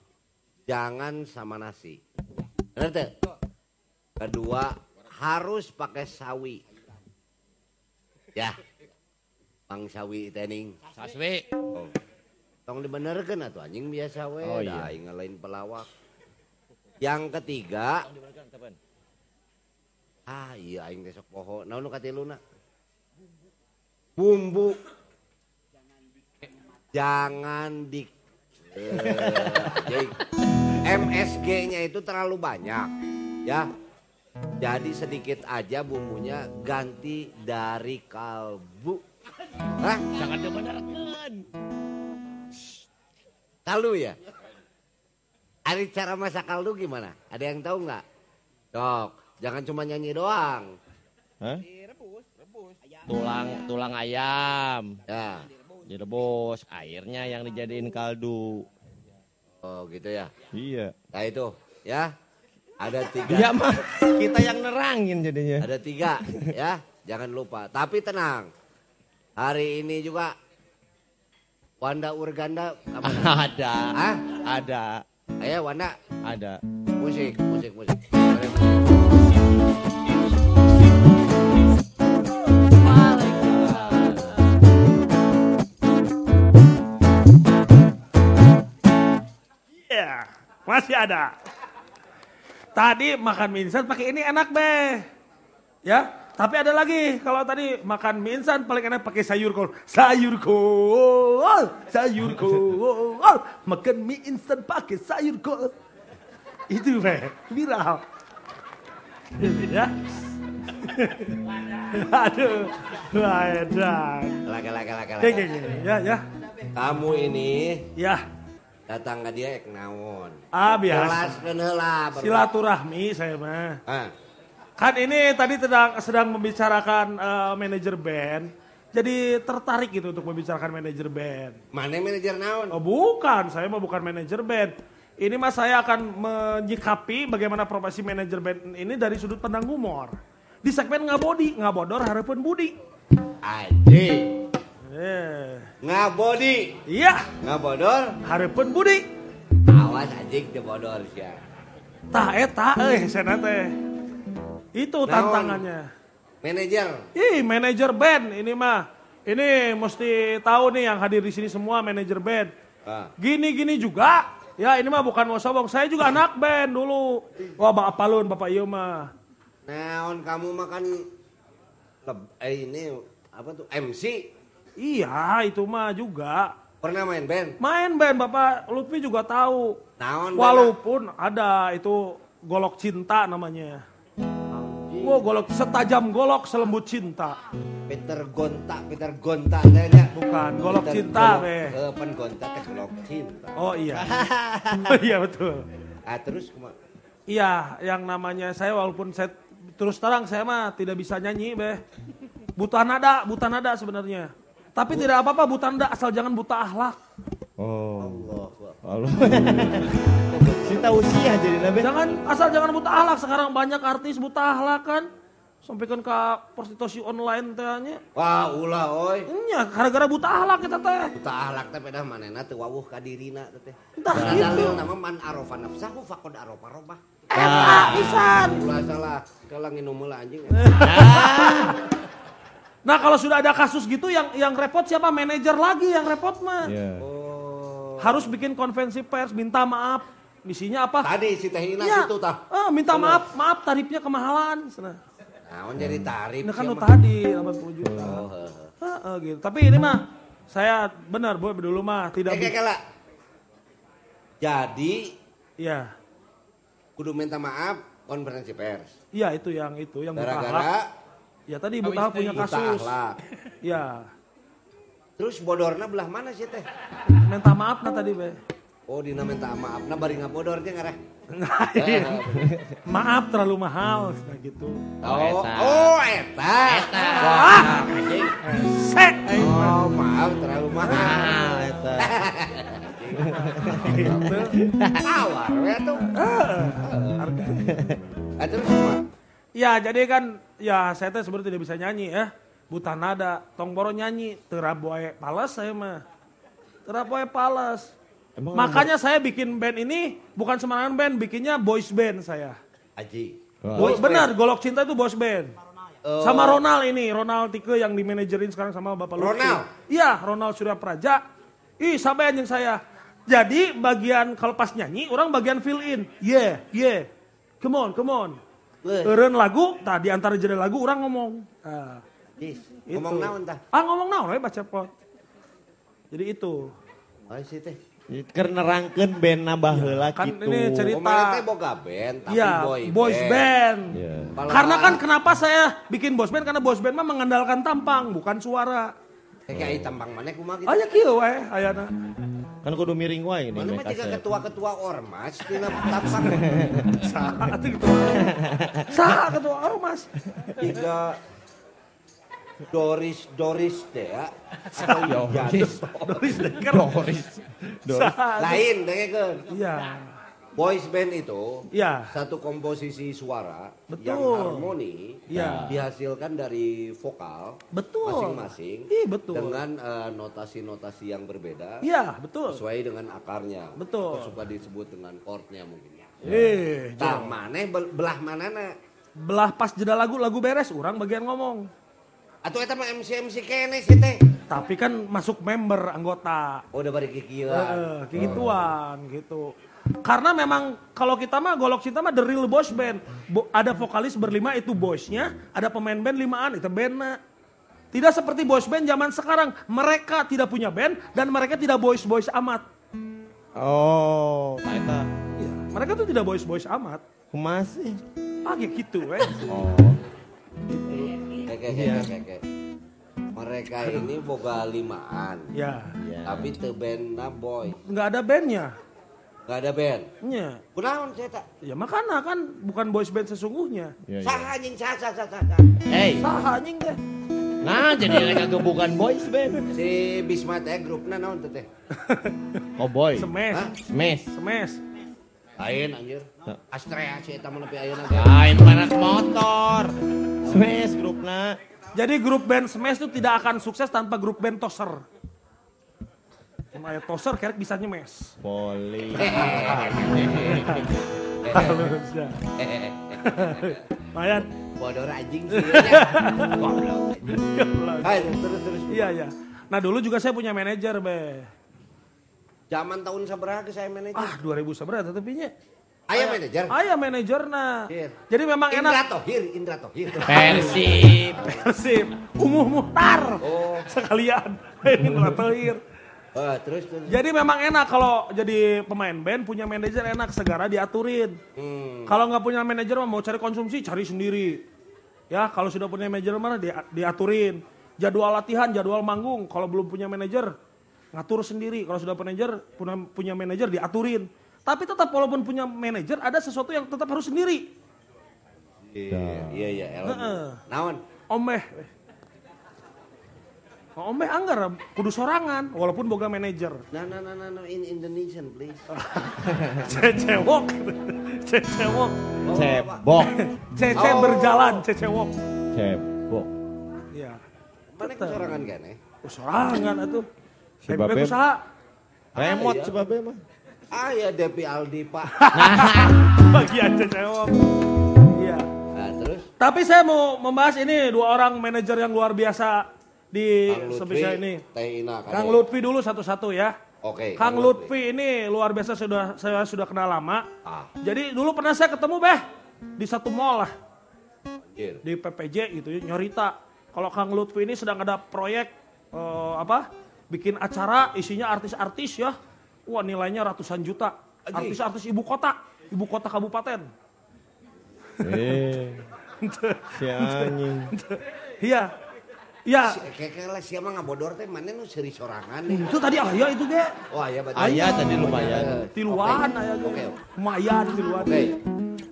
jangan sama nasi. Tuh? Kedua, harus pakai sawi. Ya. Bang sawi tening. Saswi. Oh. Tong dibenerkeun atuh anjing biasa we, Oh, da iya. aing ngalain pelawak. Yang ketiga, ah iya aing besok poho. Naon nu katiluna? Bumbu. Jangan di Eh, jadi MSG-nya itu terlalu banyak, ya. Jadi sedikit aja bumbunya ganti dari kalbu. Hah? Jangan dibenarkan. Kaldu ya? Ada cara masak kaldu gimana? Ada yang tahu nggak? Dok, jangan cuma nyanyi doang. Hah? Tulang tulang ayam Ya, direbus, airnya yang dijadiin kaldu. oh gitu ya. Iya. Nah itu, ya. Ada tiga. Iya mah kita yang nerangin jadinya. Ada tiga, ya. Jangan lupa. Tapi tenang. Hari ini juga Wanda Urganda? Ada. Hah? Ada. Ayo Wanda, Ada. musik, musik, musik. Iya, masih ada. Tadi makan mie instan pakai ini enak be. Ya, tapi ada lagi. Kalau tadi makan mie instan paling enak pakai sayur kol. Sayur kol, sayur kol. Makan mie instan pakai sayur kol. Itu be, viral. ya. Aduh, laka, laka, Oke, laka. oke, oke. Ya, ya. Kamu ini Ya, datang ke dia ek naon. ah biasa. Silaturahmi saya mah. Ah, Kan ini tadi sedang, sedang membicarakan eh, manajer band. Jadi tertarik gitu untuk membicarakan manajer band. mana manajer naon? Oh bukan, saya mah bukan manajer band. Ini mas saya akan menyikapi bagaimana profesi manajer band ini dari sudut pandang humor. Di segmen ngabodi, ngabodor harapan budi. Aji. Eh, Ngabodi. iya, Ngabodor. harapan budi. Awas anjing teu bodor sia. Tah eta eh sana teh. Itu Naon? tantangannya. Manajer. Ih, manajer band ini mah. Ini mesti tahu nih yang hadir di sini semua manajer band. Ah. Gini-gini juga. Ya ini mah bukan mau sombong. Saya juga anak band dulu. Wah bapak palun, bapak iya mah. Naon kamu makan leb- eh ini apa tuh MC? Iya itu mah juga. Pernah main band? Main band bapak Lutfi juga tahu. Naon band? Walaupun ada itu golok cinta namanya. Wow golok setajam golok selembut cinta. Peter Gonta, Peter Gonta kayaknya. Bukan, golok Peter cinta, golok- be. Eh, pen Gonta teh golok cinta. Oh iya. oh, iya betul. Ah terus kumaha? Iya, yang namanya saya walaupun saya terus terang saya mah tidak bisa nyanyi, beh. Buta nada, buta nada sebenarnya. Tapi tidak apa-apa buta nada asal jangan buta akhlak. Oh. Allah. Allah. Cinta usia jadi nabe. Jangan asal jangan buta akhlak. Sekarang banyak artis buta akhlak kan. Sampaikan ke prostitusi online tehnya. Wah, ulah oi. Nya gara-gara buta akhlak kita teh. Buta ahlak teh pedah manehna teu wawuh ka dirina teh teh. Entah Karena gitu. dalil nama man arofa nafsahu faqad arofa robah. Eta pisan. Ulah salah. Kalau nginum heula anjing. Nah, kalau sudah ada kasus gitu yang yang repot siapa? Manajer lagi yang repot mah. Iya. Oh. Harus bikin konvensi pers, minta maaf. Misinya apa? Tadi si Teh Ina Iya. gitu tah. Ah, minta maaf, maaf tarifnya kemahalan. Sana. Naon jadi tarif Ini kan lu tadi 80 juta. Oh, heuh. Heeh, gitu. Tapi ini mah saya benar bu dulu mah tidak Eh, kala. Jadi Iya. kudu minta maaf konferensi pers. Iya itu yang itu yang. Gara-gara Ya tadi Ibu Taha punya kasus. Ya. Terus bodorna belah mana sih teh? Minta maaf nah tadi be. Oh dina minta maaf, nah bari ngabodornya ngareh. Nah, iya. maaf terlalu mahal nah gitu. Oh, eta. oh eta. Eta. Wah. Sek. Oh, maaf terlalu mahal. Ah, eta. Awar we tuh. Harga. Ah, terus kumaha? Ya jadi kan ya saya teh sebenarnya tidak bisa nyanyi ya. Buta nada, tong boro nyanyi, teraboe pales saya mah. Teraboe pales. Emang Makanya saya bikin band ini bukan sembarangan band, bikinnya boys band saya. Aji. Bo- benar, Golok Cinta itu boys band. Oh. Sama Ronald ini, Ronald Tike yang dimanajerin sekarang sama Bapak Lutfi. Ronald? Iya, Ronald Surya Praja. Ih, sampai anjing saya. Jadi bagian kalau pas nyanyi orang bagian fill in. Yeah, yeah. Come on, come on. Eureun lagu, tadi antara jeda lagu orang ngomong. Ah, Dis, itu. ngomong naon tah? Ah ngomong naon baca pot. Jadi itu. Ai sih teh. Karena nerangkeun band nambah heula Kan gitu. ini cerita. Teh boga band, tapi Iya, boy boys band. Iya. Kepala- Karena kan kenapa saya bikin boys band? Karena boys band mah mengandalkan tampang, bukan suara. Kayak kayak tampang mana kumaha gitu. Aya kieu we ayana. Kan kudu miring wae ini Mana mah jika kaset. ketua-ketua ormas tina tampang. Saha atuh. Saha ketua ormas. Jika Doris Doris teh ya. Atau Doris. Doris Dekker. Doris. Saha atuh. Lain dengekeun. Iya. Boys band itu Iya. satu komposisi suara Betul. yang harmoni Iya. dihasilkan dari vokal masing-masing dengan eh, notasi-notasi yang berbeda Iya, betul. sesuai dengan akarnya. Betul. Suka disebut dengan chordnya mungkin. Eh, Tah mana bel- belah manana? belah pas jeda lagu lagu beres, orang bagian ngomong. Atau eta mah MC MC kene sih teh. Tapi kan masuk member anggota. Oh, udah bari kikieuan. Heeh, kayak gituan gitu. Karena memang kalau kita mah golok cinta mah the real boys band. Bo- ada vokalis berlima itu boysnya, ada pemain band limaan itu bandnya. Tidak seperti boys band zaman sekarang. Mereka tidak punya band dan mereka tidak boys boys amat. Oh, eta. Iya, mereka tuh tidak boys boys amat. Kumaha sih? Ah kayak gitu, eh. Oh. Kayak kayak kayak kayak, kayak. Mereka ini boga limaan. Ya, Ya. Tapi teu bandna boy. nggak ada bandnya. Gak ada band. Nya. Kunaon saya tak? Ya makanya kan bukan boys band sesungguhnya. Ya, ya. Saha anjing saha saha saha. saha. Hey, Saha anjing teh. nah jadi mereka bukan boys band. Si Bisma teh grupna naon teh teh? Cowboy. Semes, Hah? Smash. semes. Lain anjir. Astrea si eta mah nepi ayeuna. Lain panas motor. Smash grupna. Jadi grup band Smash itu tidak akan sukses tanpa grup band Toser. Kayak Toser kerek bisa nyemes. Poli. Halusnya. Lumayan. Bodor anjing sih. Hai, terus terus. Iya, iya. Nah dulu juga saya punya manajer, Be. Zaman tahun sabaraha ke saya manajer? Ah, 2000 seberapa tapi nya. Aya manajer. Ayah manajerna. Iya. Jadi memang Indra enak. Tohir, Indra Tohir. Persib. Persib. Umuh muhtar. Oh, Sekalian. Indra Tohir. oh, terus terus. Jadi memang enak kalau jadi pemain band punya manajer enak segera diaturin. Hmm. Kalau nggak punya manajer mah mau cari konsumsi cari sendiri. Ya kalau sudah punya manajer mana dia, diaturin. Jadwal latihan, jadwal manggung. Kalau belum punya manajer ngatur sendiri. Kalau sudah manajer punya punya manajer diaturin. Tapi tetap walaupun punya manajer ada sesuatu yang tetap harus sendiri. Iya, iya, iya, elemen. Heeh. Naon? Omeh. Oh, Omeh anggar kudu sorangan walaupun boga manajer. Nah, nah, nah, nah, nah, in Indonesian, please. Cecewok. Cecewok. Cebok. Cece Oh. berjalan, cecewok. Cebok. Iya. Mana kesorangan kan eh? Oh, sorangan atuh. Babe. usaha. Remote iya. coba be mah. Ah ya Depi Aldi pak. Bagian cecewok. Iya. Nah terus Tapi saya mau membahas ini dua orang manajer yang luar biasa di sebisa ini. Teh Ina. Kade. Kang Lutfi dulu satu-satu ya. Oke. Kang Lutfi ini luar biasa sudah saya sudah kenal lama. Ah, Jadi dulu pernah saya ketemu beh di satu mall lah anjir. di PPJ gitu nyorita. Kalau Kang Lutfi ini sedang ada proyek eh, apa? Bikin acara isinya artis-artis ya. Wah nilainya ratusan juta. Artis-artis ibu kota, ibu kota kabupaten. Eh. Si anjing. Iya. Iya. Si- Kayak lah siapa ngabodor teh mana nu seri sorangan nih. Itu tadi ayah itu ge. Wah ya berarti. Aya tadi lumayan. Tiluan Oke. ayah ge. Oke. Lumayan tiluan. Oke.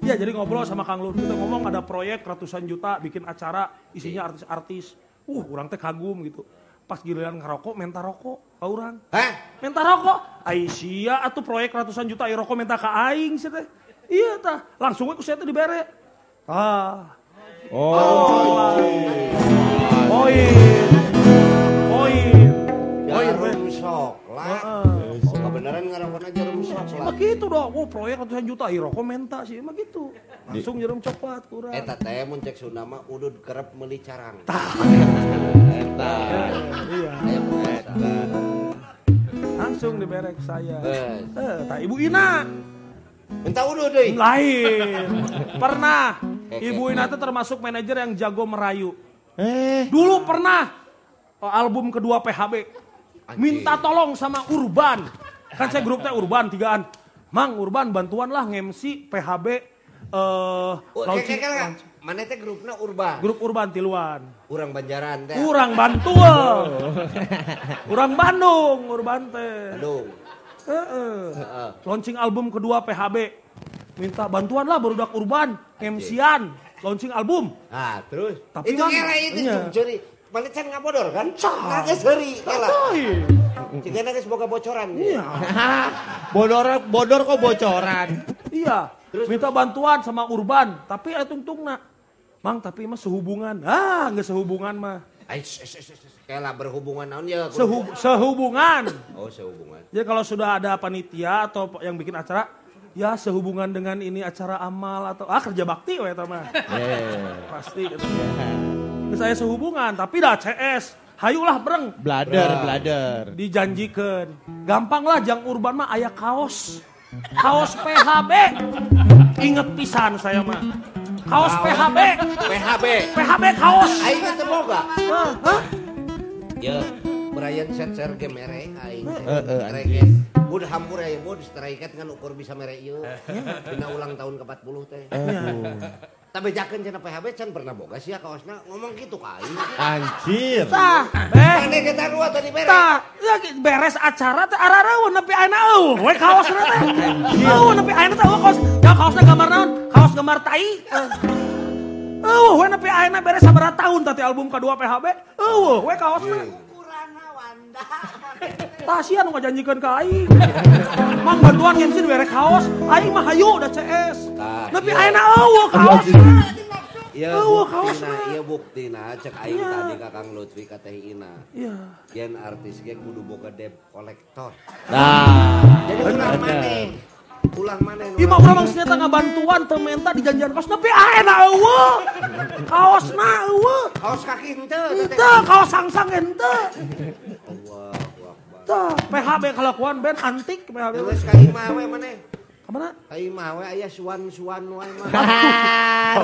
Iya jadi ngobrol sama Kang Lutfi kita ngomong ada proyek ratusan juta bikin acara isinya artis-artis. Uh, orang teh kagum gitu. Pas giliran ngerokok, menta rokok ka orang. Hah? Menta rokok. Aisyah atuh proyek ratusan juta ai rokok menta ka aing sih teh. Iya tah, langsung we ku saya teh dibere. Ah, Oh. poin. Poin. Poin. we. Jarum coklat. Gitu dong, oh proyek ratusan juta, ai rokok menta sih, emang gitu. Langsung jarum coklat kurang. Eta teh mun cek Sunda mah udud kerep meuli carang. Eta. Iya. Bahasa. Langsung diberek saya. Eh. Eh, tak Ibu Ina. Minta udah deh. Lain. Pernah. Ibu Ina itu termasuk manajer yang jago merayu. Eh. Dulu pernah oh, album kedua PHB. Minta tolong sama Urban. Kan saya grupnya Urban tigaan. Mang Urban bantuan lah nge-MC PHB eh kayak mana teh grupnya urban. grup Urban Tiluan. Urang Banjaran teh. Urang Bantul. Urang Bandung, Urban teh. Aduh. Heeh. Heeh. Launching album kedua PHB. Minta bantuan lah barudak Urban, MC-an, launching album. Nah, terus. Tapi itu Mang, kela itu iya. Mana can nggak bodor kan? Nggak seri kela. Jika nggak semoga bocoran. Iya. bodor bodor kok bocoran. Iya. Minta bantuan sama Urban, tapi itu untung nak. Mang tapi mah sehubungan. Ah, nggak sehubungan mah. Sh- Kela berhubungan naon ya? Sehu- sehubungan. Oh, sehubungan. Jadi kalau sudah ada panitia atau yang bikin acara, ya sehubungan dengan ini acara amal atau ah kerja bakti we eta mah. Pasti gitu. Terus saya sehubungan, tapi dah CS. Hayulah bereng. Blader, blader. Dijanjikan. Gampang lah jang urban mah ayah kaos. Kaos PHB. Ingat pisan saya mah. Kaos PHB. PHB. PHB kaos. Aing teh boga. Hah? Hah? Ya, Brian set serge mere aing. Heeh. Bud hampur ya bud strike ngan ukur bisa mere ieu. Dina ulang tahun ke-40 teh. tapi jaken cina PHB can pernah boga sih ya kaosnya ngomong gitu kali. Anjir. Tah eh. Kita dua tadi beres. Tah ya beres acara teh ararawan nepi aina eueuh we kaosna teh. Eueuh nepi aina teh kaos. Ya kaosna gambar naon? Kaos gambar tai. Eueuh we nepi aina beres sabaraha tahun tadi album kedua PHB eueuh we kaosna. Tah sia nu ngajanjikeun ka aing. Mang bantuan MC diberek kaos, aing mah hayu da CS. Tah, Nepi iya. ayeuna eueuh kaos. Iya buktina, iya buktina cek aing Iya. tadi ka Kang Lutfi ka Teh Ina. Iya. Yen artis kudu boga debt collector. Nah. Jadi ulang maneh. Ulang maneh. Ieu mah urang mah ternyata ngabantuan teu menta di janjian kaos nepi ayeuna eueuh. Kaosna eueuh. Kaos kaki henteu. Ente, kaos sangsang ente. Tah, PHB kelakuan band antik PHB. Terus ka imah we maneh. Ke mana? Ka imah we aya suan-suan wae mah.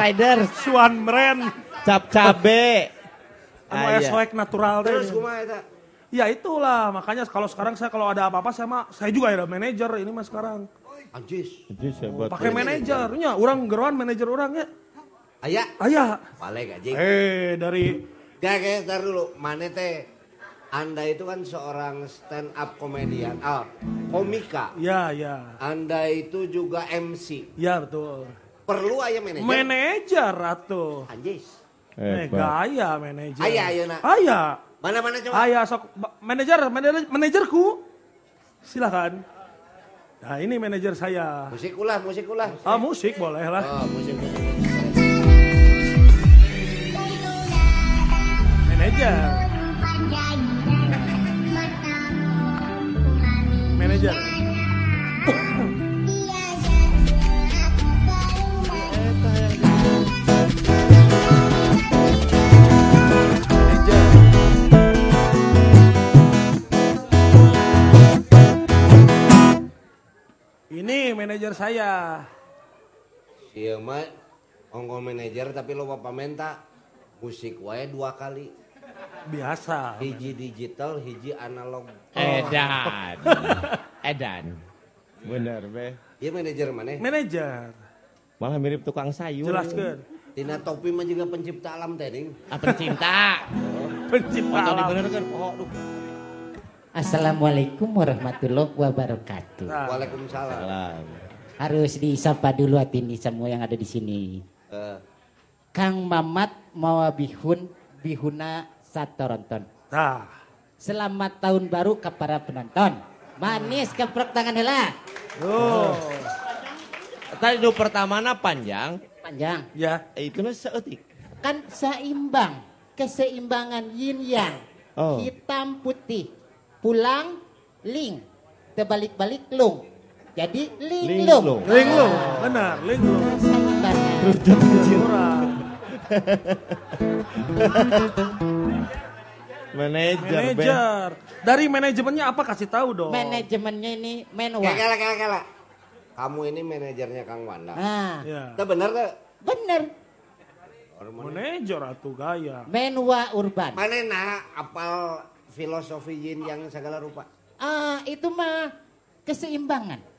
Rider. Suan brand. Cap cabe. Anu Ah, aya swag natural Terus kumaha eta? Ya itulah, makanya kalau sekarang saya kalau ada apa-apa saya mah saya juga ada manajer ini mah sekarang. Anjis. Anjir hebat. Pakai manajer, nya orang geruan manajer orang ya. Aya. Aya. Paling anjing. Eh, dari Gak, gak, ntar dulu. Mana teh, Anda itu kan seorang stand up komedian, ah, komika. ya ya. Anda itu juga MC. Ya betul. Perlu aya manajer. Manajer atuh. Anjis. Eh, gaya manajer. Aya, ayeuna. Aya. Mana-mana coba. Aya sok manajer, manajer manajerku. Silakan. Nah, ini manajer saya. Musik ulah, musik ulah. Ah, musik boleh lah. Oh, musik, musik. Saya. Iya mah, ongko manajer tapi lo bapak menta musik wae dua kali. Biasa. Hiji digital, hiji analog. Edan. Edan. Bener, be. Iya manajer mana? Manajer. Malah mirip tukang sayur. Jelaskan. Tina topi mah juga pencipta alam teh. Ah, pencinta. Pencipta Oh, tadi alam. bener kan. Oh, aduh. Assalamualaikum warahmatullahi wabarakatuh. Nah, Waalaikumsalam. Salam. Harus disapa dulu hati ini semua yang ada di sini. Eh, Kang Mamat mau bihun bihuna satoronton. Nah, Selamat tahun baru ke para penonton. Manis keprok tangan hela. tuh. Tadi dulu pertama panjang. Panjang. Ya. Eh, itu mah seetik. Kan seimbang. Keseimbangan yin yang. Oh. Hitam putih. Pulang ling. Terbalik-balik lung. Jadi ling lung. Ling lu, benar, ling lu. Keseimbangan. Murah. Manajer. Manajer. Dari manajemennya apa kasih tahu dong. Manajemennya ini menwa. Kala kala kala. Kamu ini manajernya Kang Wanda. Nah, Ya. Itu bener tuh. bener. Manajer atau gaya. Menwa urban. Mana nah apal filosofi yin yang segala rupa. Ah, itu mah keseimbangan.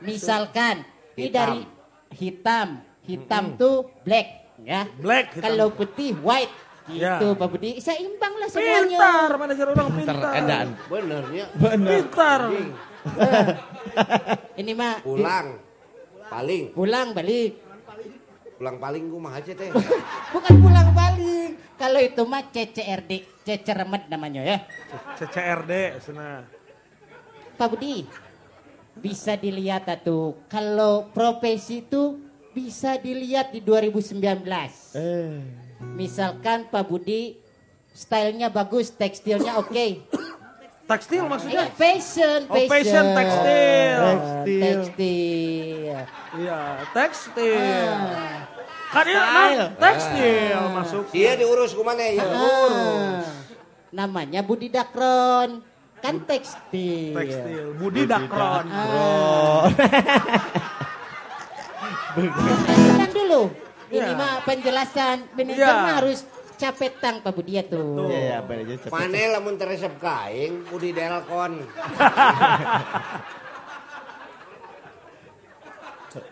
Misalkan ini Hitam. dari hitam, hitam tuh black ya. Black. hitam. Kalau putih white Ya. gitu Pak Budi. Seimbang lah semuanya. Pintar, manajer orang pintar. Edan. Benernya. Pintar. Ini mah Pulang. Paling. pulang balik. Pulang paling gue mah aja teh. Bukan pulang balik. Kalau itu mah CCRD, ceceremet namanya ya. CCRD, sana. Pak Budi, bisa dilihat tuh kalau profesi itu bisa dilihat di 2019. Eh. Misalkan Pak Budi stylenya bagus, tekstilnya oke. Tekstil Eh, maksudnya? fashion, Oh, fashion, tekstil. Tekstil. Tekstil. Iya, tekstil. Ah. Kan iya, nah, tekstil masuk. Iya diurus ke mana ya? Ah. Namanya Budi Dakron. Kan tekstil. Tekstil. Budi Dakron. Ah. Penjelasan dulu. Ini Iya. mah penjelasan. Manajer Iya. mah harus capek tang Pak Budi ya tuh. Iya, iya, cepet. Mana lamun teresep kain, Budi Delkon.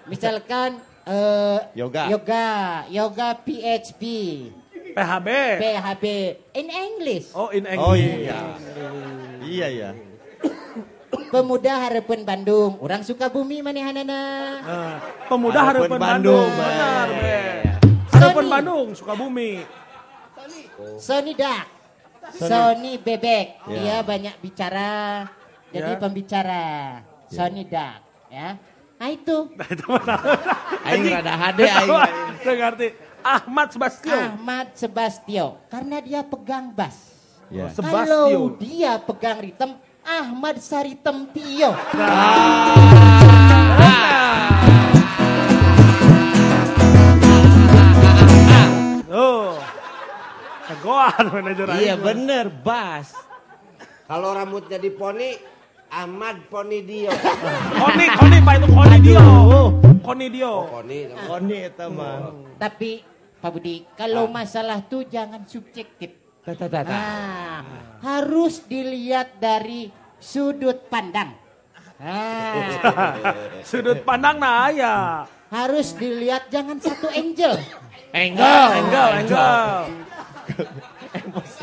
Misalkan eh, Yoga. yoga, yoga PHP, PHB. PHB in English. Oh, in English. Oh iya. Iya, iya. Pemuda Harapan Bandung, orang suka bumi manehanana. Nah, pemuda Harapan Harapan Bandung, Bandung. Benar, Be. Harapan Sony. Bandung, Sukabumi. Sony Dak, Sony Bebek, dia banyak bicara, jadi Ya. pembicara. Sony Dak, ya. Nah itu Nah, itu mana? Aing rada hade aing. Saya ngerti. Ahmad Sebastio. Ahmad Sebastio, karena dia pegang bass. Ya. Sebastio. Kalau dia pegang ritem, Ahmad Saritem Tio. Oh. Tegoan manajer Iya bener, Bas. Kalau rambutnya di poni, Ahmad Poni Dio. Koni, Koni Pak itu Koni Dio. Koni Dio. Oh, Poni. Koni eta mah. Tapi Pak Budi, kalau masalah tuh jangan subjektif. Tata tata. Nah, harus dilihat dari sudut pandang. Nah, Sudut pandang nah ya. harus dilihat jangan satu angel. Angel, angel, angel.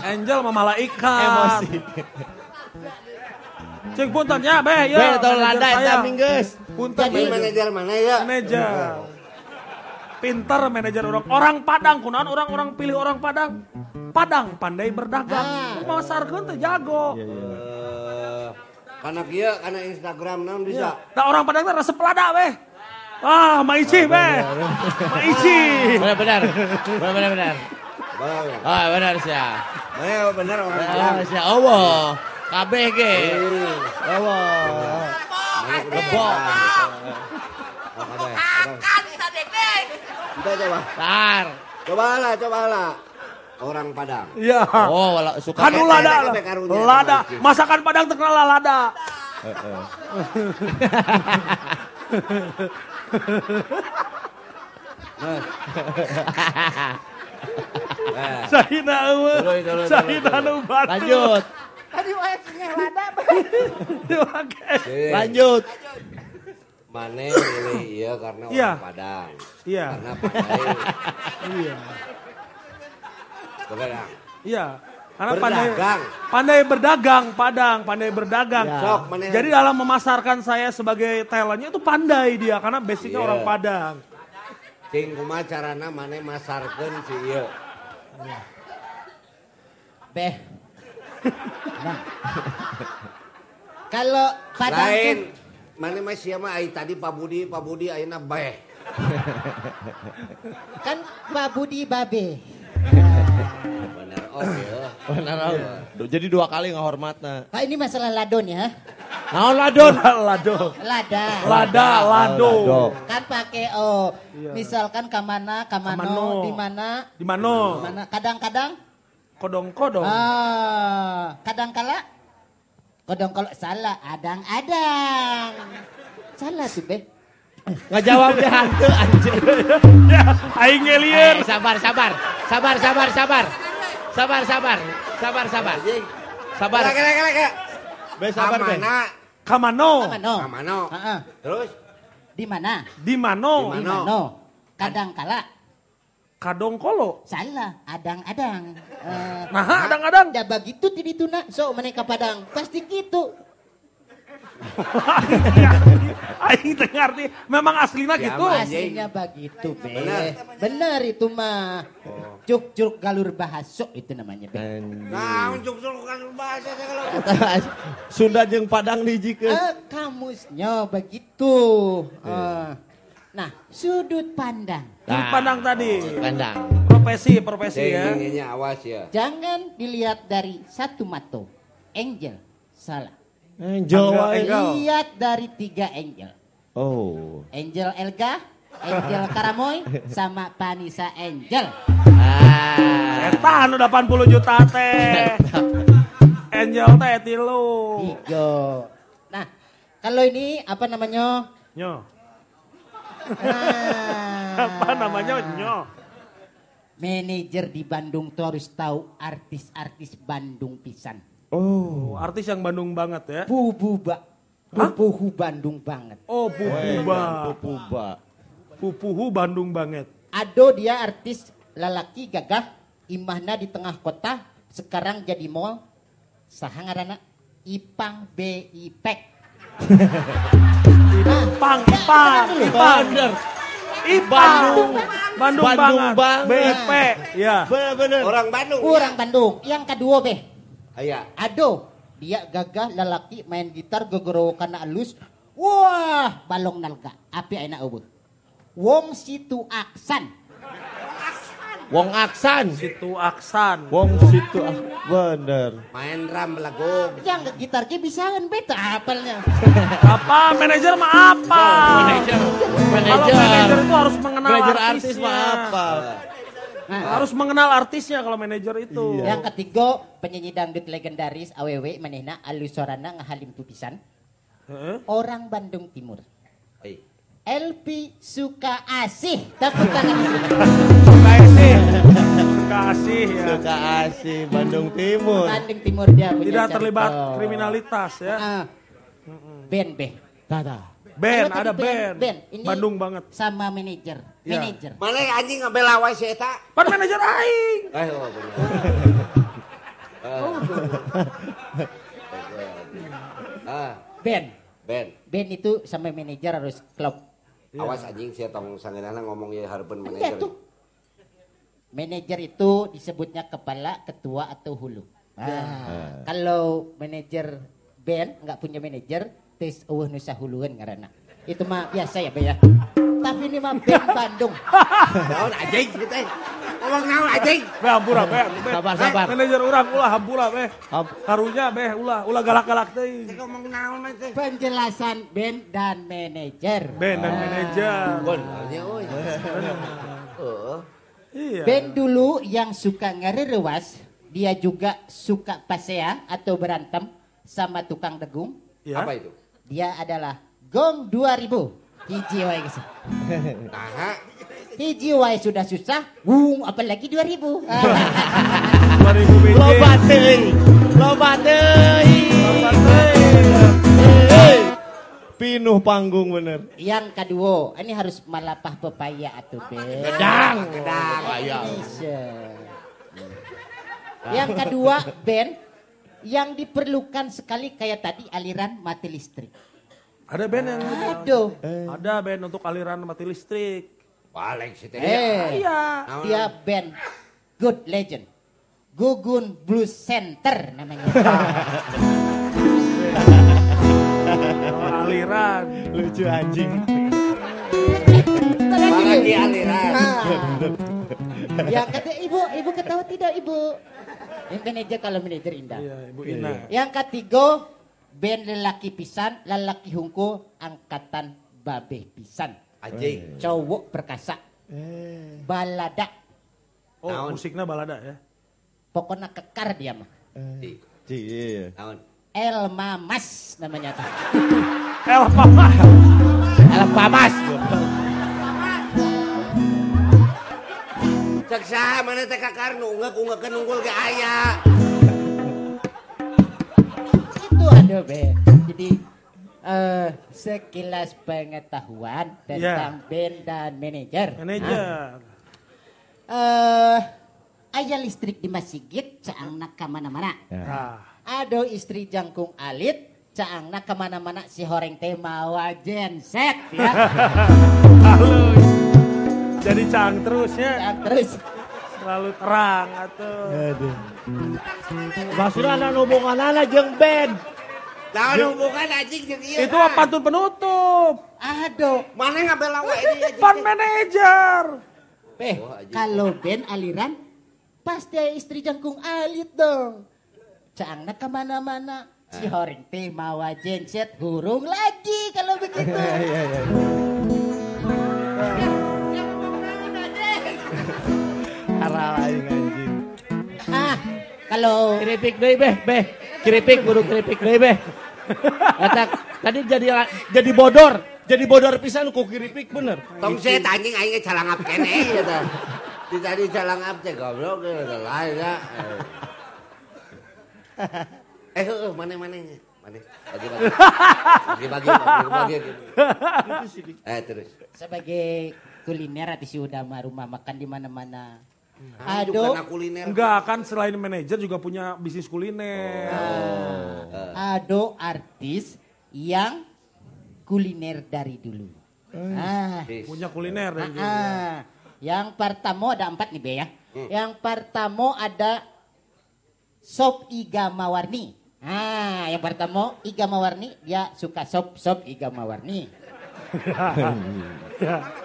Angel mah malaikat. Emosi. Cing punten ya, Beh, ya. Be, lada saya. eta minggeus. Punten manajer. manajer mana ya? Manajer. Pinter manajer orang. Orang Padang, kunaon orang-orang pilih orang Padang. Padang pandai berdagang. Ah. Masarkeun teh jago. Iya, iya. Eh, Karena kia, karena Instagram naon bisa. Nah orang Padang teh resep lada beh. Ah, maisi beh. Maisi. Benar benar. Benar benar benar. Ah, benar sia. mana bener orang Ah, bilang. sia. Allah. Kabeh ge. Lebok. Oh. Kita coba. Tar. Cobalah, cobalah. Orang Padang. Iya. Oh, wala suka. Kan lada. Lada. Ici. Masakan Padang terkenal lada. Heeh. Sahina Sahina tuluy, nu batu. Lanjut. Tadi wajahnya lada. Jadi, Lanjut. Mane pilih iya karena orang Iya. Padang. Iya. Karena pandai. Iya. Begadang. Iya. Karena pandai Berdagang. pandai berdagang, Padang, pandai berdagang. Ya. Sok, mana Jadi dalam memasarkan saya sebagai talentnya itu pandai dia karena basicnya Iya. orang Padang. Cing kumaha carana mane masarkeun si ieu. Beh. Nah. Kalau Padang Lain mane mah sia mah ai tadi Pak Budi, Pak Budi ayeuna beh. kan Pak Budi Babe. Bener oke. Benar. oh. Jadi dua kali ngehormatna. Pak ini masalah ladon ya. Naon ladon? Lado. Lada. Lada, lado. lado. Kan pakai oh. Iya. Misalkan kamana, kamano, Kamano. di mana? Di mana? Kadang-kadang Kodong-kodong. Ah, kadang-kala kodong kalau salah, adang-adang. Salah tuh, Be. Nggak jawab deh hantu anjir. ya, aing ngelieur. Eh, sabar, sabar. Sabar, sabar, sabar. Sabar, sabar. Sabar, sabar. Sabar. Kira, kira, kira, kira. Be sabar, Be. Kamana? Kamano. Mano? Kamano. Heeh. Terus? Di mana? Di mano. Di Di Mano. mano? Kadang-kala Kadongkolo. salah, adang-adang. Eh, Nah, adang-adang. Ya begitu tadi itu nak, so mereka padang pasti gitu. Ya, Aing teh ngarti. Memang aslinya Ya, gitu. Aslinya begitu, Be. Benar. Benar itu mah. Cuk-cuk galur bahasok itu namanya, Be. Nah, uncuk kan bahasa saya kalau. Sunda jeung Padang dijikeun. Eh, kamusnya begitu. Eh, nah, sudut pandang. Sudut pandang tadi. Pandang. Profesi, profesi ya. Tingginya awas ya. Jangan dilihat dari satu mata. Angel, salah. Angel Angel. Lihat dari tiga angel. Oh. Angel Elga, Angel Karamoy, sama Panisa Angel. Ah. Eta anu 80 juta teh. Angel teh tilu. Tiga. Nah, kalau ini apa namanya? Nyo. Nah, Apa namanya nyo? Manajer di Bandung tuh harus tahu artis-artis Bandung pisan. Oh, artis yang Bandung banget ya. Pububa. Pupuhu Bandung banget. Oh, Pupuba. Pupuba. Pupuhu Bandung banget. Ado dia artis lalaki gagah, imahna di tengah kota, sekarang jadi mall. Saha ngaranna? Ipang BIP. Ipang, Ipang, Ipang. Bener. Ipang. Bandung, Bandung banget. banget. BIP. Ya. Bener-bener. Orang Bandung. Orang Bandung. Yang kedua, Beh. Aya. Ado, dia gagah lalaki main gitar gogoro kana alus. Wah, balong nalga. Api aina eueuh. Wong situ aksan. Wong Aksan. Situ Aksan. Wong situ ah, bener. Main drum lagu. Yang gitar ge bisaan beta apalnya. Apa? Manajer mah apa? Manajer. Kalau Manajer. manajer itu harus mengenal Manajer artis mah apa? Nah, Harus mengenal artisnya kalau manajer itu. Iya. Yang ketiga, penyanyi dangdut legendaris AWW manehna alus sorana ngahalim pisan. Heeh. Orang Bandung Timur. LP suka asih tepuk tangan Kasih. Kasih ya. Suka asih Bandung Timur. Bandung Timur dia punya Tidak cerita. terlibat kriminalitas ya. Ah. Ben be Tata. Tadi ada band. band. Ini Bandung banget. sama manajer. Manajer Mana yang anjing ngebela wae si eta? Pan manajer aing. Eh, oh bener. Ah, Ben. Ben. Ben itu sama manajer harus klop. Awas anjing si tong sangeunana ngomong ye hareupeun Enggak manajer. tuh. Manajer itu disebutnya kepala ketua atau hulu. Ah, kalau manajer band nggak punya manajer tes eueuh nu sahuluan ngaranna itu mah biasa ya be ya tapi ini mah band Bandung Naon anjing gitu teh. Ngomong naon anjing? Be hampura be. Sabar, sabar. Manajer urang ulah hampura be. Karunya be ulah ulah galak-galak teuing. Teh ngomong naon mah teh? penjelasan band dan manajer Band dan manajer. Euy. Heeh. Iya. band dulu yang suka ngererewas dia juga suka pasean atau berantem sama tukang degung Ya. Apa itu? dia adalah Gong 2000 hiji wae geus. Nah, hiji wae sudah susah wung apalagi 2000 Ah, 2000 BJ. Loba teuing. Loba teuing. Pinuh panggung bener. yang kedua ini harus malapah pepaya atau be Gedang. Gedang. Yang kedua band yang diperlukan sekali kayak tadi aliran mati listrik Ada band yang aduh ada band untuk aliran mati listrik. balik si teh. eh Iya. Naon? dia band good legend Gugun Blues Center namanya Oh, aliran. Lucu anjing. Apalagi aliran. Ah. yang kata ibu, ibu ketawa tidak ibu? Yang manajer kalau manajer indah. Iya, Ibu Ina. Yang ketiga, band lelaki pisan, lelaki hungku, angkatan babeh pisan. Anjing. Cowok perkasa. Balada. Oh, Naon? musiknya balada ya. Pokoknya kekar dia mah. Eh, Ci, iya. Naon? Elma Mas namanya tak. Elma Mas. Elma Mas. Cek saha mana teh kakar nunggak unggah unggul ge aya. Ada be. Jadi eh sekilas pengetahuan tentang band dan manajer. Manajer. Eh ayah listrik di masjid caangna ka mana-mana. Nah. Ado istri jangkung alit caangna ka mana-mana si horeng teh mawa genset ya. Halo. Jadi cang terus ya. Cang terus. Selalu terang atuh. Aduh. Maksudnya anak hubungan anak jeung band. Naon hubungan anjing jeung ieu? Itu mah pantun penutup. Aduh. Mana ngabela wae ini anjing? Pan manajer. Eh, kalau band aliran pasti istri jangkung alit dong. Caangna ke mana-mana. Si horeng teh mawa genset hurung lagi kalau begitu. Iya, iya. Arah lain anjing. ah, kalau Keripik deui beh, beh. Keripik buru keripik deui beh. Kata tadi jadi jadi bodor, jadi bodor pisan ku keripik bener. Tong saya anjing aing calangap keneh eta. Di tadi calangap teh goblok ge lain ya. Eh, heueuh mana mana mana bagi bagi bagi bagi bagi bagi eh terus sebagai kuliner atau si udah mah rumah makan di mana-mana. Aduh, Ado, kuliner Enggak kan selain manajer juga punya bisnis kuliner. ado artis yang kuliner dari dulu. Ah, Punya kuliner dan juga. ah, yang pertama ada empat nih Be ya. Yang pertama ada sop iga mawarni. Ah, yang pertama iga mawarni dia suka sop sop iga mawarni. Ah,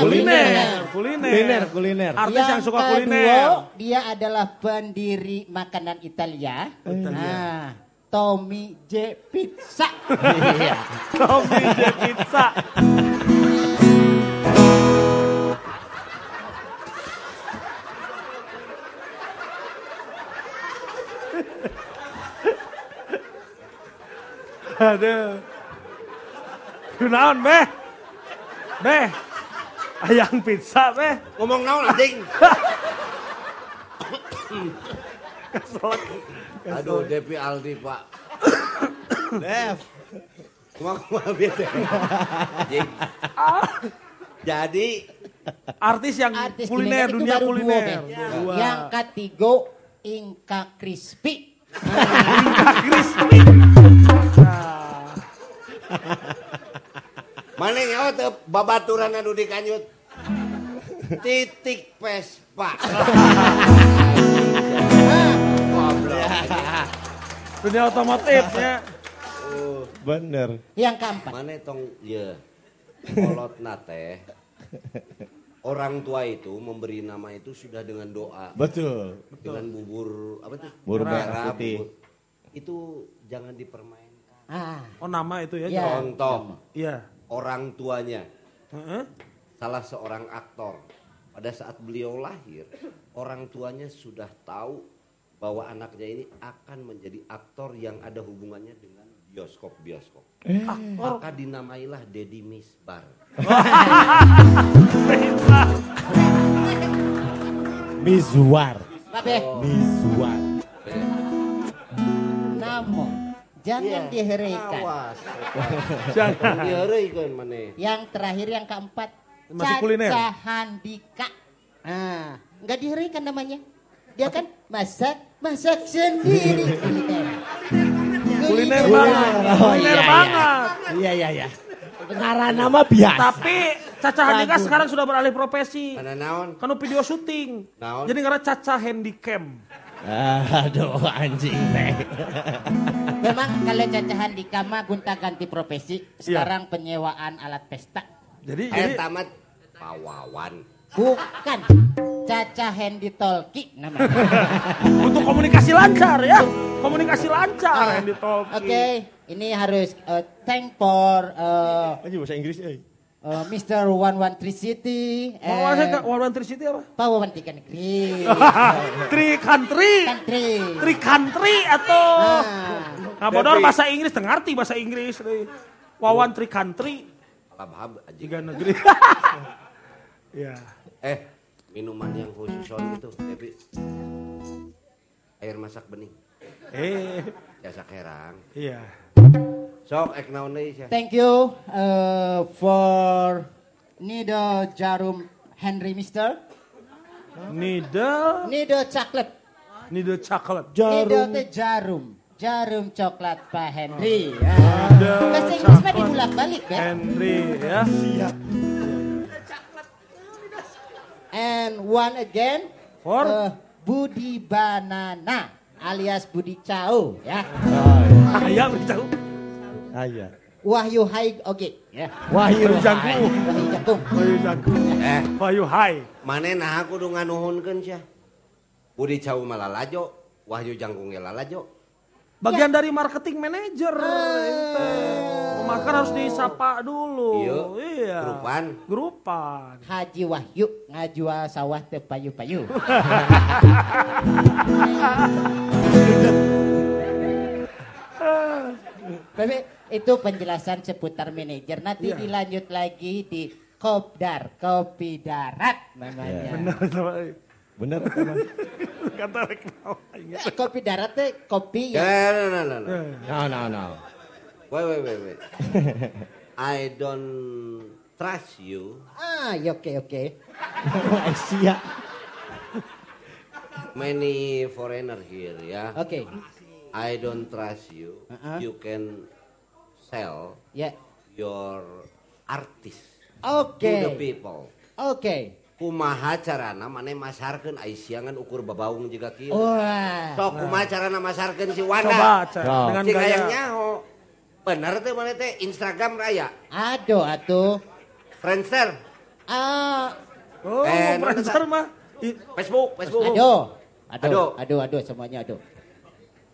Kuliner, kuliner. Kuliner, kuliner. Artis yang suka kedua, kuliner. dia adalah pendiri makanan Italia. Nah, Tommy J Pizza. Iya. Tommy J Pizza. Aduh. Kunaon beh? Beh. Ayang pizza beh. ngomong naon anjing Keselak. aduh Devi Aldi Pak Dev. Cuma kumaha bete jadi Artis yang Artis kuliner, dunia dua, kuliner. Dua. Yang ketiga Inka Crispy. Crispy. Mana nyawa teu babaturan anu di kanyut titik Vespa. Dunia otomotif ya. Oh, Bener. Yang keempat. mana tong ya kolot teh orang tua itu memberi nama itu sudah dengan doa Betul. dengan bubur apa tuh Bubur merah putih. bubur. itu jangan dipermainkan Ah, Oh nama itu ya. Iya. contoh Iya. Orang tuanya. Heeh. salah seorang aktor. Pada saat beliau lahir orang tuanya sudah tahu bahwa anaknya ini akan menjadi aktor yang ada hubungannya dengan bioskop bioskop maka dinamailah Deddy Misbar. Mizwar. Mizwar. namun jangan Iya, diheraikan. awas Jangan. dihareuikeun maneh Yang terakhir yang keempat Masih kuliner. Caca Handika. Ah, nggak diheraikan namanya. Dia kan masak masak sendiri kuliner. Kuliner Kuliner. banget. Oh, Kuliner iya, iya. banget. Iya, iya, iya. Ngaran nama biasa. Tapi Caca Handika Lagu. sekarang sudah beralih profesi. Ada naon? Kan video syuting. Naon? Jadi karena Caca Handicam. Aduh, anjing teh. Memang kalau Caca Handika mah gonta ganti profesi. Sekarang penyewaan alat pesta. Jadi Aya jadi tamat pawawan. Bukan Caca Handy Tolki namanya. untuk komunikasi lancar ya. Komunikasi lancar yang Oke, ditolki. ini harus uh, thank for uh, Aja bahasa Inggris euy. Uh, Mr. 113 City. Mau saya ke One One Three City apa? Pak Wawan Tiga Negeri. Tri country. Country. Tri country atau Ah. Nah, bodor Tapi- bahasa Inggris, teu ngarti bahasa Inggris. deui. Wawan Tri country. Labhab aja. Tiga negeri. ya. Eh, minuman yang khusus on itu, tapi air masak bening. Eh, Jasa kerang. iya. Sok ek naon deui sia. Thank you uh, for Nido Jarum Henry Mister. Needle, Nido Chocolate. needle chocolate. Nido teh jarum. Jarum coklat Pak Henry. Ah. Bahasa Inggris mah dibulak balik ya. Henry ya. Siap. And one again For? uh, Budi Banana alias Budi Cao ya. Ayam tahu. Aya. Wahyu Hai oke ya. Wahyu Jangkung. Wahyu Jangkung. Wahyu Jangkung. Eh, Wahyu Hai. manehna kudu nganuhunkeun sia. Budi Cau malalajo, Wahyu Jangkung lalajo. Bagian dari marketing manager. ente. Makan harus disapa dulu. Iya. Iya. Grupan. Ah. Grupan. Haji Wahyu ngajual sawah teu payu-payu. Tapi itu penjelasan seputar manajer. Nanti Iya. dilanjut lagi di Kopdar, Kopi Darat namanya. Benar sama. Bener Kata naon. Kopi darat teh kopi Ya, yang no, no, no, no. No, no, no. Wait, wait, wait, wait. I don't trust you. Ah, ya oke oke. Asia. Many foreigner here ya. Oke. I don't trust you. Uh-uh. You can sell Ya. your artist Oke. to the people. Oke. Kumaha carana maneh masarkeun ai siangan ukur babaung juga kieu. Wah. Sok kumaha carana masarkeun si Wanda. Coba. Oh. dengan Cing gaya. hayang nyaho. Bener teh maneh teh Instagram raya. Aduh atuh. Friendster, Ah, Oh, Eh, Friendster mah. Facebook, Facebook. aduh. Aduh. Aduh, aduh, aduh semuanya aduh.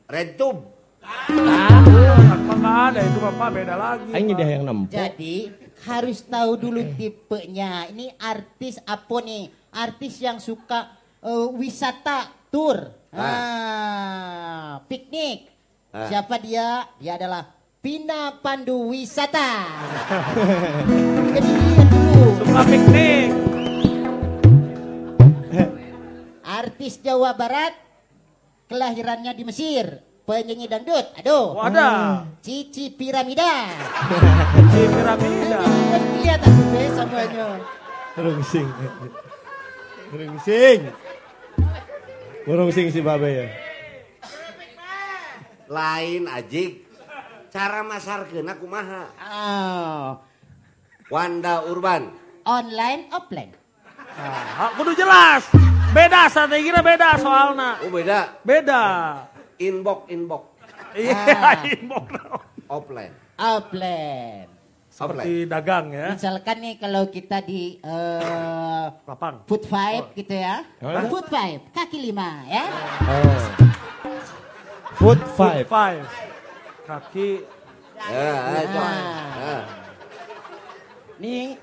RedTube. Apa nggak ada itu bapak beda lagi. Pak. dia yang nempo. Jadi harus tahu dulu tipenya. Ini artis apa nih? Artis yang suka eh, wisata tour. Ah, piknik. Ah. Siapa dia? Dia adalah Pina Pandu Wisata. Jadi dia dulu. Suka piknik. Artis Jawa Barat. Kelahirannya di Mesir. Penyanyi dangdut. Aduh. Wadah. Cici Piramida. Di piramida. Lihat aku deh semuanya. Rungsing. Rungsing. Rungsing si babe ya. Lain ajik. Cara masarkeun kumaha? Oh, Wanda Urban. online offline. Ah, kudu jelas. Beda strateginya beda soalnya. Oh beda. Beda. Inbox, inbox. Iya, Ah. inbox. Offline. Offline. Seperti dagang ya. Misalkan nih kalau kita di eh, Lapang. food five gitu ya. Hah? Food five, kaki lima ya. Oh. Food five. Five. Kaki. Ya, ayo. Ah. Ya. Nih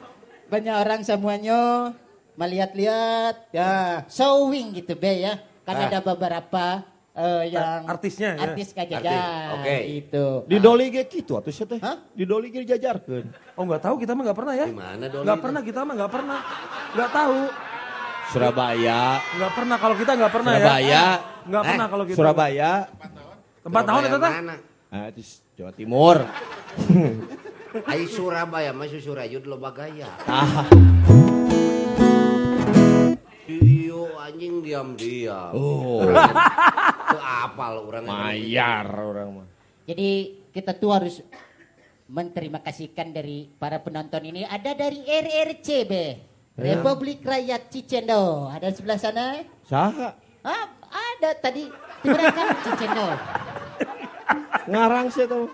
banyak orang semuanya melihat-lihat ya showing gitu be ya. Kan Ah. ada beberapa eh, yang artisnya, ya? artis kajajan Artis, oke. itu. Di doli ge kitu atuh sia teh. Hah? Di doli ge dijajarkeun. Oh nggak tahu kita mah nggak pernah ya. Di mana Doli Nggak pernah kita mah nggak pernah. Nggak tahu. Surabaya. Nggak pernah kalau kita nggak pernah Surabaya. ya. Nggak Eh, pernah kalau kita. Surabaya. Tempat tahun itu Surabaya teh. mana? Ah, Jawa Timur. Ai Surabaya mah Susurayud lo bagaya. Ah. Anjing diam-diam. Oh. Teu apal urang. Mayar orang mah. Jadi kita tuh harus menterima kasihkan dari para penonton ini. Ada dari RRCB, Republik Rakyat Cicendo. Ada di sebelah sana? Saha? Ah, ada tadi di belakang Cicendo. Ngarang sih tuh.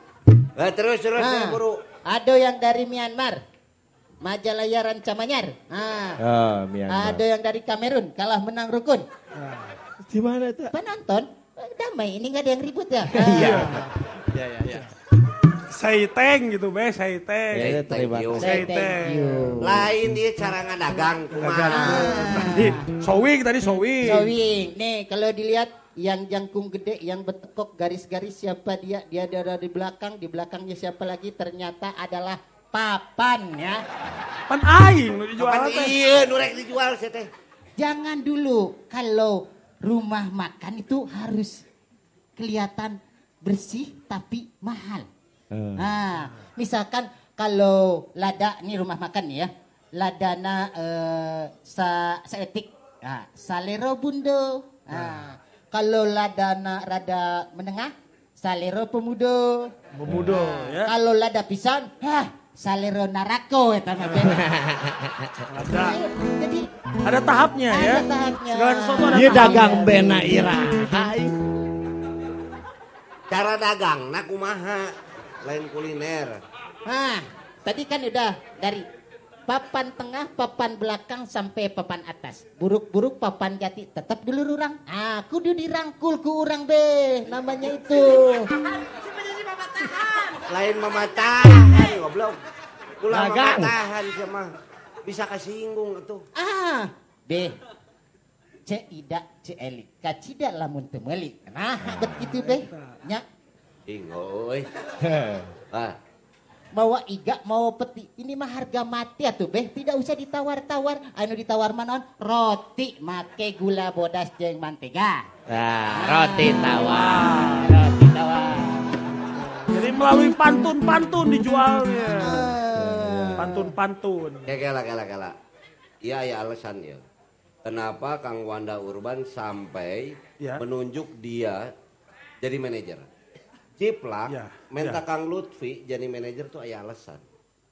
Eh, terus terus Nah, ya, ada yang dari Myanmar, Majalaya Rancamanyar. Ah, Ah, Myanmar. ada yang dari Kamerun, kalah menang rukun. Di mana itu? Penonton, eh, damai, ini nggak ada yang ribut ya? Iya. Ah. Ya, ya, ya. Say thank gitu be, say thank. Ya, terima you. kasih. Say thank. Lain dia cara ngadagang kumaha. Tadi sewing tadi sewing. Sewing. Nih kalau dilihat yang jangkung gede, yang betekok garis-garis siapa dia? Dia ada di belakang, di belakangnya siapa lagi? Ternyata adalah papan ya. Pan aing nu dijual Kapan teh. iya nurek dijual sih teh. Jangan dulu kalau rumah makan itu harus kelihatan bersih tapi mahal. Nah, misalkan kalau lada ini rumah makan nih ya, ladana eh, sa saetik, nah, salero bundo. Nah, kalau ladana rada menengah, salero pemudo. Pemudo ya. Kalau lada pisan, hah, salero narako eta mah be. Ada Jadi ada tahapnya ya. ada tahapnya. Segala sesuatu ada tahapnya. dagang bena ira. Hai. Cara dagang nah kumaha. Lain kuliner. Nah, tadi kan udah dari papan tengah, papan belakang sampai papan atas. Buruk-buruk papan jati tetap dulu orang. Ah, kudu dirangkul ku orang be, namanya itu. Lain mematahan goblok. Dagang. mematahan sih mah. Bisa kasinggung atuh. Ah, be. Cek ida, cek eli. Kacida lamun teu meuli. Nah, begitu be. Nya, Ingoy. Ah, mawa iga, mawa peti. Ini mah harga mati atuh be. Tidak usah ditawar-tawar. Anu ditawar manon roti make gula bodas jeung mantega. Nah, roti tawar. Roti tawar. Jadi melalui pantun-pantun dijualnya. Ah. Pantun-pantun. kayak kela kela kela. Iya ya alasan ya. Kenapa Kang Wanda Urban sampai Ya. menunjuk dia jadi manajer? Ciplak Ya, minta ya. Kang Lutfi jadi manajer tuh aya alasan.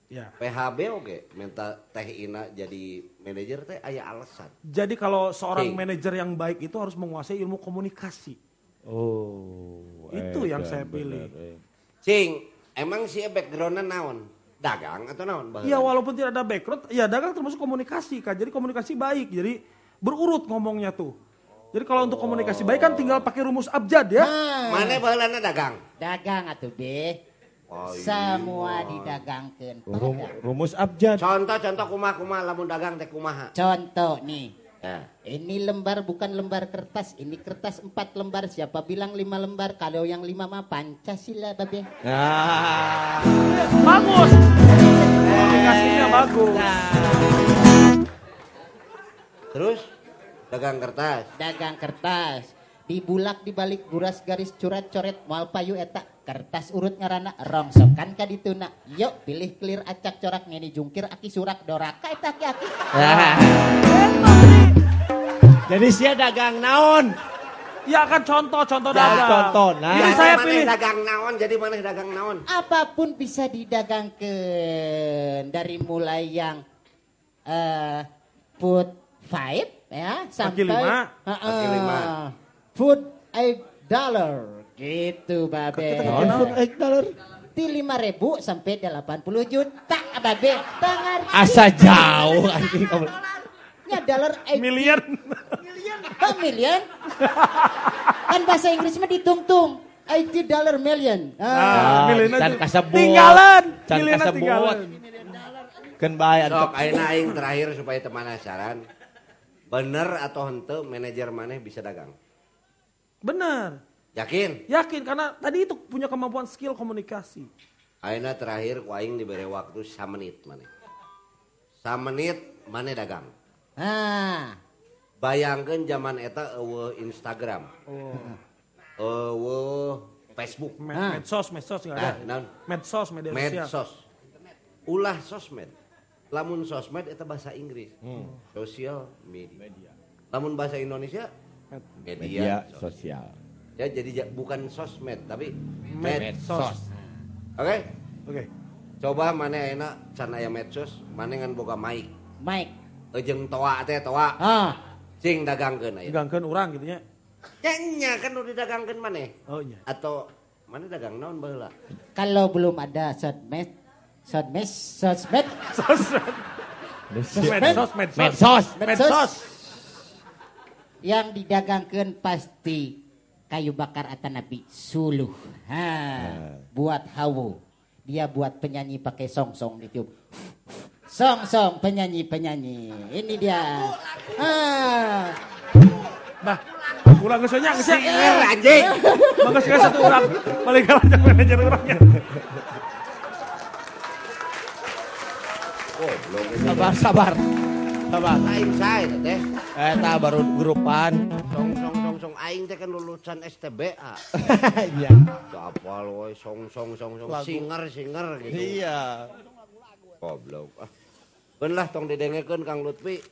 Ya. PHB oke minta Teh Ina jadi manajer teh aya alasan. Jadi kalau seorang King. manajer yang baik itu harus menguasai ilmu komunikasi. Oh. Itu yang edan saya pilih. bener, eh. Cing, emang sih backgroundnya naon? Dagang atau naon? Iya walaupun tidak ada background, ya dagang termasuk komunikasi kan. Jadi komunikasi baik, jadi berurut ngomongnya tuh. Jadi kalau untuk komunikasi baik kan tinggal pakai rumus abjad ya. Ah. Mana baheulana dagang? dagang atuh be Oh, iya. semua didagangkeun Rum- rumus abjad. Contoh-contoh kumaha-kumaha lamun dagang teh kumaha? contoh nih Ya. ini lembar bukan lembar kertas ini kertas empat lembar siapa bilang lima lembar kalau yang lima mah pancasila babe Nah. Bagus. Komunikasinya bagus. Terus dagang kertas. dagang kertas dibulak dibalik buras garis curat coret moal payu eta kertas urut ngarana rongsokan ka dituna yuk pilih clear acak corak ngeni jungkir aki surak doraka eta aki aki Jadi sia dagang naon? Ya kan contoh-contoh Ya, dagang. contoh, nah. Jadi Jadi saya mana pilih dagang naon? Jadi mana dagang naon? apa pun bisa didagangkan dari mulai yang eh food five ya sampai lima. Heeh. Kaki lima. food eight dollar gitu babe egg dollar? di lima ribu sampai delapan puluh juta babe tangan Asa jauh nya dollar miliar. oh, million kan bahasa Inggris mah ditungtung 80 dollar million ah. Nah, miliar can aja. kasebut. Tinggalan. Can Miliar kasebut. tinggalan. Kan bae Sok, ayeuna aing terakhir supaya teman saran. Bener atau henteu manajer maneh bisa dagang? Benar. Yakin? Yakin karena tadi itu punya kemampuan skill komunikasi. Ayeuna terakhir ku aing diberi waktu menit maneh. menit maneh dagang. ah Bayangkan zaman eta eueuh Instagram. Oh. Eueuh Facebook. Med- Ah. Medsos, medsos nggak Nah, ada. naon? Medsos, media sosial. medsos ulah sosmed lamun sosmed itu bahasa Inggris sosial media. lamun bahasa Indonesia media, Media sosial. Ya jadi ja- bukan sosmed tapi Medsos. oke Oke. coba mana enak can aya medsos mana ngan boga mic Mike ejeng toa teh toa ah sing dagangkeun aya Gangkeun orang gitu ya. nya kan udah dagangkeun maneh Oh iya. atau mana dagang naon baheula kalau belum ada sosmed sosmed sosmed Medsos, medsos. Medsos. Medsos. yang didagangkan pasti kayu bakar atau nabi suluh ha, buat hawu dia buat penyanyi pakai song-song ditiup. Song-song penyanyi-penyanyi. Ini dia. Ah. Bah, pulang ke sonya, anjing. Mangga sekali satu orang. Paling kalah jeung manajer orangnya. Oh, Sabar, sabar. Sabar. Aing sae teh. Eta baru grupan. Song song aing teh kan lulusan STBA. Iya. Apal woy song song song song singer singer gitu. Iya. Goblok. Ah. Beun lah tong didengekeun Kang Lutfi.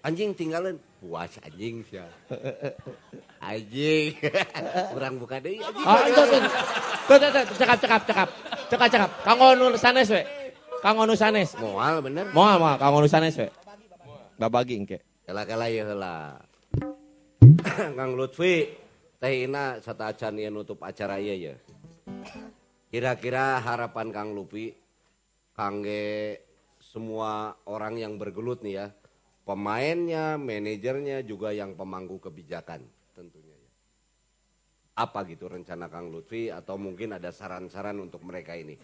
Anjing tinggalin. Puas anjing sia. Anjing. Kurang buka deui anjing. Ah, itu, itu. Tuh, tuh, tuh, cekap, cekap, cekap. Cekap, cekap. Kanggo nu sanes we. Kanggo nu sanes. Moal bener. Moal, moal. Kanggo nu sanes we. Babagi engke. Kela-kela ya heula. Kang Lutfi, teh ina sataacan ieu nutup acara ieu ya. Kira-kira harapan Kang Lutfi kangge semua orang yang bergelut nih ya. Pemainnya, manajernya juga yang pemangku kebijakan tentunya ya. Apa gitu rencana Kang Lutfi atau mungkin ada saran-saran untuk mereka ini.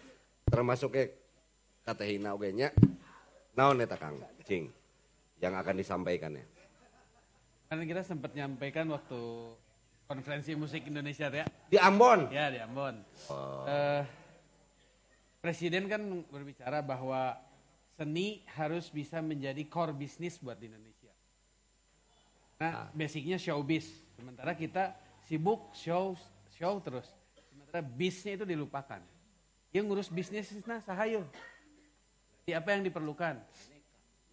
Termasuk ke kata hina oge nya. Naon eta Kang? Cing. Yang akan disampaikan ya. Kan kita sempat nyampaikan waktu konferensi musik Indonesia ya. Di Ambon? Ya di Ambon. Oh. Eh, Presiden kan berbicara bahwa seni harus bisa menjadi core bisnis buat Indonesia. Nah, basicnya showbiz. Sementara kita sibuk show show terus. Sementara bisnya itu dilupakan. Yang ngurus bisnis nah. Jadi apa yang diperlukan?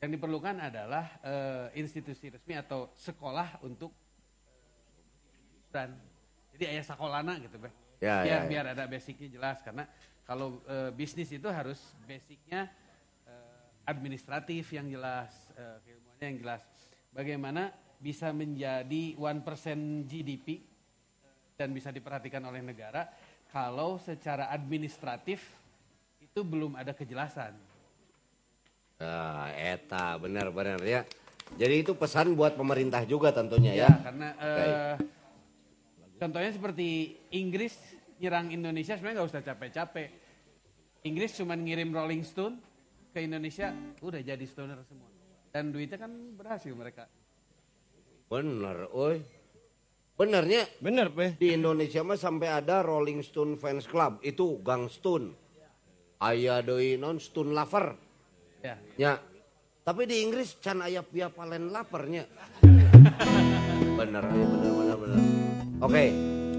Yang diperlukan adalah eh, institusi resmi atau sekolah untuk dan jadi ayah sekolahna gitu, Beh. Ya, biar ya, ya. biar ada basicnya jelas karena kalau eh, bisnis itu harus basicnya eh, administratif yang jelas, eh, keilmuannya yang jelas. Bagaimana bisa menjadi 1% GDP dan bisa diperhatikan oleh negara kalau secara administratif itu belum ada kejelasan. Nah, eta benar-benar ya. Jadi itu pesan buat pemerintah juga tentunya ya. Ya, karena eh, contohnya seperti Inggris nyerang Indonesia sebenarnya nggak usah capek-capek. Inggris cuma ngirim Rolling Stone ke Indonesia, udah jadi stoner semua. Dan duitnya kan berhasil mereka. Bener, oi. Benernya. Bener, Pe. Di Indonesia mah sampai ada Rolling Stone Fans Club. Itu Gang Stone. Aya deui non Stone Lover. Ya. Ya. Tapi di Inggris can aya pia palen lapernya. bener, ya, bener, bener, bener. Oke,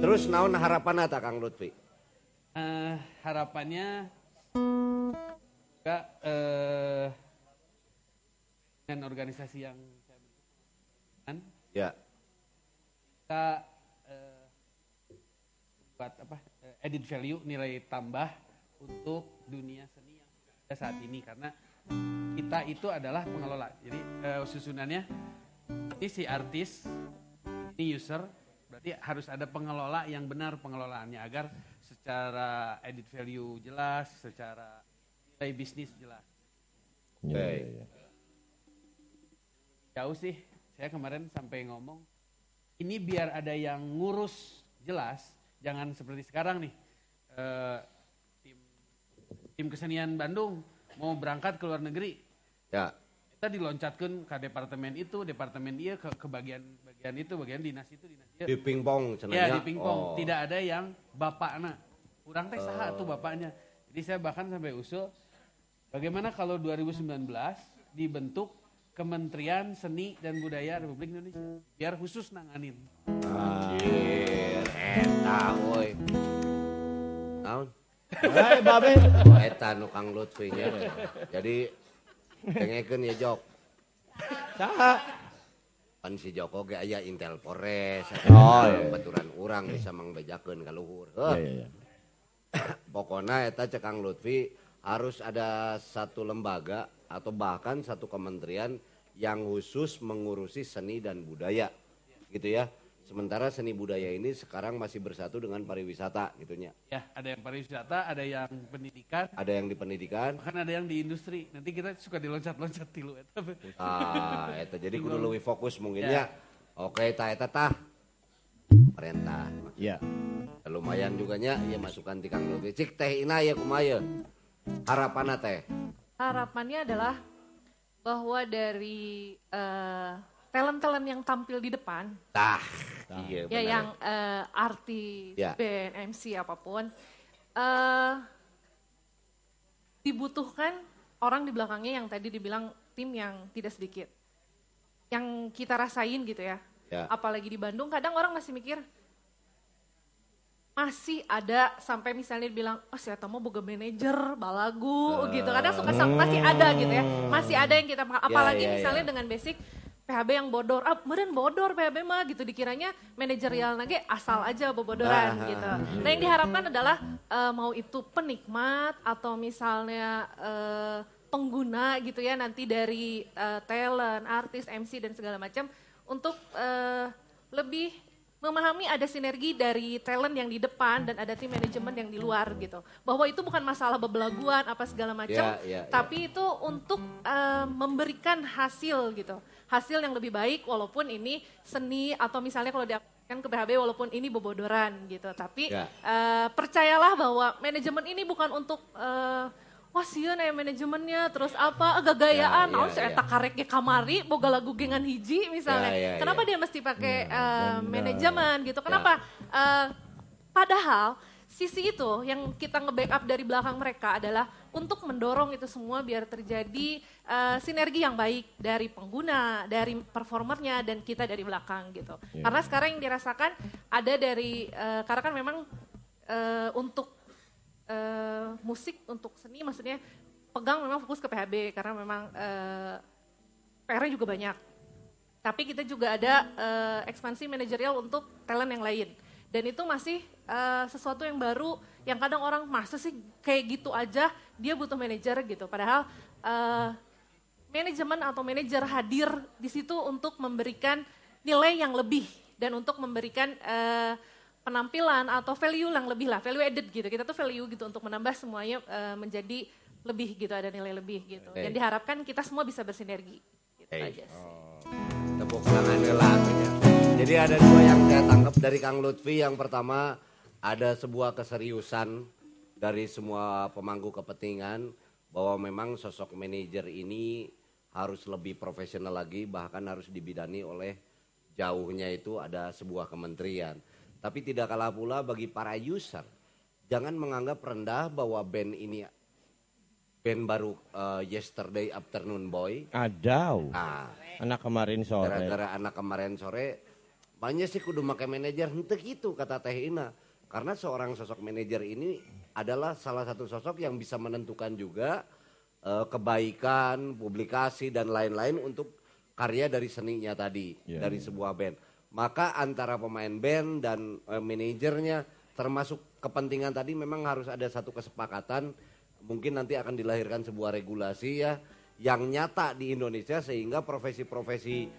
terus naon harapan eta Kang Lutfi? Eh, harapannya juga eh, dengan organisasi yang saya bentuk, Ya. kita eh, buat apa edit value nilai tambah untuk dunia seni yang ada saat ini karena kita itu adalah pengelola. Jadi eh, susunannya ini si artis ini user berarti harus ada pengelola yang benar pengelolaannya agar secara edit value jelas secara nilai bisnis jelas. Baik. jauh sih saya kemarin sampai ngomong ini biar ada yang ngurus jelas jangan seperti sekarang nih eh, tim tim kesenian Bandung mau berangkat ke luar negeri Ya. kita diloncatkan ke departemen itu departemen iya ke, ke bagian bagian itu bagian dinas itu dinas. Di pingpong ya cenanya. di pingpong Oh. tidak ada yang bapakna kurang teh saha tuh bapaknya jadi saya bahkan sampai usul bagaimana kalau 2019 dibentuk Kementerian Seni dan Budaya Republik Indonesia biar khusus nanganin Anjir, eta woi. Naon? Nya. Jadi ya Jok. Kan si Joko ge aya Intel Polres. Oh, iya. Baturan urang bisa mangbejakeun ka luhur. Iya, Heuh. iya, iya. Pokoknya eta cek Kang Lutfi harus ada satu lembaga atau bahkan satu kementerian yang khusus mengurusi seni dan budaya. Gitu ya. Sementara seni budaya ini sekarang masih bersatu dengan pariwisata gitunya. ya ada yang pariwisata ada yang pendidikan Ada yang di pendidikan, bahkan ada yang di industri nanti kita suka diloncat-loncat tilu eta. Ah, eta jadi kudu leuwih fokus mungkin Ya. ya. Oke, tah eta tah. perintah. Iya. Lumayan juga nya ya masukan ti Kang Lutfi. Cik teh ina ya kumaha? Harapanna teh. Harapannya adalah bahwa dari eh, talent-talent yang tampil di depan, Tah, iya ya benar. yang eh, artis, Ya. band, MC apa pun, eh, dibutuhkan orang di belakangnya yang tadi dibilang tim yang tidak sedikit, yang kita rasain gitu ya. Ya. Apalagi di Bandung, kadang orang masih mikir masih ada sampai misalnya dibilang, oh si mau boga manajer, balagu gitu. Kadang suka masih ada gitu ya. Masih ada yang kita apalagi ya, misalnya ya. dengan basic PHB yang bodor, ah meren bodor PHB mah gitu dikiranya manajerial nage asal aja bobodoran Ah, gitu. ah, Nah yang diharapkan adalah eh, mau itu penikmat atau misalnya eh, pengguna gitu ya nanti dari eh, talent, artis, MC dan segala macam untuk eh, lebih memahami ada sinergi dari talent yang di depan dan ada tim manajemen yang di luar gitu. Bahwa itu bukan masalah bebelaguan apa segala macam, Ya, ya, ya. tapi itu untuk eh, memberikan hasil gitu. Hasil yang lebih baik walaupun ini seni atau misalnya kalau diaplikasikan ke PHB walaupun ini bobodoran gitu. Tapi Ya. eh, percayalah bahwa manajemen ini bukan untuk eh, wah sieun aya manajemennya terus apa gagayaan Ya, ya, saya ya. tak karek ge kamari boga lagu gengan hiji misalnya. Ya, ya, Kenapa ya. dia mesti pakai eh, manajemen gitu? Kenapa? Eh, padahal sisi itu yang kita nge-backup dari belakang mereka adalah untuk mendorong itu semua biar terjadi eh, sinergi yang baik dari pengguna, dari performernya dan kita dari belakang gitu. Ya. Karena sekarang yang dirasakan ada dari eh, karena kan memang eh, untuk eh, musik untuk seni maksudnya pegang memang fokus ke PHB karena memang eh, PR-nya juga banyak. Tapi kita juga ada eh, ekspansi manajerial untuk talent yang lain. Dan itu masih eh, sesuatu yang baru yang kadang orang masa sih kayak gitu aja dia butuh manajer gitu. Padahal eh, manajemen atau manajer hadir di situ untuk memberikan nilai yang lebih dan untuk memberikan eh, penampilan atau value yang lebih lah, value added gitu. Kita tuh value gitu untuk menambah semuanya eh, menjadi lebih gitu, ada nilai lebih gitu. Oke. Dan diharapkan kita semua bisa bersinergi. Gitu Hey. aja sih. Tepuk tangan. Jadi ada dua yang saya tangkap dari Kang Lutfi. Yang pertama ada sebuah keseriusan dari semua pemangku kepentingan bahwa memang sosok manajer ini harus lebih profesional lagi bahkan harus dibidani oleh jauhnya itu ada sebuah kementerian. Tapi tidak kalah pula bagi para user jangan menganggap rendah bahwa band ini band baru eh, Yesterday Afternoon Boy Ada. Nah, Anak kemarin sore. gara-gara anak kemarin sore banyak sih kudu make manajer henteu gitu kata Teh Ina. Karena seorang sosok manajer ini adalah salah satu sosok yang bisa menentukan juga eh, kebaikan, publikasi dan lain-lain untuk karya dari seninya tadi Ya. dari sebuah band. Maka antara pemain band dan eh, manajernya termasuk kepentingan tadi memang harus ada satu kesepakatan mungkin nanti akan dilahirkan sebuah regulasi ya yang nyata di Indonesia sehingga profesi-profesi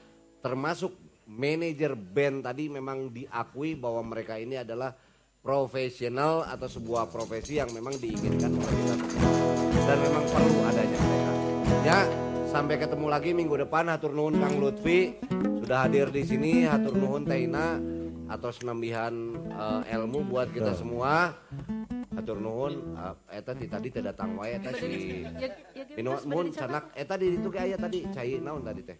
termasuk manajer band tadi memang diakui bahwa mereka ini adalah profesional atau sebuah profesi yang memang diinginkan oleh kita dan memang perlu adanya mereka. Ya, sampai ketemu lagi minggu depan hatur nuhun Kang Lutfi sudah hadir di sini hatur nuhun Teina atau senambihan eh, ilmu buat kita semua. Hatur nuhun eh, eta di tadi teh datang wae eta si Ya, ya terus mun sanak eta di itu kayak tadi cai naon tadi teh.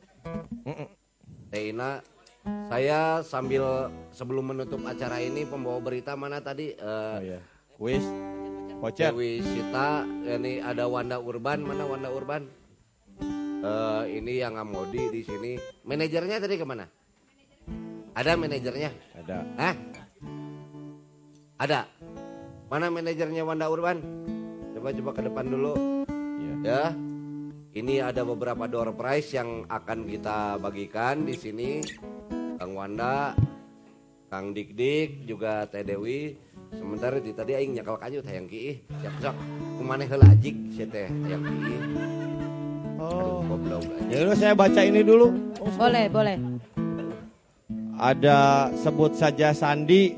Teina saya sambil sebelum menutup acara ini pembawa berita mana tadi eh Oh, iya. Kuis. Voucher. Dewi Sita ini ada Wanda Urban mana Wanda Urban Eh ini yang ngamodi di sini manajernya tadi ke mana ada manajernya Ada. Hah? ada mana manajernya Wanda Urban coba coba ke depan dulu Iya. ya ini ada beberapa door prize yang akan kita bagikan di sini Kang Wanda Kang Dik Dik juga Teh Dewi sementara di tadi aing nyekel kayu hayang kiih siap sok kumaneh heula ajik si teh hayang kiih Oh. goblok Ya udah saya baca ini dulu. Boleh, boleh. Ada sebut saja Sandi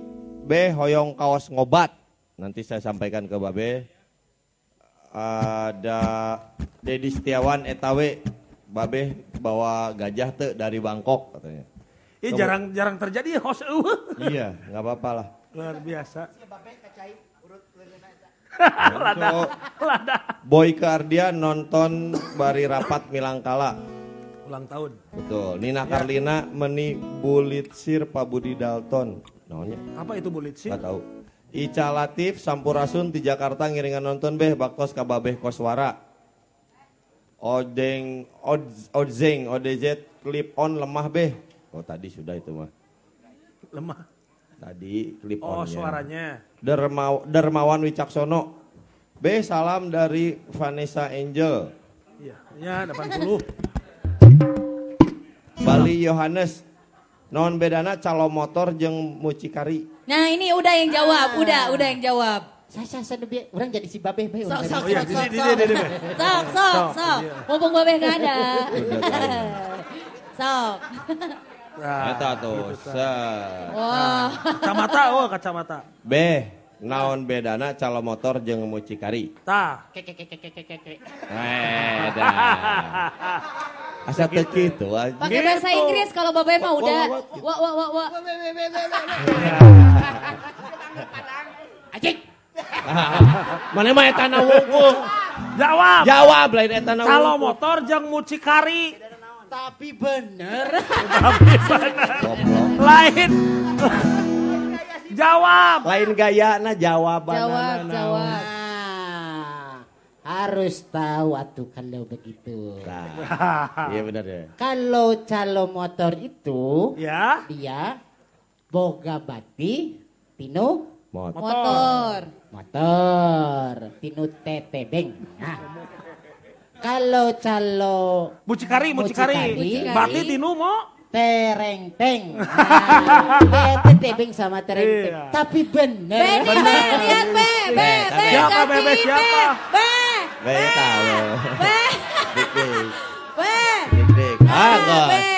B hoyong kaos ngobat. Nanti saya sampaikan ke Babe. Ada Dedi Setiawan Etawe Babe bawa gajah te dari Bangkok katanya. Ih jarang jarang terjadi ya host. Iya, nggak apa-apa lah. Luar biasa. So, Boy ke Ardian nonton bari rapat Milangkala. Ulang tahun. Betul. Nina Karlina meni bulitsir Pak Budi Dalton. Naonnya? Apa itu bulit sih? Gak tahu. Ica Latif Sampurasun di Jakarta ngiringan nonton beh baktos kababeh koswara. Odeng od, Odzeng ODZ clip on lemah beh. Oh tadi sudah itu mah. Lemah. Tadi clip Oh onnya. suaranya. Dermaw, Dermawan Wicaksono. B salam dari Vanessa Angel. Iya, ya 80. Bali Yohanes. Non bedana calo motor jeung mucikari. Nah ini udah yang jawab, udah, udah yang jawab. Saya saya saya lebih orang jadi si babeh bae. Sok, sok, sok, sok, sok. Sok, sok, Sok, sok. iya. Mumpung babeh nggak ada. Sok. Nah, Eta tuh. gitu, set. Wah. Kacamata, oh kacamata. B naon bedana calo motor jeung mucikari. Tah. Asa teu kitu anjing. Pakai bahasa Inggris kalau babeh mah udah. Wah, wah, wah, wah. Anjing. Mana mah eta na wuku. Jawab. Jawab lain eta na Calo motor jeung mucikari. Tapi bener. Goblok. Lain. Jawab. Lain gaya na jawaban. Jawab, jawab. Nah, harus tahu atuh kalau begitu. Nah, iya benar ya. Kalau calo motor itu Ya. dia boga bati tinu Motor. Motor. motor tinu tetebeng. Nah. Kalau calo Mucikari, mucikari. Mucikari. Berarti tinu mau tereng teng. Nah, tetebeng sama tereng teng. Iya. Tapi bener. Be, nih, Be, lihat Be, Be, Be, Siapa, Be, Be, siapa? Be, Be tahu. Be, Dik-dik. Be, Dik-dik. Ah, Be. Be.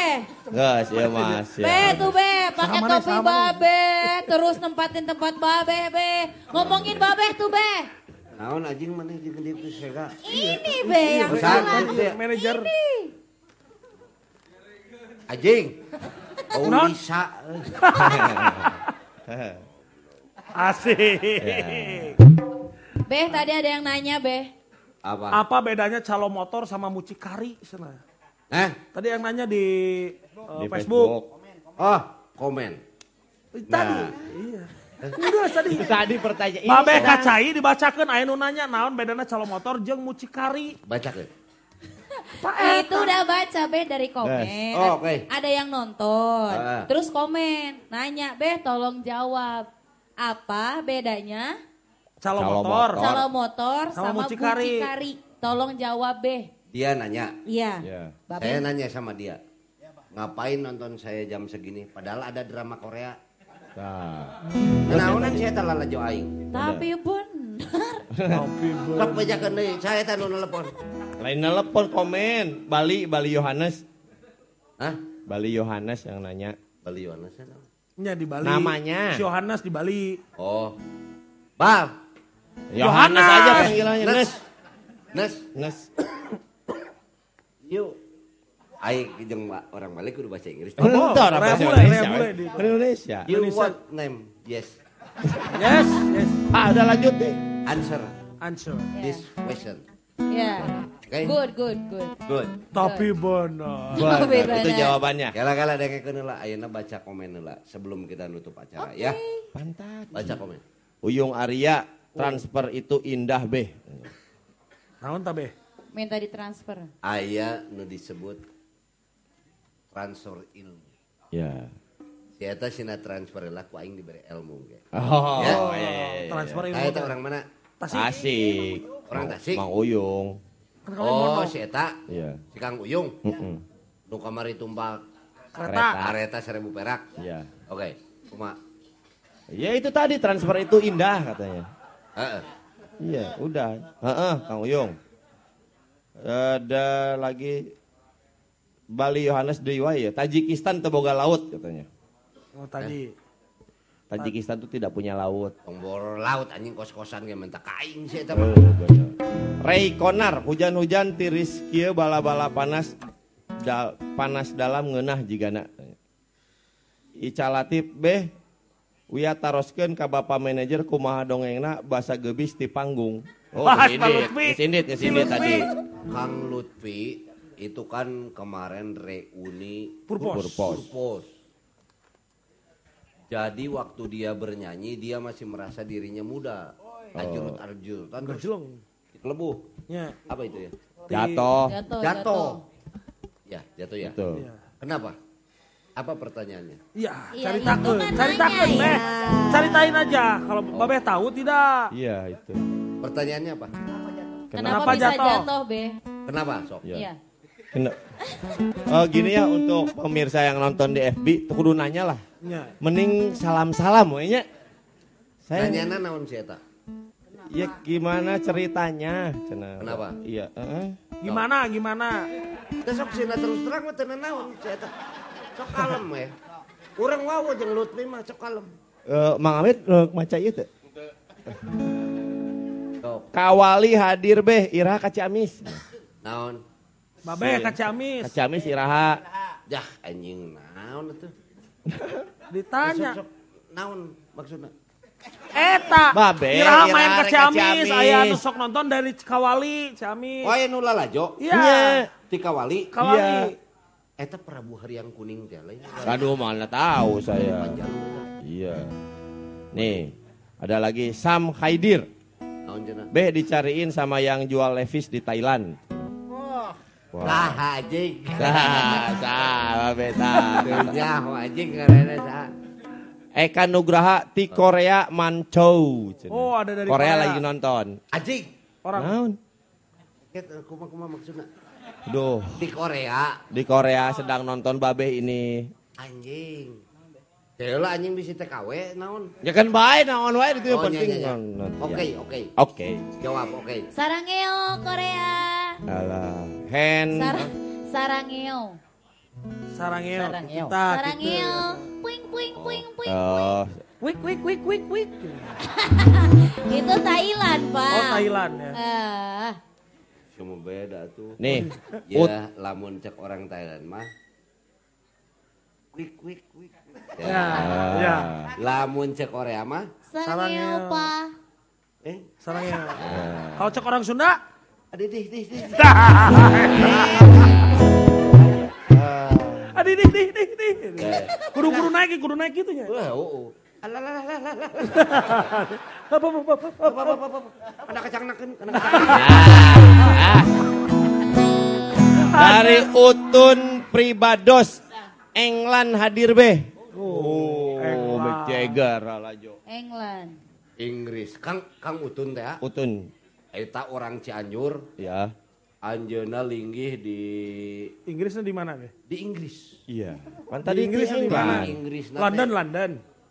Geus ya Mas. ya. Be tuh Be, pakai topi sama babe, terus nempatin tempat babe Be. Ngomongin babe tuh Be. Naon anjing mana ditu sega. Ini Be yang salah. kan dia. Anjing. Oh Naon? bisa. Asik. Be, tadi ada yang nanya Be. Apa? Apa bedanya calo motor sama mucikari sana? Eh, Tadi yang nanya di, uh, Di Facebook. oh, komen. Tadi. Nah. Iya. Enggak tadi. Tadi pertanyaan ini. Babe kacai dibacakeun aya nu nanya naon bedana calo motor jeung mucikari. Baca ke. Itu udah baca Be dari komen. Oh, oke. Ada yang nonton. Ah. Terus komen, nanya Be tolong jawab. Apa bedanya Calo, Calo motor. calo motor Sama sama, mucikari. mucikari? Tolong jawab Be. Dia nanya. Iya. Ya. Babe. Saya nanya sama dia. Ngapain nonton saya jam segini? Padahal ada drama Korea. Nah. Naonan saya talala jo aing. Tapi benar. Sok bajakeun deui, saya teh nu nelpon. Lain telepon komen. Bali, Bali Yohanes. Hah? Bali Yohanes yang nanya. Bali Yohanes ya? Nya di Bali. Namanya. Si Yohanes di Bali. Oh. Bal. Yohanes aja panggilannya. Nes. Nes. Nes. Yuk. Jeung wa- orang Bali kudu bahasa Inggris. Oh, Bentar, Rea bahasa bule, Indonesia. di- Indonesia. You Indonesia. what name? Yes. Yes, yes. Ah, udah lanjut deh. Answer Answer. this question. Ya. Oke. Good, good, good. Good. Tapi benar. Benar, Tapi itu benar. jawabannya. Kala-kala dengekeun heula ayeuna baca komen heula sebelum kita nutup acara ya. Pantat. Baca komen. Uyung Arya, transfer itu indah beh. Naon ta be? Minta ditransfer. Aya nu disebut transfer ilmu. Ya. Si eta sina transfer heula ku aing diberi ilmu ge. Oh, Ya. iya, iya, iya. Transfer ilmu. Teh. orang mana? Asik. Orang Tasik. Mang Uyung. Oh, si eta. Iya. Si Kang Uyung. Mm-mm. Nu kamari tumpal Kereta. kareta seribu perak. Iya. Oke, kuma. Ya itu tadi transfer itu indah katanya. Heeh. Iya, udah. Heeh, Kang Uyung. Ada lagi Bali Yohanes Dewa ya. Tajikistan teboga laut katanya. Oh tadi. Tajikistan tuh tidak punya laut. Tombol laut anjing kos-kosan ge mentak kaing si eta mah. Ray Konar, hujan-hujan tiris kieu bala-bala panas dal- panas dalam ngeunah jigana. Ica Latif beh Wia taroskeun ka Bapak manajer kumaha dongengna bahasa gebis di panggung. Oh, Lutfi. gesindit, Si gesindit Lutfi. tadi. Kang Lutfi itu kan kemarin reuni Purpos. Purpos. Purpos. Jadi waktu dia bernyanyi dia masih merasa dirinya muda. Ajurut arjut. Kan terus Gajlong. Lebuh. Ya. Apa itu ya? Jatuh. Jatuh, Jatuh. jatuh. Ya, jatuh ya. Betul. Iya. Kenapa? Apa pertanyaannya? Iya, Iya, cari takut, cari takut, ya. Beh. Caritain aja. Kalau Babeh tahu tidak. Iya, itu. Pertanyaannya apa? Kenapa, Kenapa bisa jatuh? jatuh, Be? Kenapa, Sok? Iya. Iya. Kena. Oh, gini ya untuk pemirsa yang nonton di FB, kudu nanya lah. Ya. Mending salam-salam we nya. Saya Nanyana naon si eta? Ya gimana ceritanya? Cenah. Kenapa? Iya, heeh. Gimana, gimana? Teu sok sina terus terang mah teu naon si eta. Sok kalem we. Urang wawo jeung Lutfi mah sok kalem. Eh, Mang Amit eh, maca ieu teu? Sok. Kawali hadir beh, iraha ka Ciamis. Naon? Babeh ka Ciamis. Ka Ciamis iraha. Jah anjing naon atuh? Ditanya. Sok, naon maksudna? Eta. Babe, Iraha main ke rek ka Ciamis. Ciamis. Aya anu sok nonton dari Kawali, Ciamis. Oh, aya nu lalajo? Iya. Ti Kawali. Kawali. Iya. Eta Prabu Haryang Kuning teh lain. Aduh, mana tahu saya. Panjang. Iya. Nih, ada lagi Sam Haidir. Naon cenah? Beh dicariin sama yang jual Levis di Thailand. Wah. Anjing. Sah, sah, beta. Teu nyaho anjing ngaranna saha? Eka Nugraha di Korea Mancou. cenah. Oh, ada dari Korea, Korea. lagi nonton. Anjing. Orang. Naon? Ket kumaha-kumaha maksudna? Duh, Di Korea di Korea sedang nonton babe ini. anjing. Heula anjing bisi TKW naon? Ya kan baik naon wae itu yang Oh, penting. iya, iya. Oke, oke. Oke. Jawab oke. Sarangeo Korea. Alah, hand. Sarang Sarangeo. Sarangeo. Sarangeo. Kita gitu. Sarangeo. Puing puing puing puing. Oh, Wik, wik, wik, wik, wik. Itu Thailand, Pak. Oh, Thailand ya. Ah, Cuma beda tuh. nih. Ya, lamun cek orang Thailand mah. Quick, quick, quick. Ya. Ah. Ya. Lamun cek Korea mah. Sarangeo. Pak. Eh, Sarangeo. Kalau cek orang Sunda, adih, dih, dih, dih. adi dih dih dih dih. Kudu kudu naik, kudu naik gitu ya. Wah, oh, oh. Alalalalala. Apa apa apa apa. Apa, apa, apa, apa. Anak kacang naken, anak kacang. Dari Utun Pribados England hadir beh. Oh, Mick Jagger alajo. England. Inggris. Kang Kang Utun teh ah. Utun. Eta orang Cianjur, Ya. anjeuna linggih di Inggrisnya di mana deh? di Inggris. Iya. Kan Di tadi Inggris di mana? England. Inggris nate- London, London.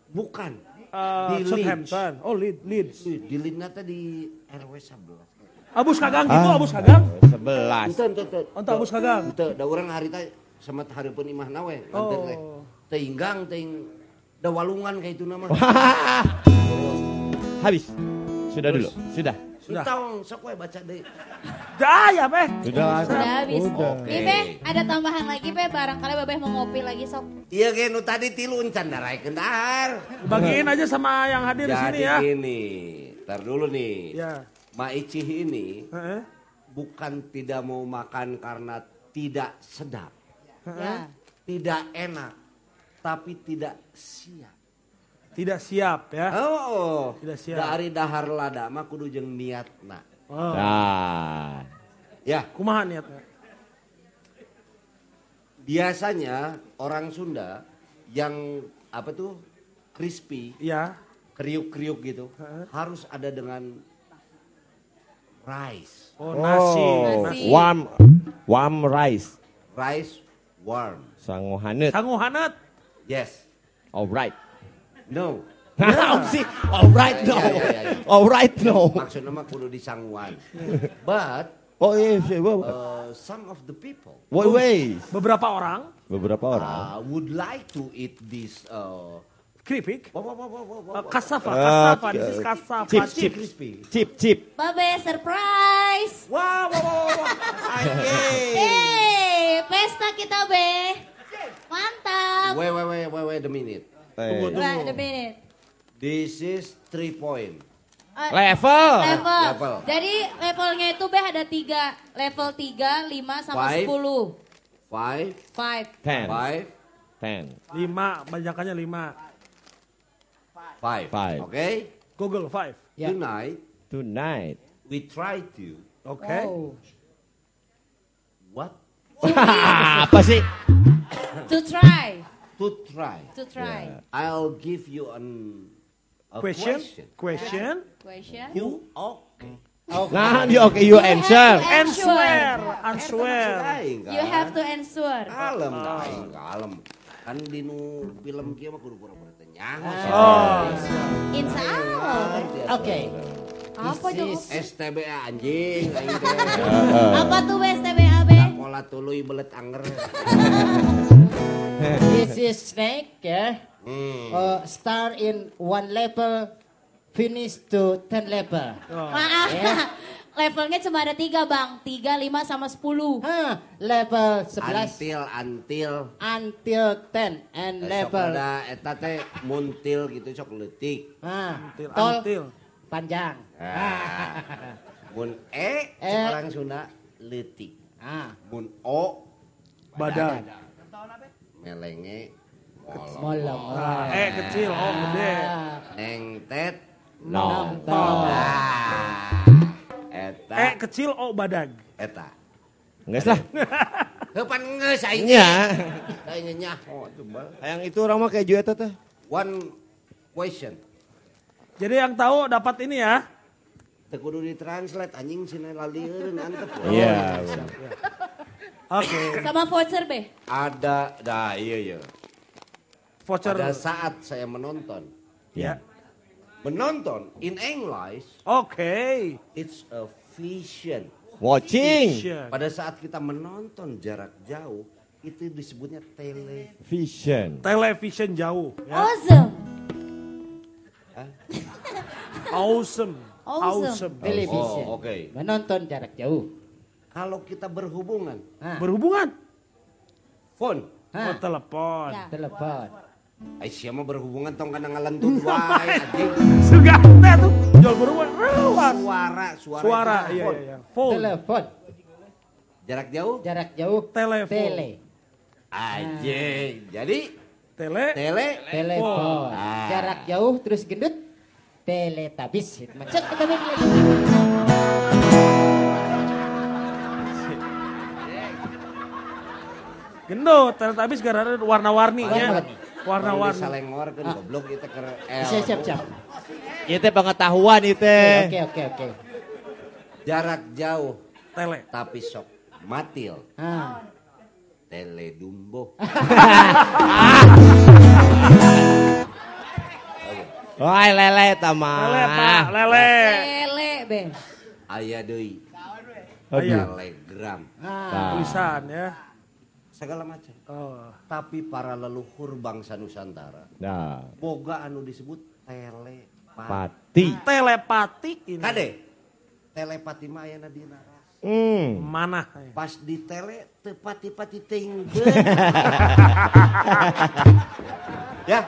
Bukan. Uh, Di Leeds. Southampton. Oh, Leeds. Leeds. Di Lina teh di RW 11. Abus Kagang Ah. gitu, Abus Kagang. Sebelas. Ente, ente, ente. Oh, ente Abus Kagang. Ente, da urang hari teh semet hareupeun imah nawe. Oh. Teinggang, teing da walungan kayak itu nama. Habis. Sudah dulu. Sudah. Sudah. Tong, sok we baca deui. Dah ya, Beh. Sudah. Sudah habis. Udah. Nih, Be, ada tambahan lagi, Be. Barangkali Babeh mau ngopi lagi, sok. Iya ge nu tadi tilu encan daraekeun dahar. Bagiin aja sama yang hadir di sini Jadi ya. ini, tar dulu nih. Ya. Ma Icih ini Heeh. bukan tidak mau makan karena tidak sedap, Ya. tidak enak, tapi tidak siap. Tidak siap ya. Oh, Tidak siap. dari dahar lada mah kudu jeung niatna. Oh. Nah. Ya, Kumaha niatnya? biasanya orang Sunda yang apa tuh crispy, Iya. kriuk-kriuk gitu, Heeh. harus ada dengan rice. Oh, nasi. Oh, Nasi. warm warm rice. Rice warm. Sangu hanet. Yes. Alright. No. Nah, sih. Alright no. Ya, ya, ya, ya. Alright no. Maksudnya mah kudu disangguan. But Oh iya, iya, iya. uh, some of the people Wait, wait. Beberapa orang Beberapa orang. uh, would like to eat this uh, keripik. Uh, kasava, Uh, kasava. This is kasava. Chip, Chip chip, crispy. chip, chip. Babeh, surprise. Wah, wah, wah. Anjing. Hey, pesta kita, Be. Mantap. Wait, wait, wait, wait, wait a minute. Tunggu, Wait a minute. This is three point. Eh, Level. Level. Level. Jadi levelnya itu Beh ada tiga. Level 3, 5, sama Five. 10. Five, 5. Ten. five, Ten. Lima, banyakannya lima. five. Five. Okay? Google five. Ya. Tonight, Tonight. we try to Oke. Oh. what? Apa sih? To try. To try. To try. I'll give you an a Question. question. Question. Question. You okay? Nah, you okay, you answer. Answer. Answer. Aing kan. You have to answer. Kalem, aing kalem. Kan di nu film kieu mah kudu pura-pura teh nyaho. Oh. Insya Allah. Oke. Apa Joko? is- STBA anjing. Apa tuh STBAB? Sekolah tuluy belet anger. This is snake ya. Hmm. Uh, start in one level, finish to ten level. Maaf. Levelnya cuma ada tiga bang. Tiga, lima, sama sepuluh. Hah, level 11 Antil antil. until 10 and Eh, Sok level ada eta teh muntil gitu sok leutik. ah, Until. tol until. panjang. Ah. Mun E Eh. orang Sunda leutik. Ah, Mun O Badan. Melenge molong. molong. Nah, eh kecil, oh gede. Ah, Neng tet No. tol. Ah. Eta Eh kecil, oh badag. eta. Enggak lah. Heupan geus aing. Nya. Aing nyaho coba. Yang itu orang mah kayak jueta teh. One question. Jadi yang tahu dapat ini ya. Teu kudu ditranslate anjing sini lalieun antep. Iya. Oke. Sama voucher be. Ada dah iya iya. Voucher. Pada saat saya menonton, Ya. menonton in English Oke. it's a vision. Watching. Vision. Pada saat kita menonton jarak jauh itu disebutnya tele. Vision. Television jauh. Ya. Awesome. Awesome. Awesome. Television. Oh, oke. Menonton jarak jauh. Kalau kita berhubungan, Ah, Berhubungan. phone. Oh, ah, telepon. Ya. telepon. Aisyah mah berhubungan tong kana ngalentut wae anjing. Suka teh tuh. Jual berhubungan. Suara, suara. Suara. Iya, phone. iya, iya. Phone. Telepon. Jarak jauh? Jarak jauh. Telepon. Tele. Anjing. Jadi Tele. tele Telepon. Ah. Jarak jauh terus gendut. Teletabis. Itu mah. Cek, kita Gendut. Teletabis gara-gara warna-warninya. Warna-warni. Warna-warni. salengorkeun goblok itu ke L. Siap, siap, siap. Itu pengetahuan itu. teh. Oke, oke, oke. Jarak jauh Tele. tapi sok matil. Ah. Tele dumbo. Wah, lele tama. Lele, Pak. Lele. Lele be. Aya deui Aya. telegram. Ah. Tulisan ya. Segala macam. Oh. Tapi para leluhur bangsa Nusantara Nah, boga anu disebut telepati. pati. Telepatik ini. Kade. Telepati mah aya na dina ras. Hmm. Mana? Pas di tele teu pati-pati teuingkeun. ya.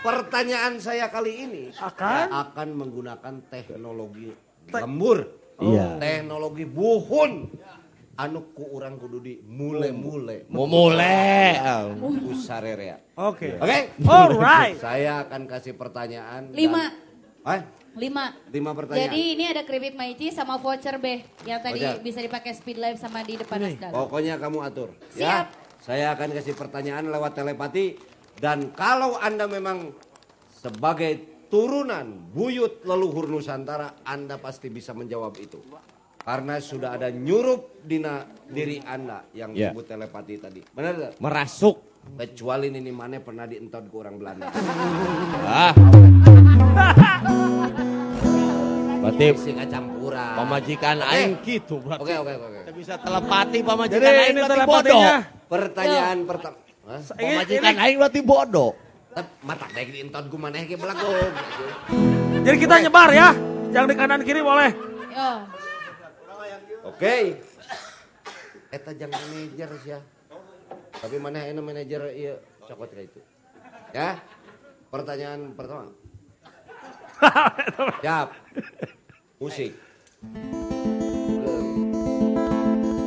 Pertanyaan saya kali ini Akan? akan menggunakan teknologi lembur. Iya. Teknologi buhun. Anu ku urang kudu di mule-mule. Mau mulai. Sararea. Oke. Oke? Alright. Saya akan kasih pertanyaan. dan- Lima. Hah? Lima. Lima pertanyaan. Jadi ini ada keripik maici sama voucher be. Yang tadi Voucher. bisa dipakai speed live sama di depan Nasdaq. Pokoknya kamu atur. Siap. Ya. Saya akan kasih pertanyaan lewat telepati. Dan kalau Anda memang sebagai turunan buyut leluhur Nusantara, Anda pasti bisa menjawab itu. Karena sudah ada nyurup dina diri Anda yang Ya. disebut telepati tadi. Benar tidak? Merasuk. Kecuali ini mana pernah dientot ke orang Belanda. Ah. Berarti Sing campuran. pamajikan Oke. aing gitu berarti. Oke, oke, oke. Kita bisa telepati pamajikan Jadi aing ini berarti bodoh. telepatinya. Pertanyaan pertama. Pamajikan aing berarti bodoh. Mata baik dientot ku maneh ke belagu. Jadi kita nyebar ya. Yang di kanan kiri boleh. Yo. Oke. Eta jangan manajer ya. Tapi mana ini manajer iya cokot kayak itu. Ya. Pertanyaan pertama. Siap. Musik.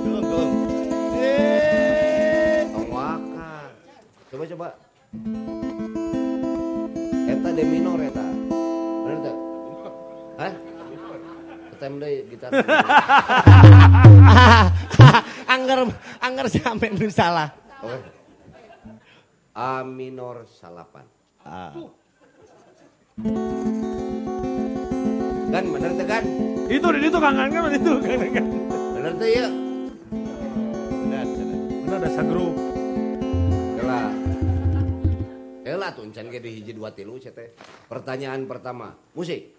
Geleng, geleng. Tongwaka. Coba coba. Eta D minor eta. Ketem deui gitar. angger angger sampai nu salah. Oke. A minor salapan. Ah. Kan bener tuh kan? Itu di itu Kang Angger itu Angger. Bener tuh ya? Benar, benar. Bener ada sagrup. Yalah. Yalah tuh encan ge di hiji dua tilu cenah teh. Pertanyaan pertama, musik.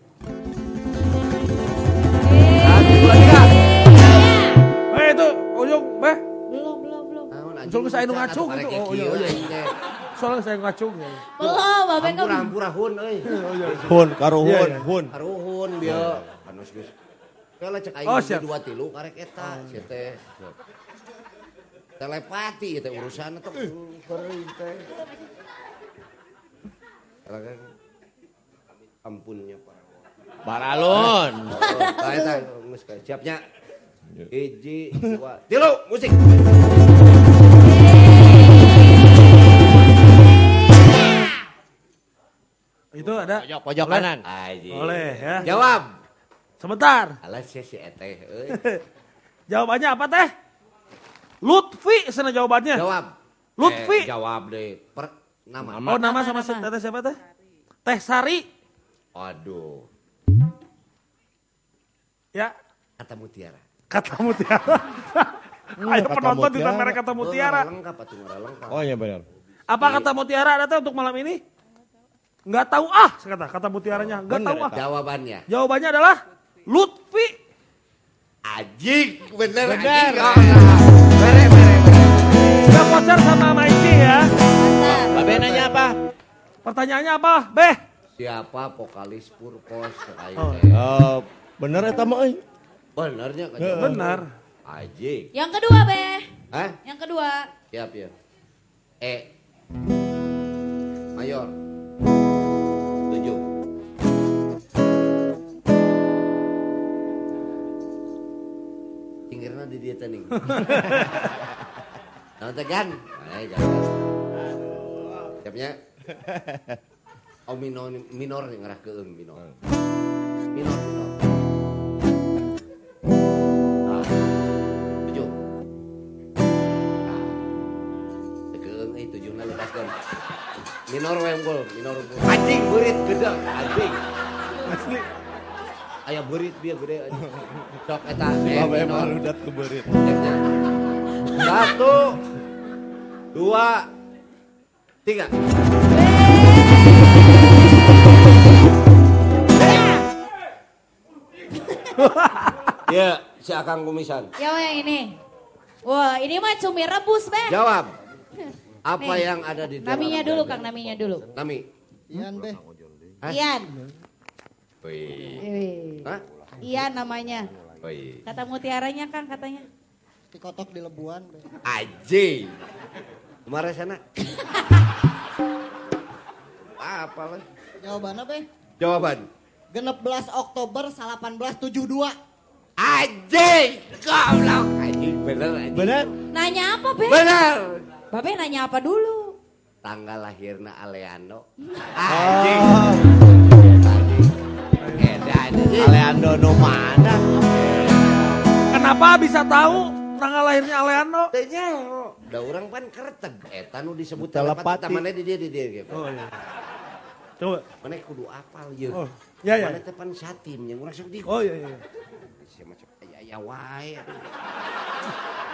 Weh. Belum, belum, belum. Soalnya saya ngacu gitu. Oh iya. Soalnya saya ngacu. Belum, babe kamu. Ampura hun euy. Hun karo hun, hun. Karo hun dia. Anus geus. Kalau cek aing oh, dua tilu karek eta sia teh. Telepati teh urusan teh keueuh teh. Ampunnya para. Baralon. Siapnya Hiji, dua, tilu, musik. Itu ada. Pojok, pojok kanan. Aji. Boleh ya. Jawab. Sebentar. Alah sia si eteh euy. Jawabannya apa teh? Lutfi sana jawabannya. Jawab. Lutfi. Eh, jawab deh. Per nama. Oh nama sama si teteh siapa teh? Teh Sari. Aduh. Ya. Kata mutiara. Kata Mutiara. Ayo kata penonton di Mutiara. mereka kata Mutiara. Oh, lengkap atuh ngara lengkap. Oh iya benar. Apa kata Mutiara ada teh untuk malam ini? Enggak tahu ah, kata kata Mutiaranya. Enggak Bener, tahu ah. Jawabannya. Jawabannya adalah Lutfi. Ajik, bener, Bener. ajik. Udah voucher sama Maici ya. Babe nanya apa? Pertanyaannya apa? Beh. Siapa vokalis Purpos aing Oh. Oh, bener eta mah euy. Benernya kan? Benar. Ajik. Yang kedua, Be. Hah? Yang kedua. Siap ya. E. Mayor. Tujuh. Pinggirna di dia tadi. Nah, tegan. Ayo, jangan. Siapnya. Oh, minor, minor nih, ngerah ke minor. Minor, lepaskeun. Minor we unggul, minor unggul. Anjing beurit gede, anjing. Asli. Aya beurit bieu gede anjing. Sok eta eh, minor. mah udah keberit. Ceknya. Satu, dua, tiga. Ya, si Akang Kumisan. Ya, yang ini. Wah, ini mah cumi rebus, Be. Jawab. Apa Nih. yang ada di dalam Naminya dulu? Kang, naminya dulu. Nami. Ian beh. Hah? Ian. Wih. Ian namanya. Wih. Kata mutiaranya, Kang, katanya. Dikotok di lebuan beh. Aji. Kemarin sana. Apa lah? Jawabannya beh. Jawaban. Genep belas Oktober 1872. Aji. Goblok. Aji bener aji. Bener? Nanya apa, Be? Bener. Babe nanya apa dulu? Tanggal lahirna Aleano. Oh. Aji. Edan. Aleando no mana? Kenapa bisa tahu tanggal lahirnya Aleano? Tanya. Da orang pan kereteg. Eta nu disebut Telepati. Mana di dia di dia gitu. Oh iya. Coba. Mana kudu apal ye. Oh, ya, ya. Mana teh pan satim yang urang sok di. Oh iya iya. Sia macam aya aya wae.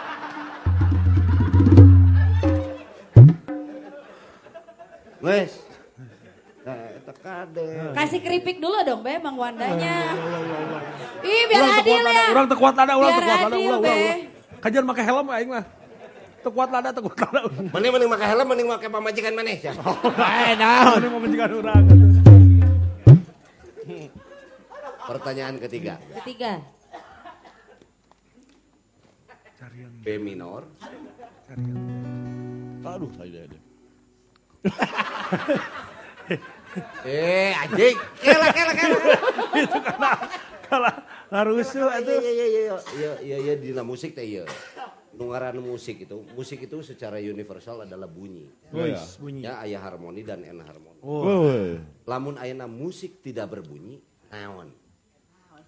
Wes. Nah. Kasih keripik dulu dong, Be, Mang Wandanya. Ih, biar Urang adil tekuat ya. lada, urang tekuat lada, urang Biar tekuat lada, adil, ulah ulah Be. ulah. Kajian pakai helm aing mah. Tekuat lada, tekuat lada. Mending mending make helm mending make pamajikan maneh ya. Eh, naon? Ini mau menjikan urang. Pertanyaan ketiga. Ketiga. B minor. Aduh, saya ada. Eh, anjing. Kela, kela, kela. itu karena kalau ngarusuh Iya, itu. iya, iya, iya, iya, iya, iya, dina musik teh iya. Nungaran musik itu, musik itu secara universal adalah bunyi. Wis, bunyi. Ya, ayah harmoni dan en harmoni. Oh. Lamun ayana musik tidak berbunyi, naon?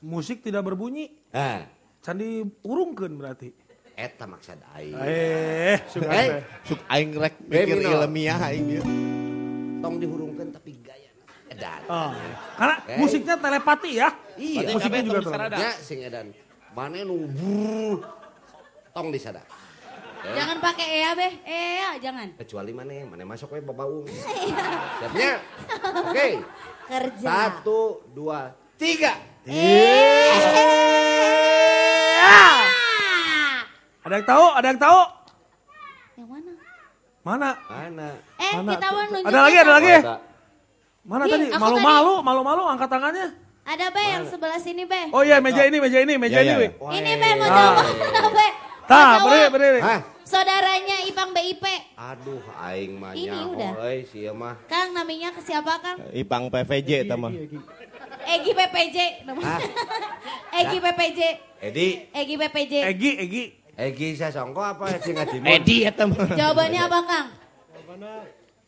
Musik tidak berbunyi. Ah, Candi urungkeun berarti. Eta maksud aing. Eh, suka Eh, teh. Suk aing rek Eh, mikir ilmiah aing dia. tong dihurungkan tapi gaya edan. Oh. Karena Eh. musiknya telepati ya. Iya, musiknya juga telepati. Ya, sing edan. Mana nu tong disada. Eh, Jangan pakai ea beh, ea jangan. kecuali mana mana masuk we babaung. Siapnya? Oke. Kerja. Satu, dua, tiga. Ada yang tahu? Ada yang tahu? Yang mana? Mana? Mana? Eh, Mana? kita mau nunjukin. Ada lagi, ada lagi. Oh, ada. Mana Ih, tadi? aku Malu-malu, malu-malu angkat tangannya. Ada beh yang sebelah sini beh. Oh iya, meja ini, meja ini, meja Ya, ini. ya. Ini mau Ah. jawab beh. Mau Tah, jawab. berdiri, berdiri. Hah? Saudaranya Ipang BIP. Aduh, aing mah Ini udah. euy, sia mah. Kang namanya ke siapa Kang? Ipang PVJ eta mah. Egi PPJ. Hah? Egi PPJ. Edi, Egi PPJ. Egi, Egi. Egi Sasongko apa sing ngajimun? Edi eta mah. Jawabannya apa Kang?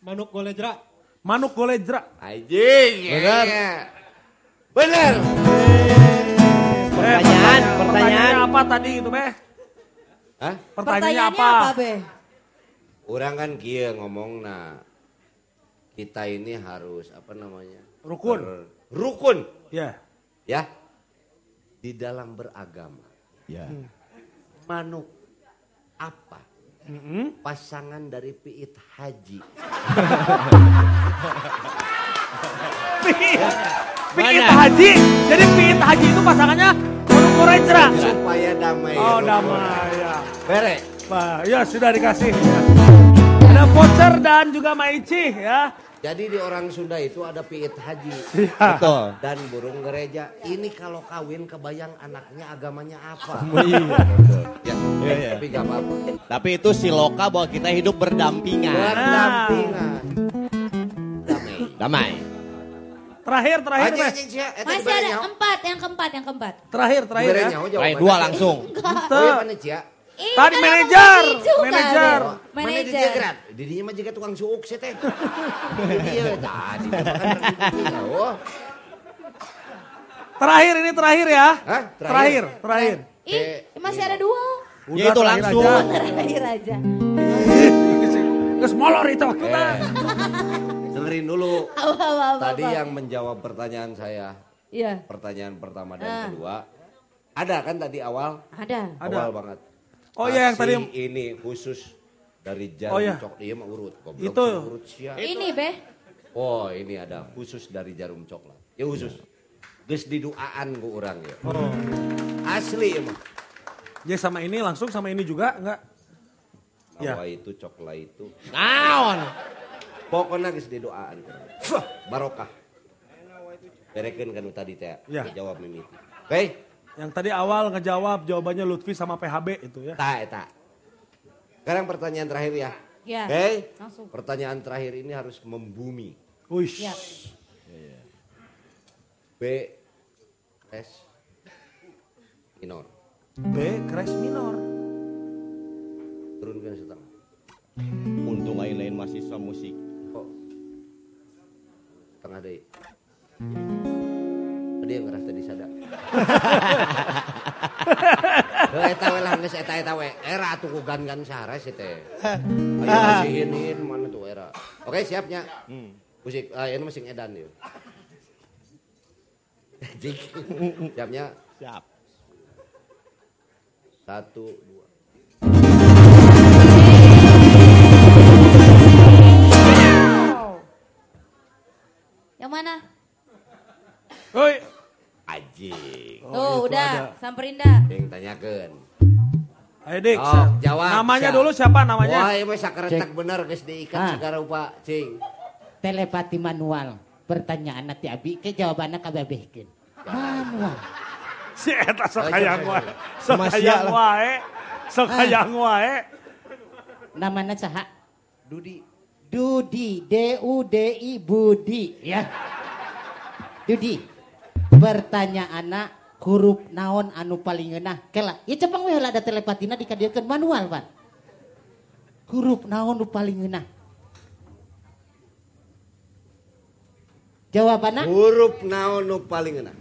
Manuk golejra. Manuk golejra. Anjing. Bener. iya. Bener. Pertanyaan, Eh, pertanyaan. apa tadi itu, Beh? Hah? Pertanyaannya apa? Beh? Orang kan kia ngomong nah kita ini harus apa namanya? Rukun. Ber- rukun, Ya. ya. Di dalam beragama. Ya. Manuk apa? Mm-mm. Pasangan dari piit haji. Piit haji. Jadi piit haji itu pasangannya manuk golejra. Supaya damai. Oh, damai ya. Bere. Ya sudah dikasih. Ya. Ada voucher dan juga maici ya. Jadi di orang Sunda itu ada piit haji. Iya. Betul. Dan burung gereja. Ini kalau kawin kebayang anaknya agamanya apa. Iya. Ya, Iya, iya. tapi gak apa-apa. Tapi itu si loka bahwa kita hidup berdampingan. Berdampingan. Damai. Damai. Terakhir, terakhir, Haji, haji, Masih ada empat, yang keempat, yang keempat. Terakhir, terakhir ya. jawabannya. dua langsung. Oh iya? Ih, Tadi kan manajer, manajer. Beh. Mana di dia Manajer. gerak? Di dinya mah juga tukang suuk sih teh. Di dia tadi. Oh. Terakhir ini terakhir ya. Hah? Terakhir, terakhir. Ih, masih ada dua. Ya itu langsung. aja. Terakhir aja. Geus molor itu waktu Eh, dengerin dulu. Apa, apa, apa, Tadi apa. yang menjawab pertanyaan saya, Iya, pertanyaan pertama dan Ah. kedua. Ada kan tadi awal? ada. Ada. Awal banget. Oh iya, yang tadi- ini khusus dari jarum Oh iya. coklat. Iya mah urut. Goblok, Itu. urut sia. Ini, Beh. Oh ini ada khusus dari jarum coklat. Ya khusus. Geus diduaan ku orang ya. Oh. Asli emang. Jadi sama ini langsung sama ini juga enggak? Ya. Bahwa itu coklat itu. Naon? Pokoknya geus didoaan. Fuh, barokah. Berekeun kan tadi teh. Ya. Jawab mimiti. Oke. Yang tadi awal ngejawab jawabannya Lutfi sama PHB itu ya. Tak, eta. Sekarang pertanyaan terakhir ya. Ya. Oke. Langsung. Pertanyaan terakhir ini harus membumi. Wish. Ya. B. S. Minor. B crash minor. Turunkan setengah. Untung lain-lain mahasiswa musik. Oh. Setengah deh. Tadi yang ngeras tadi sadar. Eta we lah geus eta eta we. Era atuh ku gan-gan sares teh. Ayo masihin mana tuh era. Oke, siapnya. Musik, ah ini masih edan yuk. Jik. Siapnya Siap. satu, dua. Yang mana? Woi. Ajik. Oh, Tuh, itu udah. ada. Samperin dah. Yang tanyakan. Ayo Dik. Oh, jawab. Namanya siap. dulu siapa namanya? Wah, ini mah sakeretak bener geus diikat Ah. segala rupa, cing. Telepati manual. Pertanyaan nanti Abi ke jawabannya kabebehkeun. Manual. Si eta sok Ayo, hayang wae. Sok hayang wae. Sok Ah. hayang wae. Namanya saha? Dudi. Dudi, D U D I Budi ya. Dudi. Pertanyaan anak huruf naon anu paling ngeunah. Kela, ya cepeng we ada telepatina dikadieukeun manual, Pan. Huruf naon nu paling ngeunah? Jawabannya? Huruf naon nu paling enak.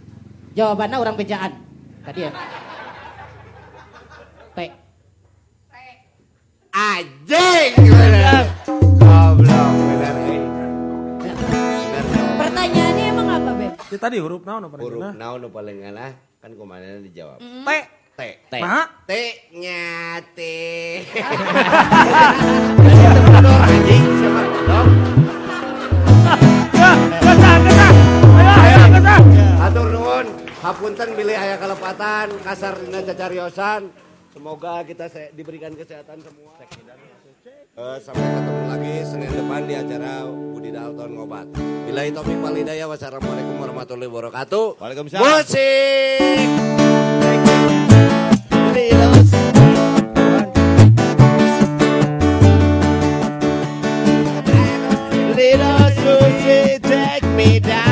Jawabannya orang bejaan. Tadi ya. P. Anjing. bener. Goblok Ya, tadi huruf naon apa Huruf naon nu paling enak kan kemarin dijawab. T. T. T. Nah. T. Anjing siapa kodor? Atur nuhun, hapunten bilih aya kalepatan, kasar dina cacariosan. Semoga kita diberikan kesehatan semua. Eh, sampai ketemu lagi Senin depan di acara Budi Dalton Ngobat. Bila itu Mimpa hidayah. Wassalamualaikum warahmatullahi wabarakatuh. Waalaikumsalam. Musik. Me down.